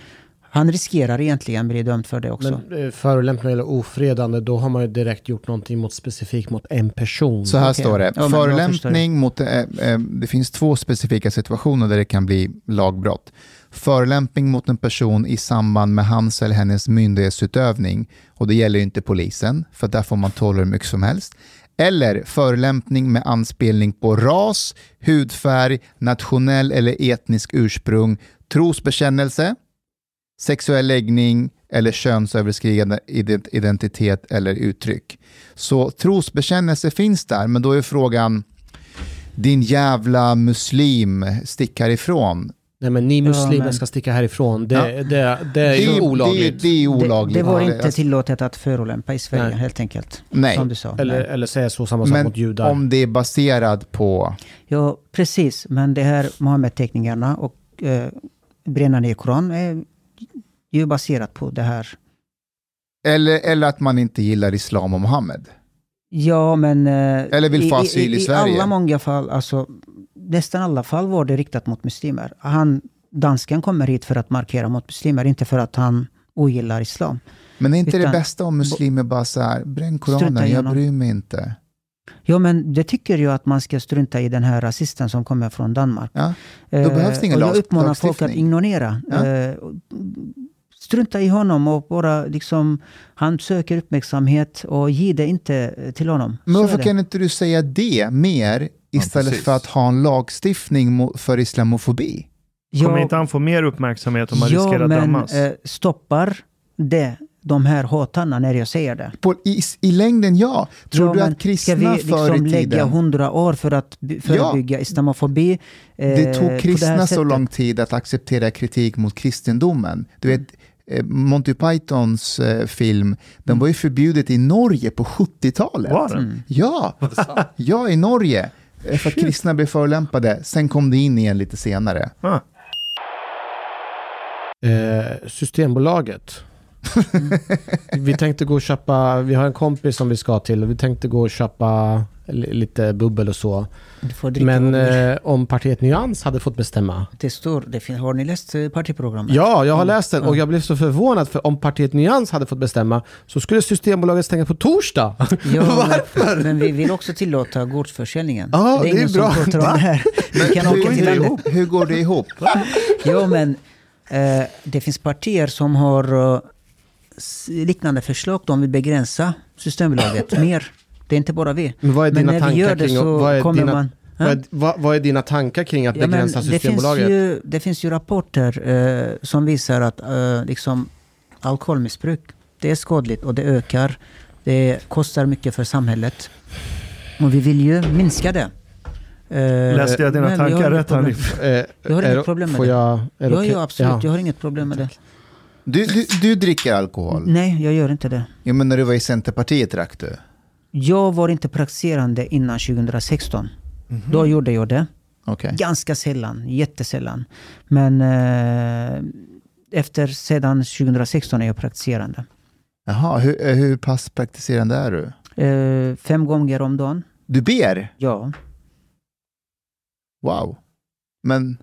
han riskerar egentligen bli dömd för det också. Men eh, förolämpning eller ofredande, då har man ju direkt gjort någonting mot, specifikt mot en person. Så här Okej. står det. Ja, Förolämpning mot... Eh, eh, det finns två specifika situationer där det kan bli lagbrott. Förolämpning mot en person i samband med hans eller hennes myndighetsutövning. Och det gäller ju inte polisen, för där får man tåla hur mycket som helst. Eller förolämpning med anspelning på ras, hudfärg, nationell eller etnisk ursprung, trosbekännelse, sexuell läggning eller könsöverskridande ident- identitet eller uttryck. Så trosbekännelse finns där, men då är frågan din jävla muslim, stick härifrån. Nej men ni muslimer men- ska sticka härifrån. Det, Ja. det, det är ju det, olagligt. Det, det är olagligt. Det, det var inte alltså, tillåtet att förolämpa i Sverige Nej. helt enkelt. Nej, Som du sa. eller, Nej. eller säga så samma sak men mot judar. om det är baserat på... Ja, precis. Men det här Mohammed-teckningarna och eh, bränna ner Koran är ju baserat på det här. Eller, eller att man inte gillar islam och Mohammed. Ja, men... eh, Eller vill få asyl i i, Sverige. alla många fall, alltså nästan alla fall var det riktat mot muslimer. Han, dansken kommer hit för att markera mot muslimer, inte för att han ogillar islam. Men är inte det Utan- bästa om muslimer bara så här, bränn Koranen, jag bryr mig inte. Ja, men det tycker jag att man ska strunta i den här rasisten som kommer från Danmark. Ja, Eh, då behövs det ingen och jag uppmanar folk att lagstiftning. ignorera. Ja. Eh, strunta i honom och bara liksom, han söker uppmärksamhet och ge det inte till honom. Men Så varför det. kan inte du säga det mer istället precis. för att ha en lagstiftning för islamofobi? Kommer inte han få mer uppmärksamhet om man ja, riskerar att men dömas? eh, stoppar det de här hatarna när jag säger det? På, i, I längden ja. Tror ja, du att kristna ska vi förr liksom i lägga tiden... hundra år för att by- förebygga islamofobi? eh, Det tog här kristna så sättet? lång tid att acceptera kritik mot kristendomen. Du vet, eh, Monty Pythons eh, film, den var ju förbjudet i Norge på 70-talet. Var den? Mm. Ja, [LAUGHS] ja, i Norge. Eh, För att kristna blev förolämpade. Sen kom det in igen lite senare. Ah, Eh, systembolaget. [LAUGHS] Vi tänkte gå och köpa, vi har en kompis som vi ska till, vi tänkte gå och köpa li- lite bubbel och så. Men eh, om partiet Nyans hade fått bestämma. Det står, det finns, har ni läst eh, partiprogrammet? Ja, jag har läst den och Ja. jag blev så förvånad för om partiet Nyans hade fått bestämma så skulle Systembolaget stänga på torsdag. [LAUGHS] Ja, Varför? men, vi vill också tillåta gårdsförsäljningen. Ja, det är ingen bra. som pratar om det här. [LAUGHS] Vi kan åka till landet. hur går det ihop? Ja, men eh, det finns partier som har eh, liknande förslag. De vill begränsa Systembolaget [COUGHS] mer. Det är inte bara vi. Men vad är Men dina när vi tankar gör det kring, så vad är kommer dina, man... vad, är, vad, vad är dina tankar kring att Ja, men begränsa det, finns Systembolaget? ju, det finns ju rapporter eh, som visar att eh, liksom, alkoholmissbruk, det är skadligt och det ökar. Det kostar mycket för samhället. Och vi vill ju minska det. Eh, Läste jag dina men tankar rätt. Hanif? Eh, Jag har inget problem med det. Jag, är det Ja, absolut. Ja. Jag har inget problem med det. Du, du, du dricker alkohol? Nej, jag gör inte det. Jo, men när du var i Centerpartiet drack du? Jag var inte praktiserande innan 2016. Då gjorde jag det. Okej. Ganska sällan, jättesällan. Men eh, efter sedan 2016 är jag praktiserande. Jaha, hur, eh, hur pass praktiserande är du? Eh, fem gånger om dagen. Du ber? Ja. Wow. Men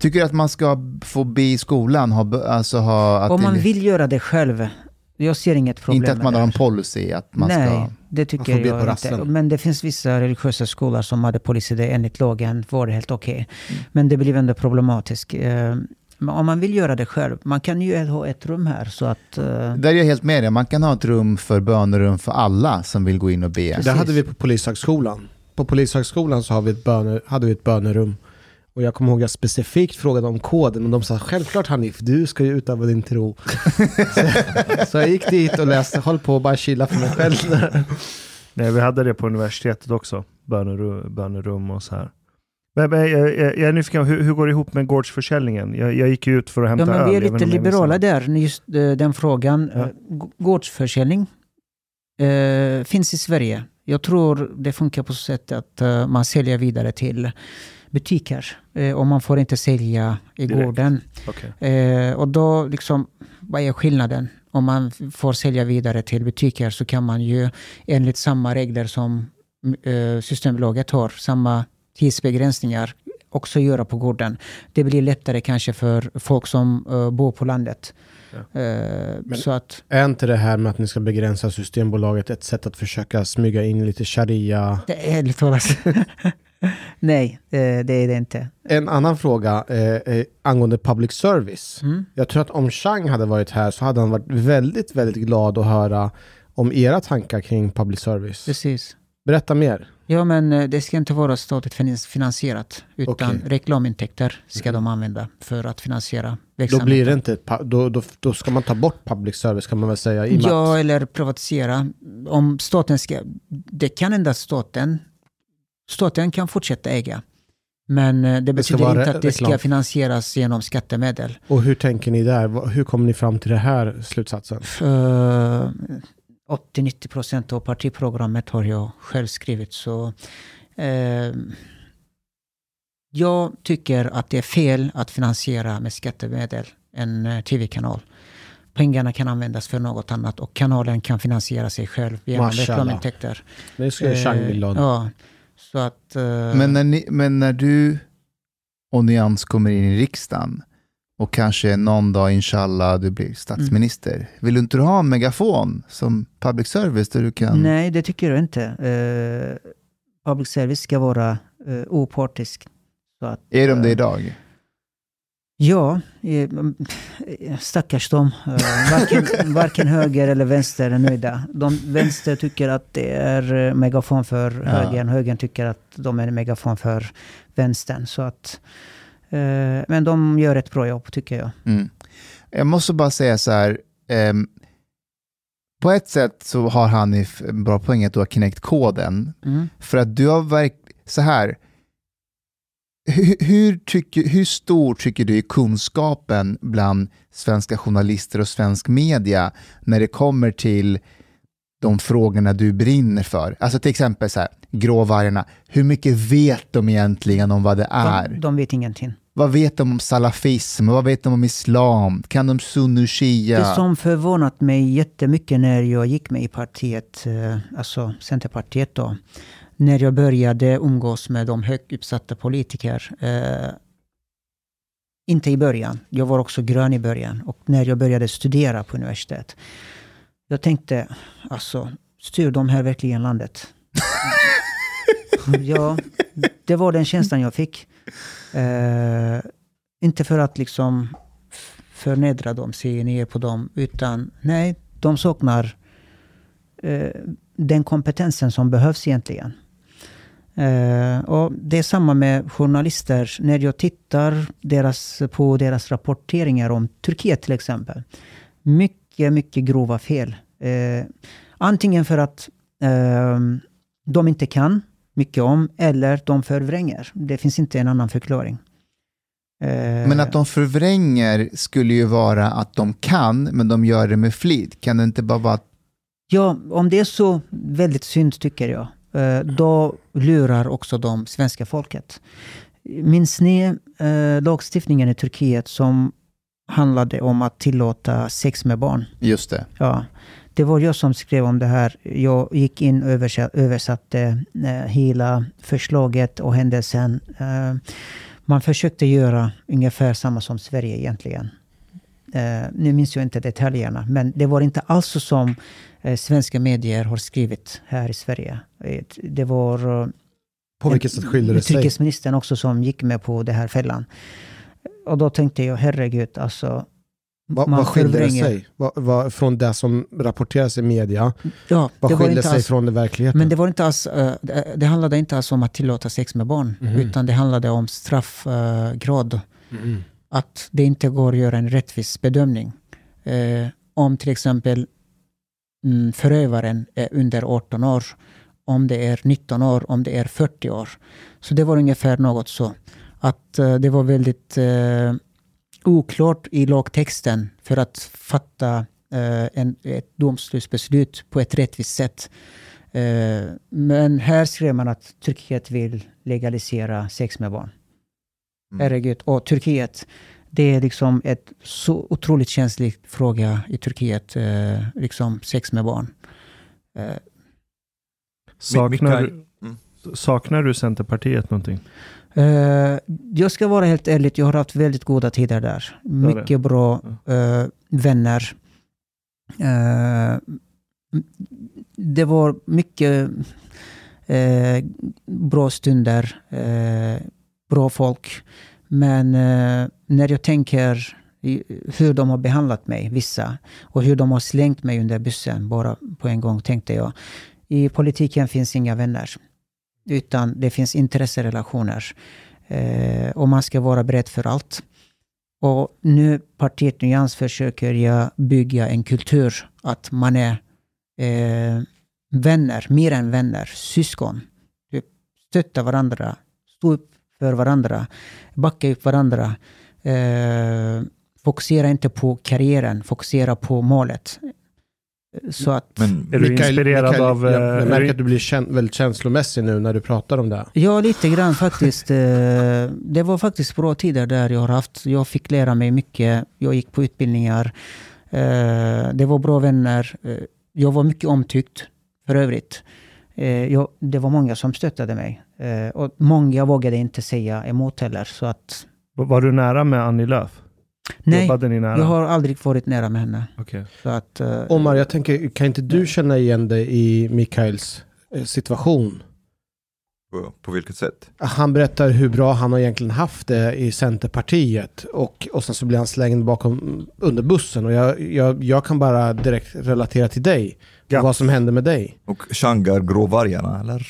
tycker du att man ska få be i skolan? Ha, alltså ha, att Om man det, vill göra det själv. Jag ser inget problem inte att man har en policy att man Nej, ska... det Man tycker får på jag inte. Men det finns vissa religiösa skolor som hade policy det enligt lagen var det helt okej. Mm. Men det blev ändå problematiskt. Eh, men om man vill göra det själv, man kan ju ha ett rum här så att... eh, Där är jag helt med dig. Man kan ha ett rum för bönerum för alla som vill gå in och be. Det hade vi på Polishögskolan. På Polishögskolan så har vi ett böne, hade vi ett bönerum. Och jag kommer ihåg att jag specifikt frågade om koden och de sa självklart Hanif, du ska ju utöva din tro. [LAUGHS] så, så jag gick dit och läste, höll på och bara chilla för mig själv. [LAUGHS] Nej, vi hade det på universitetet också. Bönerum, bönerum och så här. Men, men, jag, jag, jag är nyfiken, hur, hur går det ihop med gårdsförsäljningen? Jag, jag gick ju ut för att hämta Ja, men öl. vi är lite liberala där, just eh, den frågan. Ja. Eh, Gårdsförsäljning eh, finns i Sverige. Jag tror det funkar på så sätt att eh, man säljer vidare till butiker eh, och man får inte sälja i Direkt. gården. Okej. Eh, och då, liksom, vad är skillnaden? Om man får sälja vidare till butiker så kan man ju enligt samma regler som eh, Systembolaget har, samma tidsbegränsningar, också göra på gården. Det blir lättare kanske för folk som eh, bor på landet. Eh, så att, Är inte det här med att ni ska begränsa Systembolaget ett sätt att försöka smyga in lite sharia? det är talat. [LAUGHS] [LAUGHS] Nej, eh, det är det inte. En annan fråga eh, eh, angående public service. Mm. Jag tror att om Chang hade varit här så hade han varit väldigt, väldigt glad att höra om era tankar kring public service. Precis. Berätta mer. Ja, men eh, det ska inte vara statligt finans- finansierat, utan Okej. reklamintäkter ska de använda för att finansiera Då verksamheten. blir det inte, då, då, då ska man ta bort public service kan man väl säga. Ja, eller privatisera. Om staten ska... Det kan endast staten... Staten kan fortsätta äga. Men eh, det Det ska betyder vara inte att det ska finansieras genom skattemedel. Och hur tänker ni där? Hur kommer ni fram till det här slutsatsen? För 80-90 procent av partiprogrammet har jag själv skrivit. Så, eh, jag tycker att det är fel att finansiera med skattemedel en eh, tv-kanal. Pengarna kan användas för något annat och kanalen kan finansiera sig själv genom reklamintäkter. Det skulle Chang bli Eh, glad. Ja, så att... eh, Men när, ni, men när du och Nyans kommer in i riksdagen och kanske någon dag, inshallah, du blir statsminister. Mm. Vill du inte ha en megafon som public service där du kan... Nej, det tycker jag inte. Eh, public service ska vara eh, opartisk. Så att, Är de det idag? Ja, eh, mm, stackars dem. Eh, Varken, [LAUGHS] varken höger eller vänster är nöjda. De vänster tycker att det är eh, megafon för Ja. högern. Högern tycker att de är megafon för vänstern. Så att, eh, men de gör ett bra jobb tycker jag. Mm. Jag måste bara säga så här. ehm, på ett sätt så har Hanif en bra poäng att du har knäckt koden. Mm. För att du har verk... Så här. Hur, hur, tycker, hur stor tycker du är kunskapen bland svenska journalister och svensk media när det kommer till de frågorna du brinner för? Alltså till exempel så här, gråvargarna. Hur mycket vet de egentligen om vad det är? De, de vet ingenting. Vad vet de om salafism? Vad vet de om islam? Kan de sunni shia? Det som förvånat mig jättemycket när jag gick med i partiet, eh, alltså Centerpartiet då, när jag började umgås med de högt uppsatta politiker. Eh, inte i början, jag var också grön i början. Och när jag började studera på universitet. Jag tänkte, alltså, styr de här verkligen landet? ja, det var den känslan jag fick. Eh, inte för att liksom förnedra dem, se ner på dem, utan nej, de saknar eh, den kompetensen som behövs egentligen. Eh, och det är samma med journalister. När jag tittar deras, på deras rapporteringar om Turkiet till exempel. Mycket, mycket grova fel. Eh, antingen för att eh, de inte kan mycket om, eller de förvränger. Det finns inte en annan förklaring. Eh, Men att de förvränger skulle ju vara att de kan, men de gör det med flit. Kan det inte bara vara Ja, om det är så väldigt synd tycker jag, då lurar också de svenska folket. Minns ni eh, lagstiftningen i Turkiet som handlade om att tillåta sex med barn? just det? Ja, det var jag som skrev om det här. Jag gick in och översa- översatte eh, hela förslaget och händelsen. Eh, man försökte göra ungefär samma som Sverige egentligen. Eh, nu minns jag inte detaljerna, men det var inte alls så som eh, svenska medier har skrivit här i Sverige. Eh, Det var eh, På vilket sätt skiljer det sig? utrikesministern också som gick med på det här fällan. Och då tänkte jag, herregud, alltså. Vad, man vad skiljer det sig? Vad, vad, från det som rapporteras i media? Ja, Vad det skiljer inte sig alls, från det verkligheten? Men det var inte alls, eh, det- det handlade inte alls om att tillåta sex med barn, Mhm. utan det handlade om straffgrad. Mm. Att det inte går att göra en rättvis bedömning. Eh, om till exempel mm, förövaren är under 18 år, om det är 19 år, om det är 40 år. Så det var ungefär något så. Att eh, det var väldigt eh, oklart i lagtexten för att fatta eh, en, ett domstolsbeslut på ett rättvist sätt. Men här skrev man att Turkiet vill legalisera sex med barn. Mm. Herregud. Och Turkiet, det är liksom ett så otroligt känslig fråga i Turkiet, eh, liksom sex med barn. Eh, Saknar, Mm. saknar du Centerpartiet någonting? Eh, jag ska vara helt ärlig, jag har haft väldigt goda tider där. Mycket bra eh, vänner. Eh, det var mycket eh, bra stunder, eh, bra folk. Men eh, när jag tänker hur de har behandlat mig, vissa, och hur de har slängt mig under bussen bara på en gång, tänkte jag. I politiken finns inga vänner, utan det finns intresserelationer. Eh, och man ska vara beredd för allt. Och nu, partiet Nyans, försöker jag bygga en kultur att man är eh, vänner, mer än vänner, syskon. Typ, Stötta varandra, stå upp för varandra, backa upp varandra. Eh, fokusera inte på karriären, fokusera på målet. Så att, Men Är du inspirerad av, Jag, eh, jag är märker du- att du blir kän, väldigt känslomässig nu när du pratar om det. ja, lite grann faktiskt. Eh, det var faktiskt bra tider där jag har haft. Jag fick lära mig mycket. Jag gick på utbildningar. Eh, det var bra vänner. Eh, jag var mycket omtyckt för övrigt. Eh, jag, det var många som stöttade mig. Eh, och många vågade inte säga emot heller. Så att, Var du nära med Annie Lööf? nej, Jobbade ni nära? jag har aldrig varit nära med henne. Okej. Så att, eh, Omar, jag tänker, kan inte du känna igen dig i Mikaels eh, situation? på, vilket sätt? Han berättar hur bra han har egentligen haft det i Centerpartiet och, och sen så blir han slängd bakom under bussen och jag, jag, jag kan bara direkt relatera till dig. Ja. Vad som hände med dig. Och Shangar Gråvargarna, eller?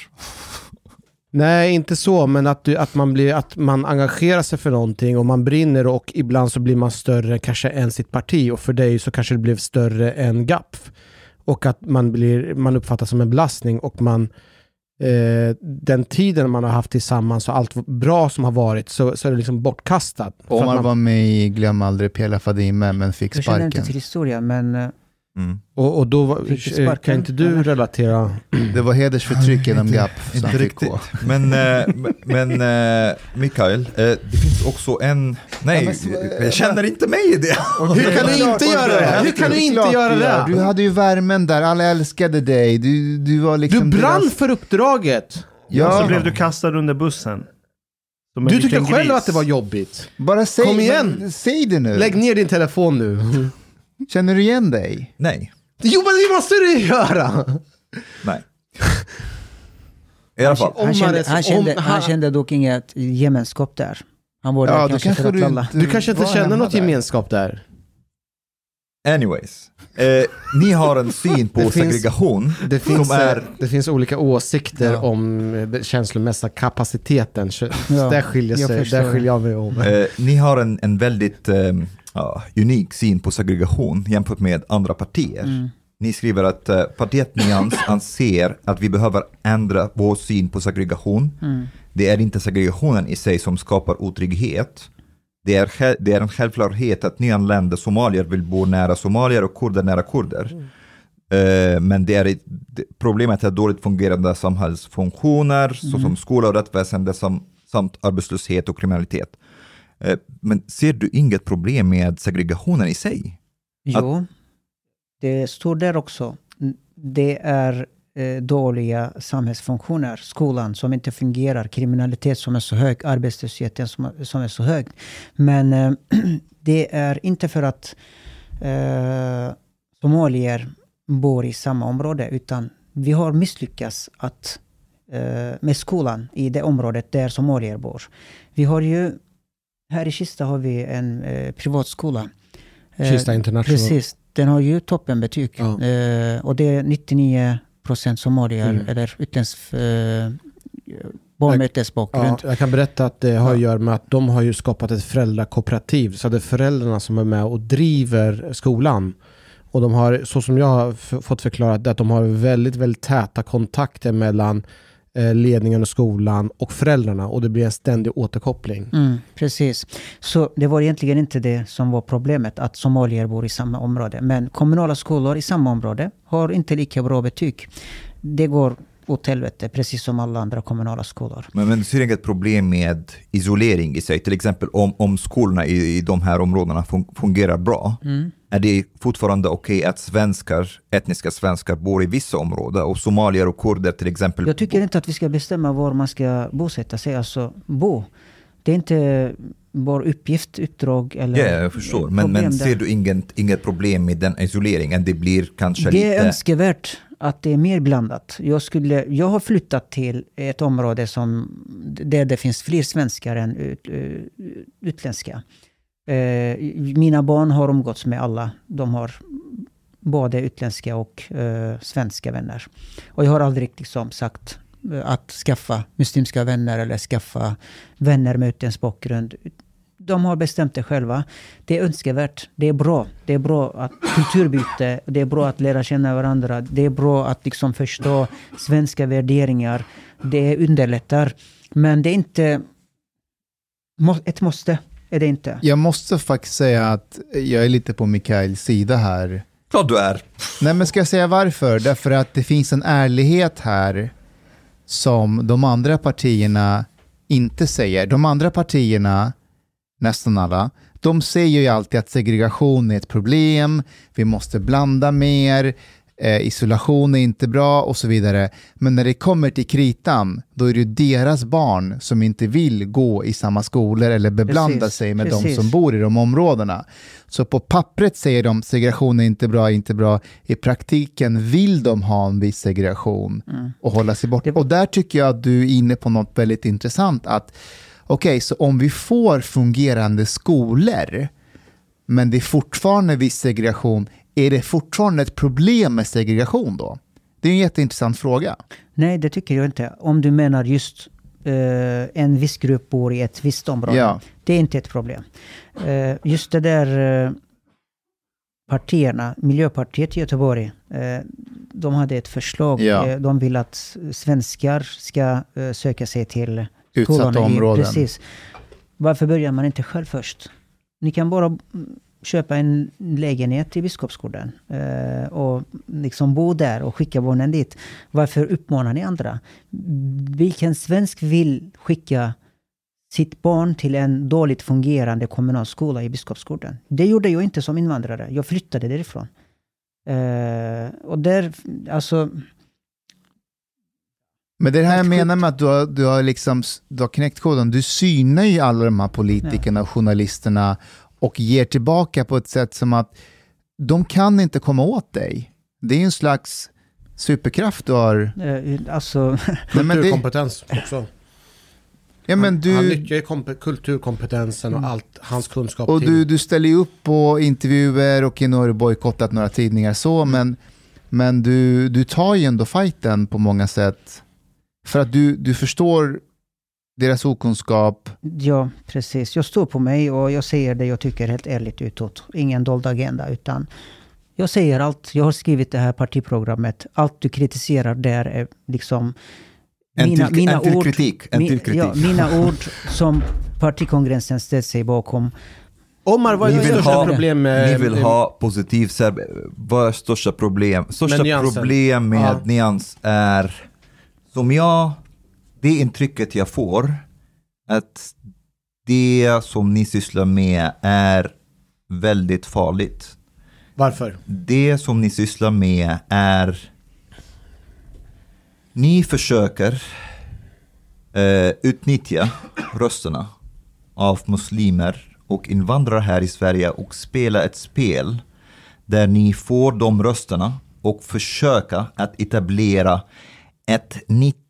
Nej, inte så, men att, du, att, man blir, att man engagerar sig för någonting och man brinner och ibland så blir man större kanske än sitt parti och för dig så kanske det blev större än GAPF. Och att man, blir, man uppfattas som en belastning och man eh, den tiden man har haft tillsammans och allt bra som har varit så, så är det liksom bortkastat. Omar man, var med i Glöm aldrig Pela Fadime men fick jag känner inte sparken. till historien, men eh, Mm. Och, och då var- du kan inte du relatera? Det var hedersförtryck inom GAP. som Inte riktigt. Men, eh, men eh, Mikael, eh, det finns också en... Nej, jag känner inte mig i det. Hur kan du inte göra det? Hur kan du inte göra du gör. det? Du hade ju värmen där, alla älskade dig. Du, du var Du liksom brann deras- för uppdraget! Ja, Så blev du kastad under bussen. Du tyckte själv gris. att det var jobbigt. bara säg, Kom igen. men Säg det nu. Lägg ner din telefon nu. Känner du igen dig? Nej, Jo men det måste du göra! nej. I alla fall. Om Han kände, han, kände, han kände dock inget gemenskap där. Han var där Ja, då kanske, kanske för att du lalla. Du kanske inte känner något där. gemenskap där? Anyways. Eh, ni har en syn på Det finns- segregation Det finns, som är... det finns olika åsikter Ja. om eh, känslomässiga kapaciteten. Ja, där skiljer, sig, där skiljer jag mig om. Eh, ni har en, en väldigt eh, ja, unik syn på segregation jämfört med andra partier. Mm. Ni skriver att eh, partiet Nyans [COUGHS] anser att vi behöver ändra vår syn på segregation. Mm. Det är inte segregationen i sig som skapar otrygghet. Det är, det är en självklarhet att nyanlända somalier vill bo nära somalier och kurder nära kurder. Eh, men det är ett, det, problemet är dåligt fungerande samhällsfunktioner såsom skola och rättsväsende sam, samt arbetslöshet och kriminalitet. Eh, men ser du inget problem med segregationen i sig? Jo, det står där också. Det är eh, dåliga samhällsfunktioner, skolan som inte fungerar, kriminalitet som är så hög, arbetslösheten som, som är så hög. Men äh, [CLEARS THROAT] det är inte för att äh, somalier bor i samma område, utan vi har misslyckats att, äh, med skolan i det området där somalier bor. Vi har ju, här i Kista har vi en eh, privatskola. Eh, Kista International. Precis, den har ju toppenbetyg. Ja. Eh, och det är 99 procent somalier Mm. eller utländsk eh, barn med utländsk bakgrund. Ja, jag kan berätta att det har att göra med att de har ju skapat ett föräldrakooperativ. Så det är föräldrarna som är med och driver skolan. Och de har, så som jag har fått förklarat, att de har väldigt, väldigt täta kontakter mellan ledningen och skolan och föräldrarna. Och det blir en ständig återkoppling. Mm, precis. Så det var egentligen inte det som var problemet, att somalier bor i samma område. Men kommunala skolor i samma område har inte lika bra betyg. Det går åt helvete, precis som alla andra kommunala skolor. Men, men du ser inget problem med isolering i sig? Till exempel om, om skolorna i, i de här områdena fun, fungerar bra, är det fortfarande okej att svenskar, etniska svenskar bor i vissa områden och somalier och kurder till exempel Jag tycker inte att vi ska bestämma var man ska bosätta sig, alltså bo. Det är inte vår uppgift, uppdrag eller Ja, jag förstår. Men, men ser du inget, inget problem med den isoleringen? Det blir kanske Det är lite... önskvärt att det är mer blandat. Jag, skulle, jag har flyttat till ett område som, där det finns fler svenskar än ut, utländska. Eh, mina barn har umgåtts med alla. De har både utländska och eh, svenska vänner. Och jag har aldrig liksom sagt eh, att skaffa muslimska vänner eller skaffa vänner med utländsk bakgrund. De har bestämt det själva. Det är önskvärt. Det är bra. Det är bra att kulturbyte. Det är bra att lära känna varandra. Det är bra att liksom förstå svenska värderingar. Det underlättar. Men det är inte ett måste. Är det inte. Jag måste faktiskt säga att jag är lite på Mikaels sida här. Klart du är. Nej, men ska jag säga varför? Därför att det finns en ärlighet här som de andra partierna inte säger. De andra partierna, nästan alla, de säger ju alltid att segregation är ett problem, vi måste blanda mer, eh, isolation är inte bra och så vidare. Men när det kommer till kritan, då är det deras barn som inte vill gå i samma skolor eller beblanda Precis, sig med de precis. som bor i de områdena. Så på pappret säger de segregation är inte bra, inte bra. I praktiken vill de ha en viss segregation och hålla sig borta. Och där tycker jag att du är inne på något väldigt intressant. att Okej, så om vi får fungerande skolor, men det är fortfarande viss segregation, är det fortfarande ett problem med segregation då? Det är en jätteintressant fråga. Nej, det tycker jag inte. Om du menar just eh, en viss grupp bor i ett visst område. Ja. Det är inte ett problem. Eh, just det där eh, partierna, Miljöpartiet i Göteborg, de hade ett förslag. Ja. De vill att svenskar ska söka sig till Utsatta områden. Precis. Varför börjar man inte själv först? Ni kan bara köpa en lägenhet i Biskopsgården eh, och liksom bo där och skicka barnen dit. Varför uppmanar ni andra? Vilken svensk vill skicka sitt barn till en dåligt fungerande kommunal skola i Biskopsgården? Det gjorde jag inte som invandrare. Jag flyttade därifrån. Eh, och där, alltså... Men det är det här jag menar med att du har, du har, liksom, du har knäckt koden. Du synar ju alla de här politikerna och journalisterna och ger tillbaka på ett sätt som att de kan inte komma åt dig. Det är en slags superkraft du har. Eh, alltså, [LAUGHS] Nej, men det, Kulturkompetens också. ja, men Han du, nyttjar ju kompe- kulturkompetensen och allt, hans kunskap och till. du, du ställer ju upp på intervjuer och nu har du bojkottat några tidningar så, men, men du, du tar ju ändå fighten på många sätt. För att du, du förstår deras okunskap. Ja, precis. Jag står på mig och jag säger det jag tycker helt ärligt utåt. Ingen dold agenda, utan jag säger allt. Jag har skrivit det här partiprogrammet. Allt du kritiserar där är liksom En till- en till kritik, en mi- till kritik. Ja, mina ord som partikongressen ställt sig bakom. Omar, vad är Ni ditt vill största ha- problem med... Ni vill ha positiv serb... Vad är största problem? Största problem med Ja. nyans är, som jag, det intrycket jag får, att det som ni sysslar med är väldigt farligt. Varför? Det som ni sysslar med är, ni försöker eh, utnyttja rösterna av muslimer och invandrare här i Sverige och spela ett spel där ni får de rösterna och försöka att etablera ett nytt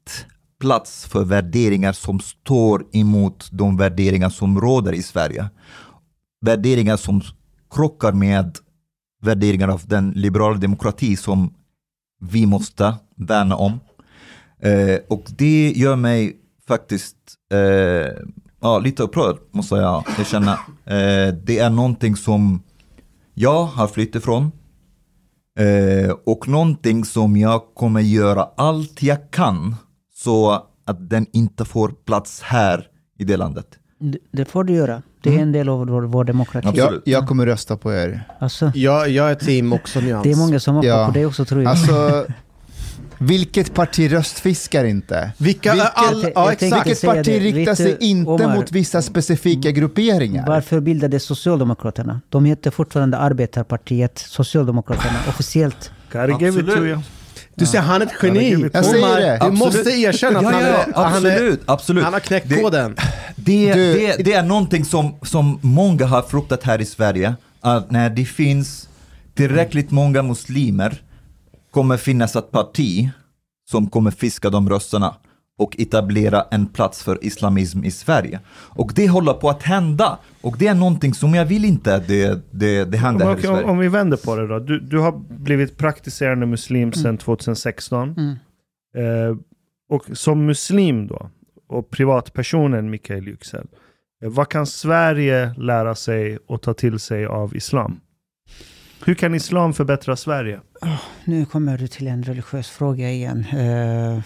plats för värderingar som står emot de värderingar som råder i Sverige. Värderingar som krockar med värderingar av den liberala demokrati som vi måste värna om. Eh, och det gör mig faktiskt eh, ja, lite upprörd, måste jag erkänna. Eh, det är någonting som jag har flytt ifrån. Eh, och någonting som jag kommer göra allt jag kan så att den inte får plats här i det landet. Det får du göra. Det är en del av vår, vår demokrati. Jag, jag kommer rösta på er. Alltså, Jag, jag är team också nyans. det är många som hoppar Ja. på det också tror jag. Alltså, [LAUGHS] vilket parti röstfiskar inte? Vilka, Vilket- all, ja, exakt. Vilket parti det. riktar Vet sig du, inte Omar, mot vissa specifika grupperingar? Varför bildades Socialdemokraterna? De heter fortfarande Arbetarpartiet Socialdemokraterna [SIGHS] officiellt. You. Du ser, han är ett geni. Jag säger Omar, det. Du måste erkänna att Ja, han, ja, är, han, är, absolut, absolut. han har knäckt Det- koden. Det, det, det är någonting som, som många har fruktat här i Sverige, att när det finns tillräckligt många muslimer kommer finnas ett parti som kommer fiska de rösterna och etablera en plats för islamism i Sverige. Och det håller på att hända. Och det är någonting som jag vill inte att det, det, det händer Om, här i om, Sverige. om vi vänder på det då. Du, du har blivit praktiserande muslim sedan 2016. Mm. Eh, och som muslim då, och privatpersonen Mikael Yüksel, eh, vad kan Sverige lära sig och ta till sig av islam? Hur kan islam förbättra Sverige? Nu kommer du till en religiös fråga igen. Eh,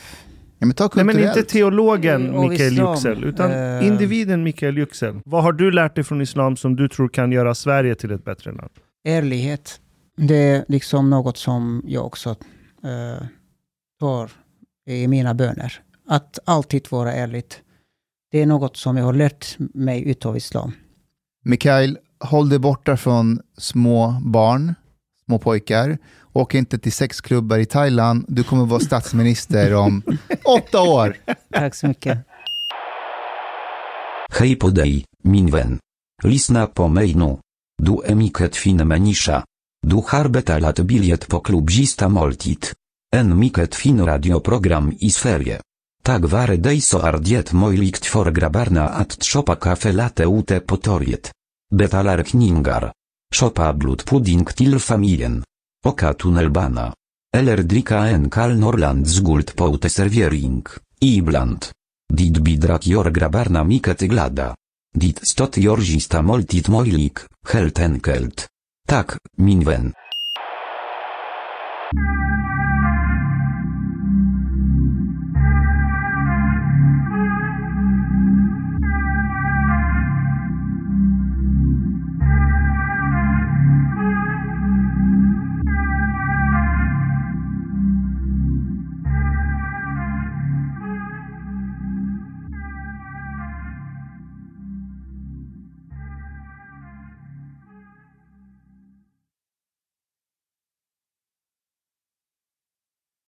Ja, men ta Nej men kulturellt. inte teologen Av Mikael Yüksel, utan eh, individen Mikael Yüksel. Vad har du lärt dig från islam som du tror kan göra Sverige till ett bättre land? ärlighet. Det är liksom något som jag också eh, tar i mina böner. Att alltid vara ärligt. Det är något som jag har lärt mig utav islam. Mikael, håll dig borta från små barn, små pojkar. Åk inte till sexklubbar i Thailand. Du kommer vara statsminister om åtta år. Tack så mycket. Hej på dig, min vän. Lyssna på mig nu. Du är mycket fin människa. Du har betalat biljett på klubbzista måltid. En mycket fin radioprogram i Sverige. Tack vare dig så är det möjligt för grabbarna att shoppa kaffe latte ute på torget. Betalar kningar. Shoppa blodpudding till familjen. Oka tunnelbana. Eller dricka en kall Norrlands guld på uteservering. Ibland. Dit bidrak jor grabbarna mycket glada. Dit stot jorzista måltid möjlig, helt enkelt. Tak, min vän.